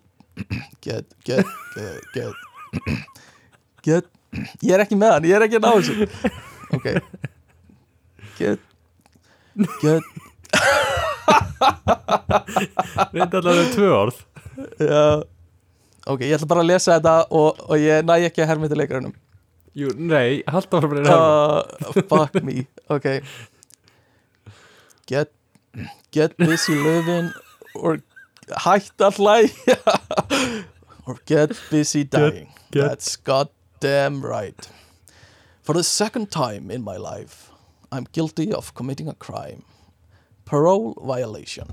Get, get, get, get. Get Ég er ekki með hann, ég er ekki að ná þessu. Ok. Get Get. Reynda allavega tvö orð. Já Ok, ég ætla bara að lesa þetta og, og ég næ ekki að herma þetta leikarunum Jú, nei, halda bara að uh, Fuck me. Ok. Get, get busy living or hætt að hlæja. Or get busy dying. get- that's goddamn right. For the second time in my life I'm guilty of committing a crime. Parole violation.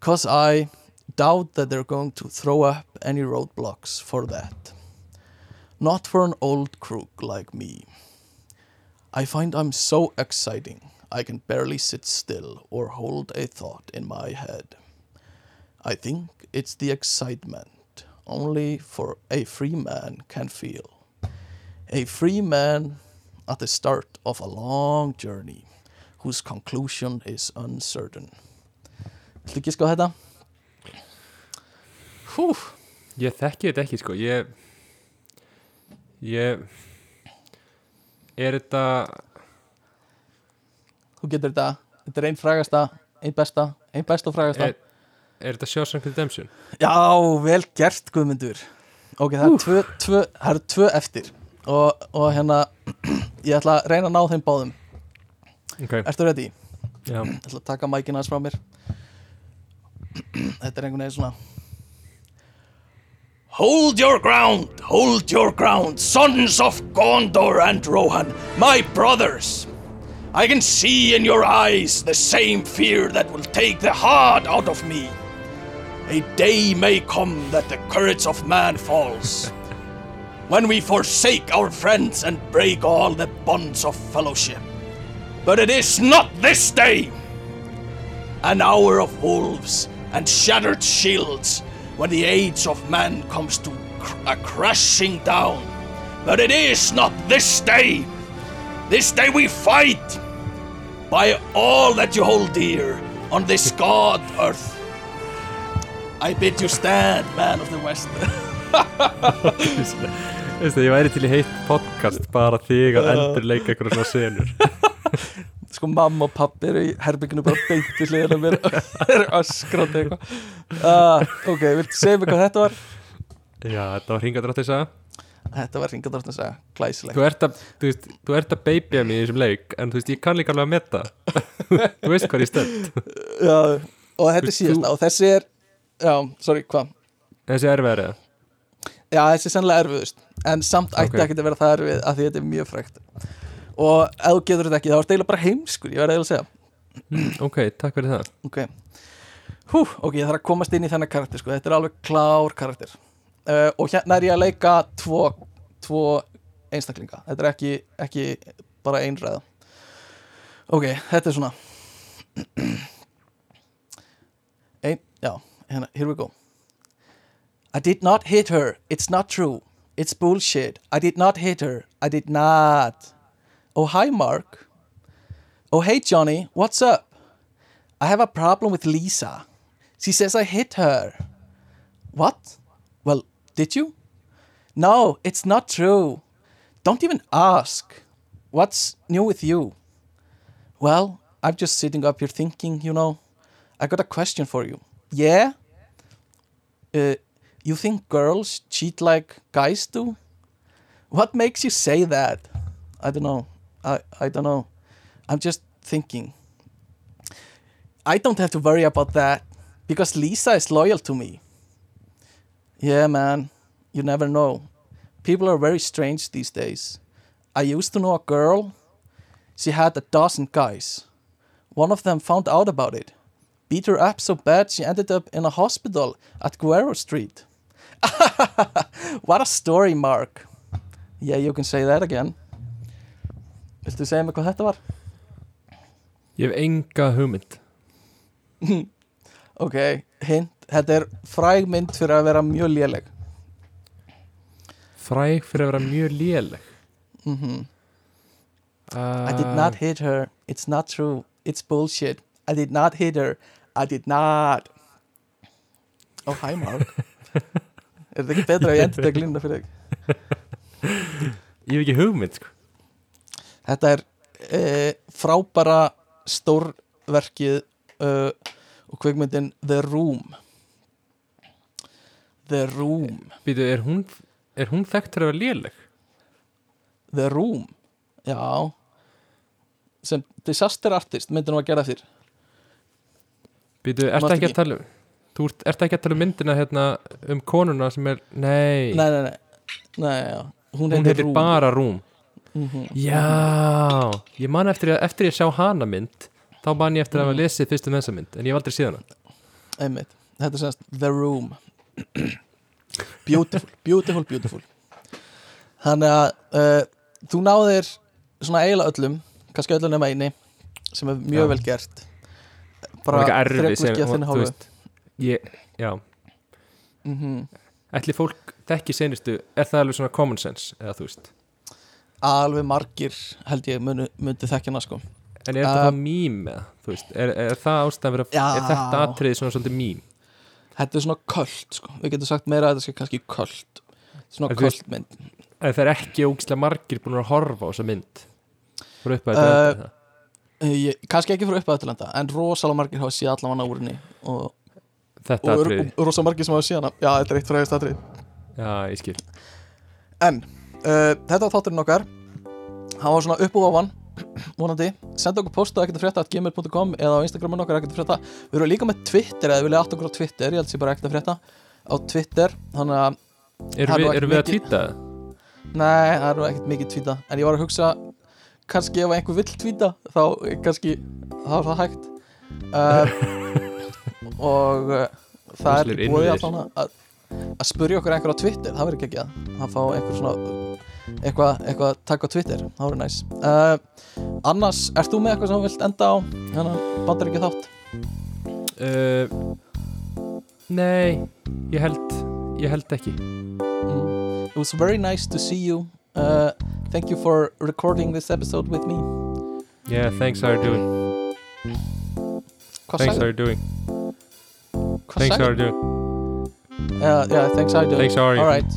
Cause I doubt that they're going to throw up any roadblocks for that not for an old crook like me I find I'm so exciting I can barely sit still or hold a thought in my head. I think it's the excitement only for a free man can feel. A free man at the start of a long journey whose conclusion is uncertain. Viltu ekki sko þetta? Hú, Ég þekki þetta ekki sko Ég Ég Er þetta þú getur þetta. Þetta er einn frægasta, einn besta, einn besta og frægasta. Er, er þetta Shawshank Redemption? Já, vel gert Guðmundur Ok, það er tvö, tvö, það eru tvö eftir og, og hérna ég ætla að reyna að ná þeim báðum Ok, Ertu ready? já Ég ætla að taka mækina aðeins frá mér Þetta er einhvern veginn svona Hold your ground, hold your ground, sons of Gondor and Rohan, my brothers. I can see in your eyes the same fear that will take the heart out of me. A day may come that the courage of man falls. when we forsake our friends and break all the bonds of fellowship. But it is not this day! An hour of wolves and shattered shields when the age of man comes to cr- a crashing down. But it is not this day! This day we fight! By all that you hold dear on this god earth. I bid you stand, man of the west. Veistu, ég væri til í heitt podcast bara þig að endur leika eitthvað svona senur sko mamma og pappi eru í herbygginu bara beint í hliðina á mér. Eru öskrandi eitthvað. Uh, ok, viltu segja mig hvað þetta var? Já, þetta var að Þetta var ringadrátt að segja, glæsilegt. Þú ert að, þú veist, þú ert að babya mig í þessum leik en þú veist, ég kann líka alveg að metta Þú veist hvað ég stend. Já, og þetta er síðasta og þessi er, já, sorry, hvað? Þessi er verið Já, þessi er sannlega erfiðust en samt ætti Ok. ekkert að vera það erfið af því þetta er mjög frækt og ef þú getur þetta ekki, þá er þetta bara heimskur ég verði að segja. Mm, Ok, takk fyrir það. Ok, Hú, ok, ég þarf að komast inn í þennan karakter sko. Þetta er alveg klár karakter. Uh, Og hérna er ég að leika tvo, tvo einstaklinga. Þetta er ekki, ekki bara einræða Ok, þetta er svona. Ein, já, hérna, here we go. I did not hit her, it's not true. It's bullshit, I did not hit her. I did not Oh, hi Mark Oh, hey Johnny, what's up? I have a problem with Lisa. She says I hit her. What? Well, did you? No, it's not true. Don't even ask. What's new with you? Well, I'm just sitting up here thinking, you know. I got a question for you. Yeah? Uh, you think girls cheat like guys do? What makes you say that? I don't know. I, I don't know. I'm just thinking. I don't have to worry about that because Lisa is loyal to me. Yeah, man, you never know. People are very strange these days. I used to know a girl. She had a dozen guys. One of them found out about it, beat her up so bad she ended up in a hospital at Guerrero Street. what a story, Mark. Yeah, you can say that again. Viltu segja mig hvað þetta var? Ég hef enga hugmynd. Ok, hint, þetta er fræg mynd fyrir að vera mjög léleg. Fræg fyrir að vera mjög léleg? Mm uh, I did not hit her, it's not true, it's bullshit. I did not hit her, I did not. Oh, hi Mark. Er þetta ekki betra að ég endur þetta glínda fyrir þig? Ég hef ekki hugmynd sko. Þetta er e, frábara stórverkið e, og kvikmyndin The Room. The Room. Býtu, er hún, er hún þekkt fyrir að vera léleg? The Room. Já. Sem disaster artist myndi nú að gera eftir Býtu, ertu Manstu ekki að tala um Þú ert, ekki að tala um myndina hérna um konuna sem er, nei, nei, nei, nei, nei hún, hún heitir Rúm. bara Rúm Mhm. Já, ég man eftir að eftir ég sjá hana mynd þá man ég eftir að hafa lesið fyrst um þessa mynd en ég hef aldrei séð hana. Þetta er semst The Room. Beautiful, beautiful, beautiful. Þannig að uh, þú náðir svona eiginlega öllum kannski öllum nema eini sem er mjög Já. vel gert. Hún- þinni þú hálfu. Já, mm ætli fólk þekki senustu, er það alveg svona common sense eða þú veist, alveg margir held ég myndi þekkjana sko. En er þetta það mím eða, er, er það ástæðan fyrir að er þetta atriði svona svolítið mím? Þetta er svona köld sko. Við getum sagt meira að þetta sé kannski köld. Svona köld mynd en það er ekki ógislega margir búin að horfa á þessa mynd. Fyrir upp að Uh, Uh, ég, kannski ekki fyrir uppæðatilenda en rosalega margir hafa séð allavega úr henni og, og, og, rosalega margir sem hafa séð hana. Já, þetta er eitt fræðist atrið já, ég skil. En uh, þetta var þátturinn okkar. Hann var svona upp og ofan vonandi, senda okkur posta ekkert að frétta at gmail.com eða á Instagramin okkar ekkert að frétta. Við erum líka með Twitter eða við vilja átt okkur á Twitter ég held sér bara ekkert að frétta á Twitter. Þannig að, erum er við, erum við að tvíta nei, það er ekkert mikið tvíta en ég var að hugsa, kannski ef einhver vill tvíta, þá kannski þá er það hægt. Uh, og uh, það er Rosalegir búið að, að, að spurja okkur einhver á Twitter það verður ekki að að fá einhver svona eitthvað eitthva að taka á Twitter það verður næs. Uh, annars, ert þú með eitthvað sem þú vilt enda á? Hérna bandar ekki þátt Uh, nei, ég held ég held ekki. Mm. it was very nice to see you. Uh, thank you for recording this episode with me. Yeah, thanks how are you doing? Hvað thanks how sagði, are you doing? Hvað thanks how sagði are you doing yeah, yeah, thanks how are you doing? Thanks how are you? Alright.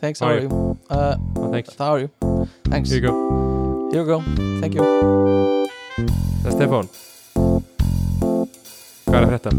Thanks how How are are you? uh, oh, thanks. how are you? Thanks. Here you go. Here you go. Thank you. Það er Stefán hvað er að frétta